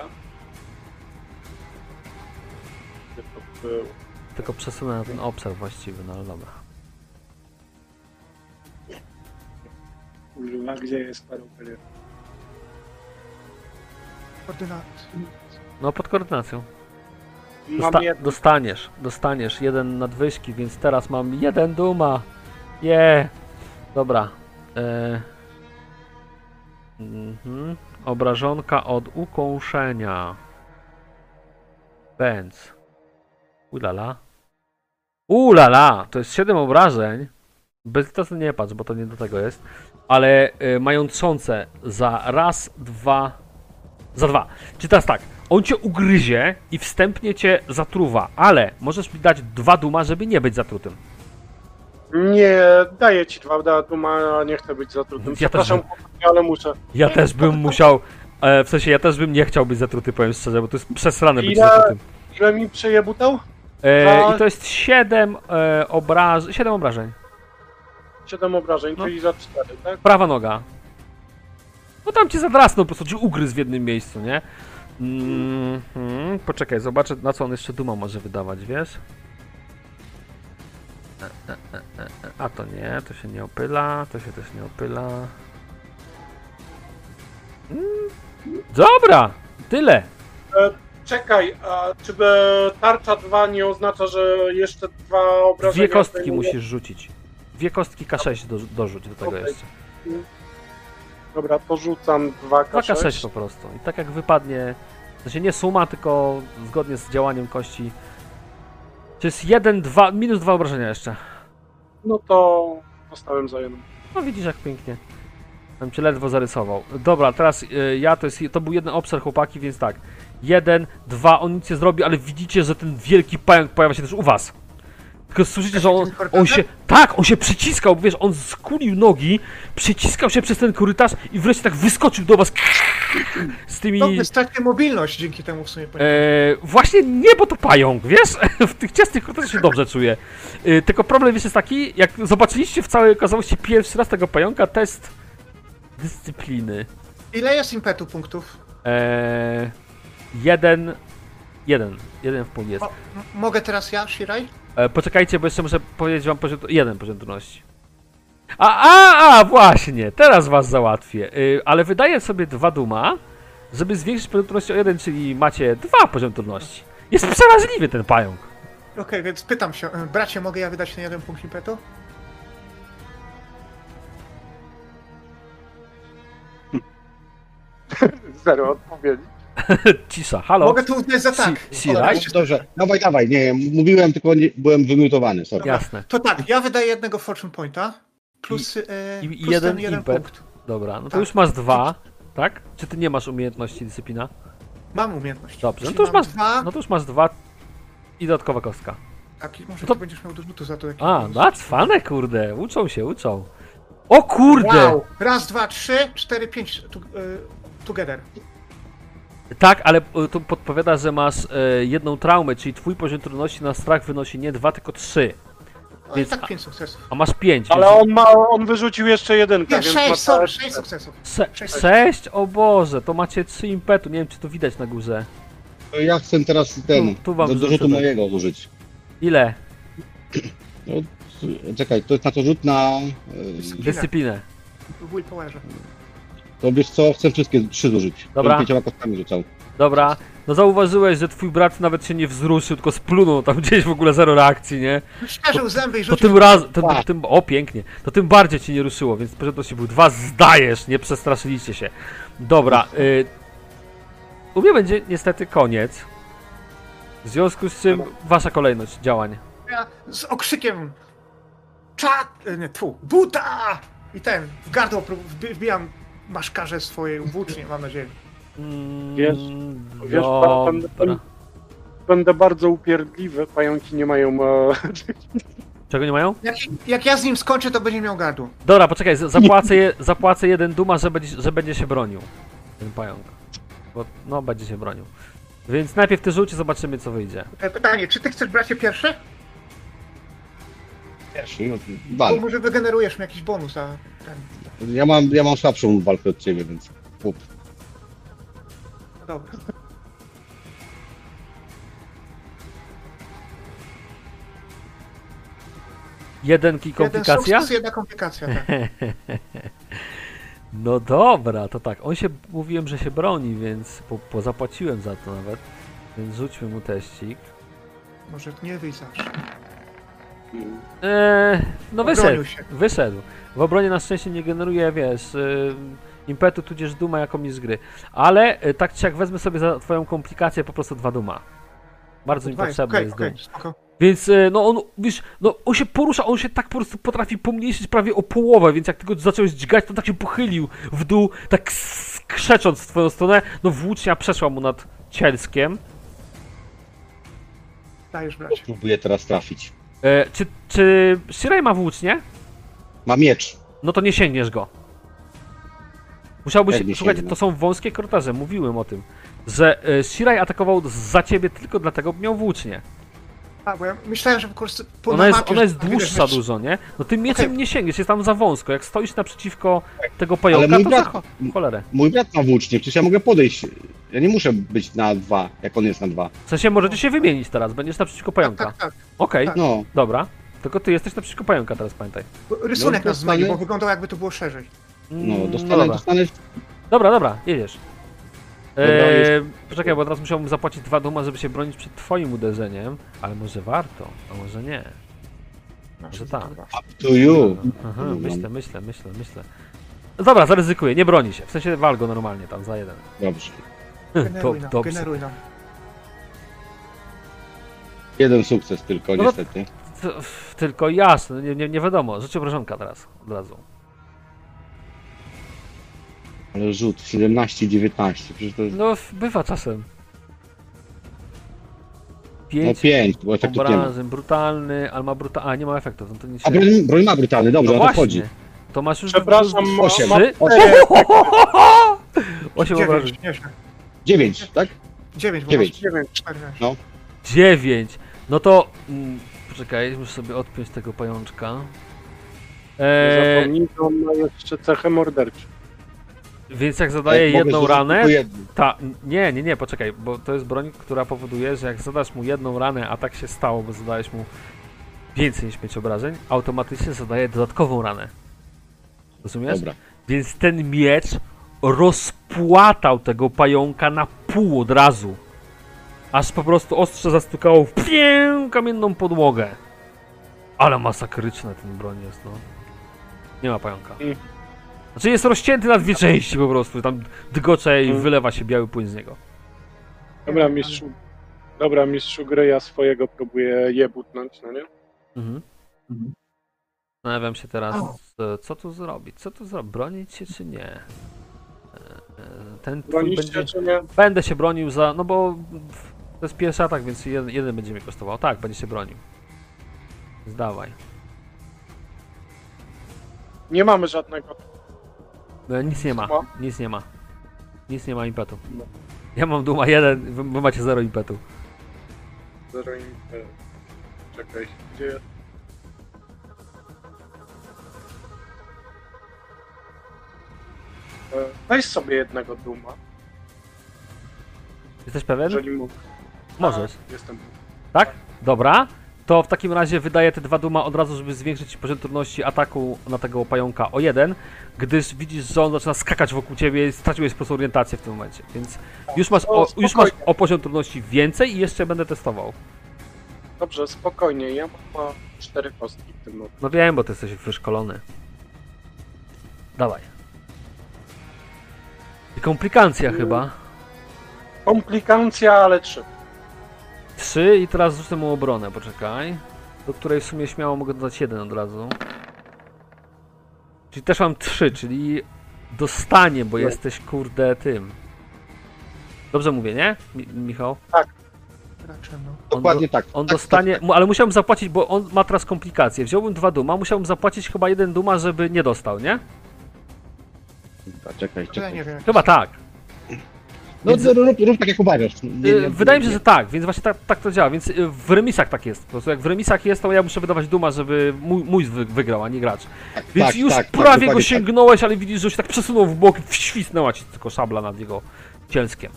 Gdzie to było? Tylko przesunę na ten obserw właściwy, no ale dobra. Kurwa, gdzie jest parowanie? Koordynat. No pod koordynacją. Mam Dosta jedno. dostaniesz, dostaniesz jeden nadwyżki, więc teraz mam jeden duma. Je. Dobra. E... Mhm. Obrażonka od ukąszenia. Bęc. Ulala. Ulala! To jest 7 obrażeń. Bez to nie patrz, bo to nie do tego jest. Ale y, majątrzące za raz, dwa. Za dwa. Czy teraz tak, on cię ugryzie i wstępnie cię zatruwa, ale możesz mi dać dwa duma, żeby nie być zatrutym. Nie, daję ci dwa duma, nie chcę być zatrutym. Ja też Przepraszam, ale muszę. Ja też bym musiał. E, w sensie ja też bym nie chciał być zatruty, powiem szczerze, bo to jest przesrane być Ile? zatrutym. Ile mi przejebutał? E, I to jest 7 e, obraż... 7 obrażeń. 7 obrażeń, No. czyli za 4, tak? Prawa noga. No tam cię zadrasnął, po prostu ci ugryzł w jednym miejscu, nie? Mhm. Poczekaj, zobaczę na co on jeszcze duma może wydawać, wiesz? E, e, e, e, e. A to nie, to się nie opyla, to się też nie opyla. Mm. Dobra, tyle. Czekaj, a czy tarcza 2 nie oznacza, że jeszcze dwa obrażenia... Dwie kostki zdejmuję? musisz rzucić. Dwie kostki K6 do, dorzuć do tego Okej. jeszcze. Dobra, to rzucam 2 2 K6. K6 po prostu. I tak jak wypadnie, to znaczy nie suma, tylko zgodnie z działaniem kości. To jest 1, 2, minus 2 obrażenia jeszcze. No to zostałem za jednym. No widzisz jak pięknie. Tam cię ledwo zarysował. Dobra, teraz y, ja to jest, to był jeden obszar chłopaki, więc tak. Jeden, dwa, on nic nie zrobi, ale widzicie, że ten wielki pająk pojawia się też u was. Tylko słyszycie, że on, on się. Tak, on się przyciskał, bo wiesz, on skulił nogi, przyciskał się przez ten korytarz i wreszcie tak wyskoczył do was. Z tymi. No, mobilność dzięki temu w sumie. E, właśnie nie, bo to pająk, wiesz? W tych ciasnych korytarzach się dobrze czuję. E, tylko problem wiesz, jest taki, jak zobaczyliście w całej okazałości pierwszy raz tego pająka, test dyscypliny. Ile jest impetu punktów? E, jeden, jeden, jeden w pół jest. O, mogę teraz ja, Shirai? E, poczekajcie, bo jeszcze muszę powiedzieć wam poziom, jeden poziom trudności. A, a, a, właśnie, teraz was załatwię. Y, ale wydaję sobie dwa duma, żeby zwiększyć poziom trudności o jeden, czyli macie dwa poziom trudności. Jest przeraźliwy ten pająk. Okej, więc pytam się, e, bracie, mogę ja wydać ten jeden punkt impetu? Zero odpowiedzi. Cisza, halo. Mogę to uznać za tak. Si- Shirai? Dobrze, dawaj, dawaj, nie, mówiłem, tylko nie, byłem wymiutowany, sorry. Jasne. To tak, ja wydaję jednego fortune pointa, plus, e, i- i plus jeden ten jeden impet. punkt. Dobra, no to Tak. już masz dwa, tak? Czy ty nie masz umiejętności dyscyplina? Mam umiejętność. Dobrze, no to już masz, dwa, no to już masz dwa i dodatkowa kostka. tak, i może to- ty będziesz miał rzutu za to A, no cwane, kurde, uczą się, uczą. O kurde! Wow! Raz, dwa, trzy, cztery, pięć, tu, e, together. Tak, ale e, tu podpowiada, że masz e, jedną traumę, czyli twój poziom trudności na strach wynosi nie dwa, tylko trzy. Więc- tak pięć sukcesów. A masz pięć. Ale więc on ma, on wyrzucił jeszcze jedynkę, Nie, więc ma sześć, sorry, sześć sukcesów. Se sześć. sześć? O Boże, to macie trzy impetu. Nie wiem, czy to widać na górze. To Ja chcę teraz ten, Tu- tu wam do, do wrzucę rzutu tak. mojego użyć. Ile? No, czekaj, to jest na to rzut na... e, Dyscyplinę. W willpowerze. To wiesz co, chcę wszystkie trzy zużyć. Dobra. Będę pięcioma kostkami rzucał. Dobra. No zauważyłeś, że twój brat nawet się nie wzruszył, tylko splunął tam gdzieś w ogóle zero reakcji, nie? Szczerzył zęby i To rzucił. tym razem, to, tym, o pięknie, to tym bardziej ci nie ruszyło, więc poziom trudności był dwa, zdajesz, nie przestraszyliście się. Dobra, y, u mnie będzie niestety koniec. W związku z czym wasza kolejność działań. Ja z okrzykiem czat, nie, tfu, buta! I ten, w gardło prób- wbi- wbijam maszkarze swojej włócznie, mam nadzieję. Mm, Wiesz- Wiesz, będę, dobra. będę bardzo upierdliwy, pająki nie mają... E, Czego nie mają? Jak, jak ja z nim skończę, to będzie miał gardło. Dobra, poczekaj, z- zapłacę, je, zapłacę jeden duma, że będzie, że będzie się bronił. Ten pająk. Bo, no, będzie się bronił. Więc najpierw ty rzuć i zobaczymy, co wyjdzie. E, Pytanie, czy ty chcesz bracie pierwszy? Pierwszy, no, Bo wal. może wygenerujesz mi jakiś bonus za ten. Ja mam, ja mam słabszą walkę od ciebie, więc... Pup. Dobra. Jedenki Jeden komplikacja? sukces, jedna komplikacja, tak. No dobra, to tak. On się, mówiłem, że się broni, więc po, po zapłaciłem za to nawet. Więc rzućmy mu teścik. Może nie wyjść zawsze. Eee, no Obronił wyszedł, się. wyszedł. W obronie na szczęście nie generuje, wiesz, yy, impetu tudzież duma jako mi z gry. Ale yy, tak czy jak wezmę sobie za twoją komplikację po prostu dwa duma. Bardzo mi potrzebny okej, jest okej, dum. spoko. Więc yy, no on, wiesz, no on się porusza, on się tak po prostu potrafi pomniejszyć prawie o połowę, więc jak ty go zacząłeś dźgać, to tak się pochylił w dół, tak skrzecząc w twoją stronę, no włócznia przeszła mu nad cielskiem. Dajesz bracie. Próbuję teraz trafić. E, czy, czy Shirai ma włócznie? Ma miecz. No to nie sięgniesz go. Musiałbyś. Słuchajcie, sięgnę? to są wąskie korytarze, mówiłem o tym. Że e, Shirai atakował za ciebie tylko dlatego, bo miał włócznie. A, bo ja myślałem, że po prostu po Ona na jest, mapie, ona jest dłuższa wiesz, dużo, nie? No tym mieczem Okej. nie sięgniesz, jest tam za wąsko. Jak stoisz naprzeciwko tego pająka, mój to brat- za cho- cholerę. Mój brat ma włócznie, przecież ja mogę podejść. Ja nie muszę być na dwa, jak on jest na dwa. W sensie możecie się wymienić teraz, będziesz naprzeciwko pająka. Tak, tak, Okej, tak. No, dobra. Tylko ty jesteś naprzeciwko pająka teraz, pamiętaj. Rysunek No, nas zmylił, dostanie- bo wyglądał jakby to było szerzej. no, Mm, dostanę, dobra. dostanę Dobra, dobra, jedziesz. Dobra, Eee, poczekaj, bo teraz musiałbym zapłacić dwa duma, żeby się bronić przed twoim uderzeniem, ale może warto, a może nie. Może tak. up to you. Aha, No. myślę, myślę, myślę, myślę. No dobra, zaryzykuję, nie broni się. W sensie wal go normalnie tam za jeden. Dobrze. Generuj nam, dobrze. generuj nam. Jeden sukces tylko, No to- niestety. Tylko jasne, nie, nie, nie wiadomo. Życie obrażonka teraz od razu. Ale rzut 17-19, przecież to jest... No, f- bywa czasem. No 5 pięć, bo efektów nie ma. obrażeń, brutalny, ale ma brutalny, a nie ma efektów, no to nic A się... broń, broń ma brutalny, dobrze, No o to właśnie, chodzi. to masz już... Przepraszam, ma- Osiem. ma- Trzy? Osiem. 8 obrażeń. Dziewięć, nieźle. Dziewięć, tak? Dziewięć, bo Dziewięć. masz dziewięć, czternaście. No. 9. No to... Mm, poczekaj, muszę sobie odpiąć tego pajączka. Eee, zapomnij, że on ma jeszcze cechę mordercze. więc jak zadaję Jak jedną ranę. Ta, nie, nie, nie, poczekaj, bo to jest broń, która powoduje, że jak zadasz mu jedną ranę, a tak się stało, bo zadałeś mu więcej niż 5 obrażeń, automatycznie zadaje dodatkową ranę. Rozumiesz? Dobra. Więc ten miecz rozpłatał tego pająka na pół od razu. Aż po prostu ostrze zastukało w pię kamienną podłogę. Ale masakryczne ten broń jest, no. Nie ma pająka. Mm. Znaczy jest rozcięty na dwie części po prostu. Tam dygocze i Mm. wylewa się biały płyn z niego. Dobra, mistrzu. Dobra, mistrzu gry, ja swojego próbuję je butnąć, no nie? Mhm. Mhm. Zastanawiam się teraz, co, tu zrobić? Co tu zrobić? Bronić się czy nie? E, e, Ten twój Broniście będzie... czy nie? Będę się bronił za... No bo to jest pierwszy atak, więc jeden, jeden będzie mnie kosztował. Tak, będzie się bronił. Zdawaj. Nie mamy żadnego. E, Nic nie ma. Ma? Nic nie ma. Nic nie ma impetu. No. Ja mam duma jeden, wy, wy macie zero impetu. Zero im... e, Czekaj, gdzie jest? E, Weź sobie jednego duma, Jesteś pewien? jeżeli mógł. Możesz. Jestem. Tak? Dobra. To w takim razie wydaję te dwa duma od razu, żeby zwiększyć poziom trudności ataku na tego pająka o jeden, gdyż widzisz, że on zaczyna skakać wokół ciebie i straciłeś po prostu orientację w tym momencie, więc już masz, o, już masz o poziom trudności więcej i jeszcze będę testował. Dobrze, spokojnie, ja mam ma cztery kostki w tym momencie. No wiem, bo ty jesteś wyszkolony. Dawaj. I komplikacja Mm. chyba. Komplikacja, ale trzy. Trzy i teraz rzucę mu obronę, poczekaj. Do której w sumie śmiało mogę dodać jeden od razu. Czyli też mam trzy, czyli dostanie, bo No. jesteś kurde tym. Dobrze mówię, nie? Mi Michał? Raczej, no. Dokładnie tak. On tak, dostanie, mu- ale musiałbym zapłacić, bo on ma teraz komplikacje. Wziąłbym dwa duma, musiałbym zapłacić chyba jeden duma, żeby nie dostał, nie? Tak, czekaj, czekaj. Chyba tak. No to rób, rób tak jak uważasz. Nie, nie, Y, Wydaje mi się, nie. że tak, więc właśnie tak, tak to działa. Więc y, w remisach tak jest. Po prostu jak w remisach jest, to ja muszę wydawać duma, żeby mój, mój wy, wygrał, a nie gracz. Więc tak, już tak, tak, prawie go dokładnie sięgnąłeś, ale widzisz, że się tak przesunął w bok wświsnęła ci tylko szabla nad jego cielskiem.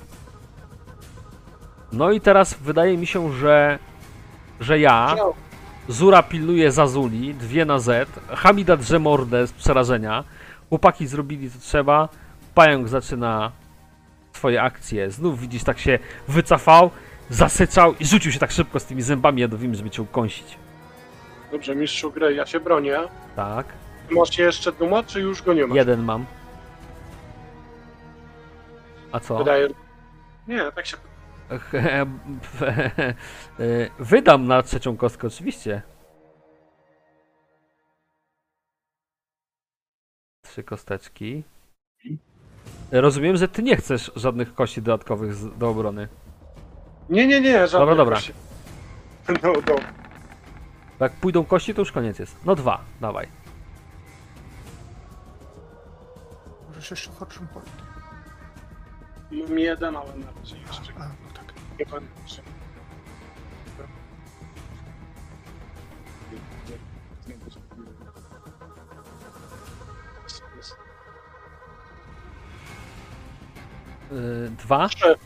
No i teraz wydaje mi się, że że ja, Zura pilnuje Zazuli, dwie na Z, Hamida drze mordę z przerażenia, chłopaki zrobili co trzeba, pająk zaczyna swoje akcje, znów widzisz, tak się wycofał, zasyczał i rzucił się tak szybko z tymi zębami jadowymi, żeby cię ukąsić. Dobrze, mistrzu gry, ja się bronię. Tak, Masz jeszcze duma, czy już go nie masz? jeden mam. A co? Wydaje... Nie, tak się... Wydam na trzecią kostkę, oczywiście. Trzy kosteczki. Rozumiem, że ty nie chcesz żadnych kości dodatkowych z, do obrony. Nie, nie, nie, żadnych Dobra, dobra. kości. No, dobra. Jak pójdą kości, to już koniec jest. No dwa, dawaj. Możesz jeszcze Fortune Point. Mam jeden, ale na razie jeszcze A, no tak. nie Yy, dwa. Trzy.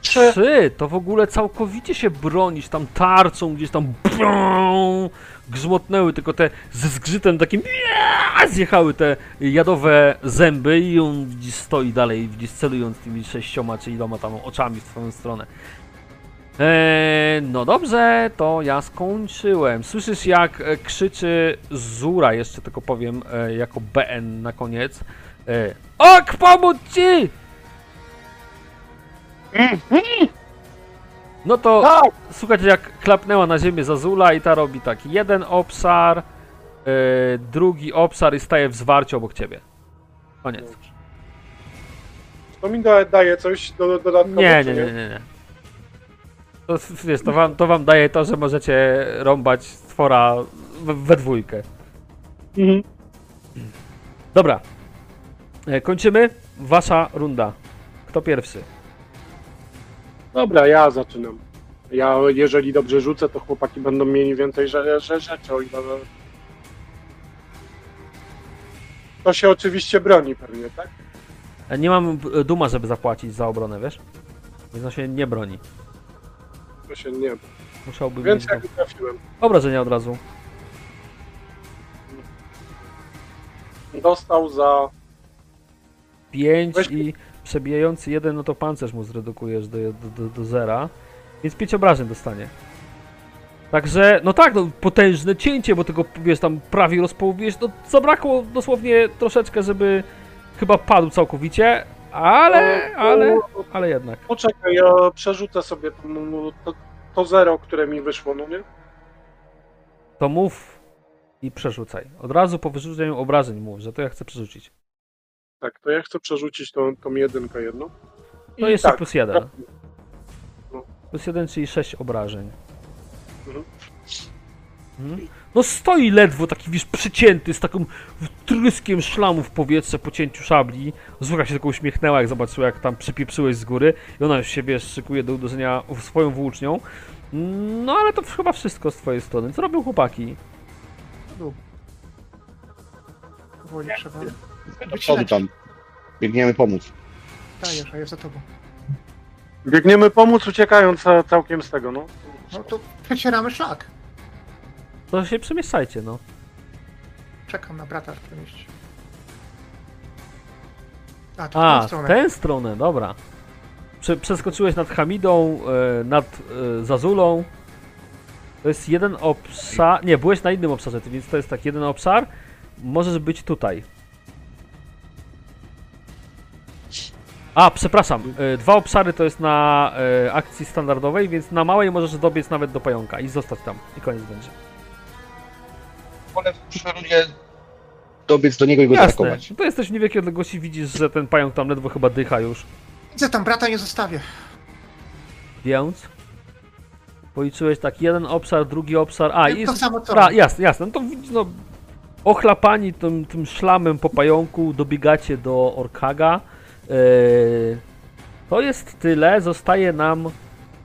Trzy. Trzy, to w ogóle całkowicie się bronisz, tam tarczą gdzieś tam bią, grzmotnęły, tylko te ze zgrzytem takim zjechały te jadowe zęby i on widzisz stoi dalej, widzisz celując tymi sześcioma czy iloma tam oczami w twoją stronę. Eee, no dobrze, to ja skończyłem. Słyszysz jak e, krzyczy Zura, jeszcze tylko powiem e, jako BN na koniec. E, ok, pomóc ci! No to Tak! słuchajcie, jak klapnęła na ziemię Zazula i ta robi tak, jeden obszar, yy, drugi obszar i staje w zwarciu obok ciebie. Koniec. To mi da, daje coś do, dodatkowo, Nie, nie, nie, nie, nie. To, wiesz, to, wam, to wam daje to, że możecie rąbać stwora we, we dwójkę. Mhm. Dobra. E, Kończymy. Wasza runda. Kto pierwszy? Dobra, ja zaczynam. Ja, jeżeli dobrze rzucę, to chłopaki będą mieli więcej że, że rzeczy, o ile... To się oczywiście broni pewnie, tak? E, Nie mam e, duma, żeby zapłacić za obronę, wiesz? Więc on się nie broni. To się nie... Musiałby Więc mieć jak trafiłem. obrażenia od razu. Dostał za... 5 Weź- i przebijający jeden, no to pancerz mu zredukujesz do, do, do, do zera. Więc 5 obrażeń dostanie. Także, no tak, no, potężne cięcie, bo tego, wiesz, tam prawie rozpołowiłeś. No, zabrakło dosłownie troszeczkę, żeby chyba padł całkowicie, ale, ale, ale jednak. Poczekaj, ja przerzucę sobie to, to, to zero, które mi wyszło, no nie? To mów i przerzucaj. Od razu po wyrzuceniu obrażeń mów, że to ja chcę przerzucić. Tak, to ja chcę przerzucić tą, tą jedynkę jedną. I To jeszcze tak, plus jeden. No. Plus jeden, czyli 6 obrażeń. Mhm. Mhm. No stoi ledwo taki, wiesz, przycięty, z takim tryskiem szlamu w powietrze po cięciu szabli. Zwłoka się tylko uśmiechnęła, jak zobaczyła, jak tam przypieprzyłeś z góry. I ona już się, wiesz, szykuje do uderzenia swoją włócznią. No ale to chyba wszystko z twojej strony. Co robią chłopaki? Dół. Powoli trzeba. Wycinać. tam. Biegniemy pomóc. Dajesz, a ja za tobą. Biegniemy pomóc, uciekając całkiem z tego, no. No to przecieramy szlak. To się przemieszczajcie, no. Czekam na brata w tym mieście. A, to w tą stronę. tę stronę, dobra. Prze przeskoczyłeś nad Hamidą, e, nad e, Zazulą. To jest jeden obszar. Nie, byłeś na innym obszarze, więc to jest tak jeden obszar. Możesz być tutaj. A, przepraszam. e, Dwa obszary to jest na e, akcji standardowej, więc na małej możesz dobiec nawet do pająka i zostać tam. I koniec będzie. Wolę w przyszłej rundzie dobiec do niego i go Jasne. zaatakować. To jesteś w niewielkiej odległości, widzisz, że ten pająk tam ledwo chyba dycha już. Widzę tam brata nie zostawię. Więc policzyłeś tak, jeden obszar, drugi obszar. A, i to samo co. Jasne, jasne. No to widzisz, no, ochlapani tym, tym szlamem po pająku dobiegacie do Orkaga. Yy, to jest tyle, zostaje nam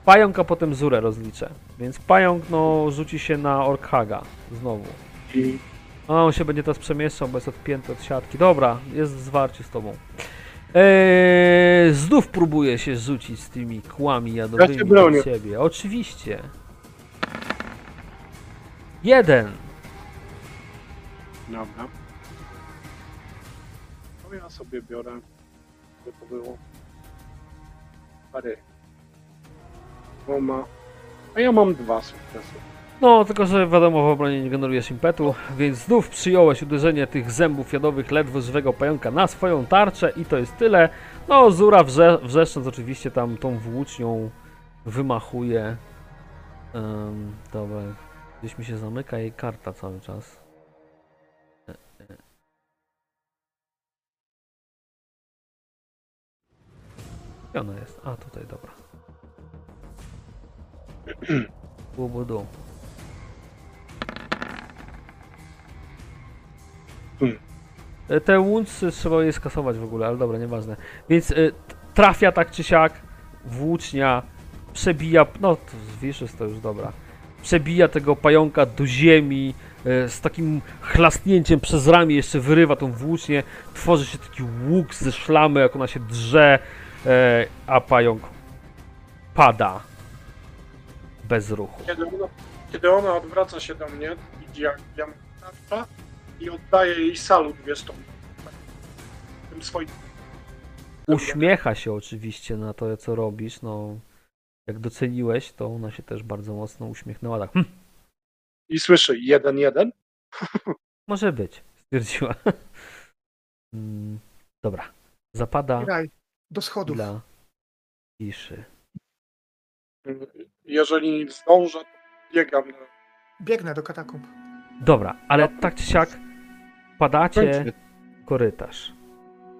pająk, a potem Zurę rozliczę. Więc pająk, no, rzuci się na Orkaga znowu. I A on się będzie teraz przemieszczał, bo jest odpięty od siatki. Dobra, jest w zwarciu z tobą. Eee, znów próbuje się rzucić z tymi kłami jadowymi Ja do siebie. Oczywiście. Jeden. Dobra. To ja sobie biorę. Było? Pary. Dwoma. A ja mam dwa sukcesy. No, tylko że wiadomo, w obronie nie generujesz impetu, więc znów przyjąłeś uderzenie tych zębów jadowych ledwo żywego pająka na swoją tarczę i to jest tyle. No, Zura wrze wrzeszcząc oczywiście tam tą włócznią wymachuje. Ym, dobra, gdzieś mi się zamyka jej karta cały czas. Gdzie ona jest? A, tutaj, dobra. Łubudu. Hmm. E, Te łuncy trzeba je skasować w ogóle, ale dobra, nieważne. Więc t- trafia tak czy siak, włócznia przebija, no to Vicious to już dobra, przebija tego pająka do ziemi, e, z takim chlasnięciem przez ramię jeszcze wyrywa tą włócznię, tworzy się taki łuk ze szlamy, jak ona się drze, e, a pająk pada bez ruchu. Kiedy ona, kiedy ona odwraca się do mnie, widzi jak ja mam tarczę i oddaje jej salut, wiesz, tą, tym swoim... Uśmiecha się oczywiście na to, co robisz. No, jak doceniłeś, to ona się też bardzo mocno uśmiechnęła. Tak, hm, I słyszy jeden, jeden. może być, stwierdziła. Mm, Dobra, zapada Graj. Do schodów. chwila ciszy. Jeżeli zdążę, to biegam Biegnę do katakumb. Dobra, ale No. tak czy siak padacie Kończmy. korytarz.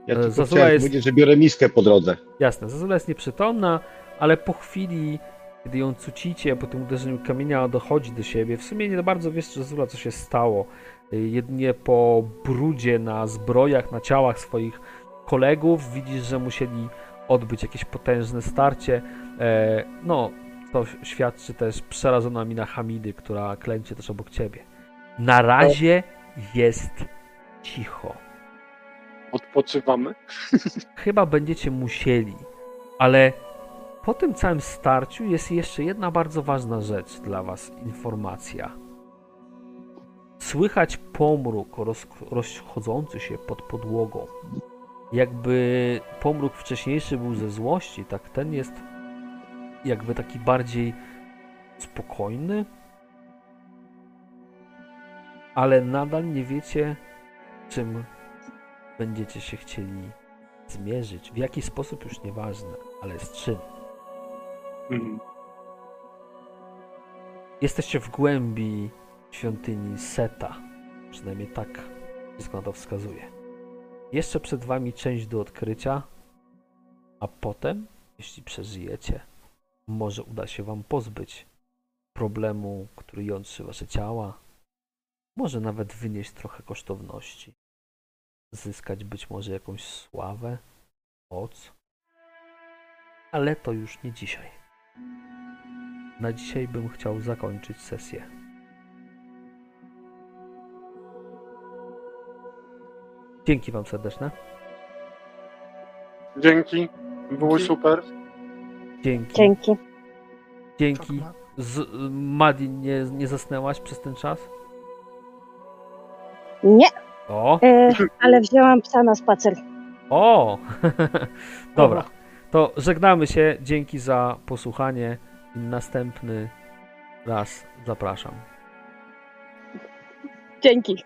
Ja E, tylko Zazula jest- że biorę miskę po drodze. Jasne, Zazula jest nieprzytomna, ale po chwili kiedy ją cucicie po tym uderzeniu kamienia, dochodzi do siebie. W sumie nie bardzo wiesz, Zula, co się stało. Y, Jedynie po brudzie na zbrojach, na ciałach swoich kolegów widzisz, że musieli odbyć jakieś potężne starcie. E, no, to świadczy też przerażona mina Hamidy, która klęcie też obok ciebie. Na razie jest cicho. Odpoczywamy. Chyba będziecie musieli, ale po tym całym starciu jest jeszcze jedna bardzo ważna rzecz dla Was informacja. Słychać pomruk roz, rozchodzący się pod podłogą. Jakby pomruk wcześniejszy był ze złości, tak ten jest jakby taki bardziej spokojny, ale nadal nie wiecie, czym będziecie się chcieli zmierzyć. W jaki sposób już nieważne, ale z czym. Mhm. Jesteście w głębi świątyni Seta. Przynajmniej tak wszystko na to wskazuje. Jeszcze przed wami część do odkrycia, a potem, jeśli przeżyjecie, może uda się wam pozbyć problemu, który jątrzy wasze ciała. Może nawet wynieść trochę kosztowności. Zyskać być może jakąś sławę, moc. Ale to już nie dzisiaj. Na dzisiaj bym chciał zakończyć sesję. Dzięki Wam serdeczne. Dzięki. Było Dzięki. super. Dzięki. Dzięki. Dzięki. Z, Madi, nie, nie zasnęłaś przez ten czas? Nie, O, e, ale wzięłam psa na spacer. o! Dobra, to żegnamy się. Dzięki za posłuchanie. I Następny raz zapraszam. Dzięki.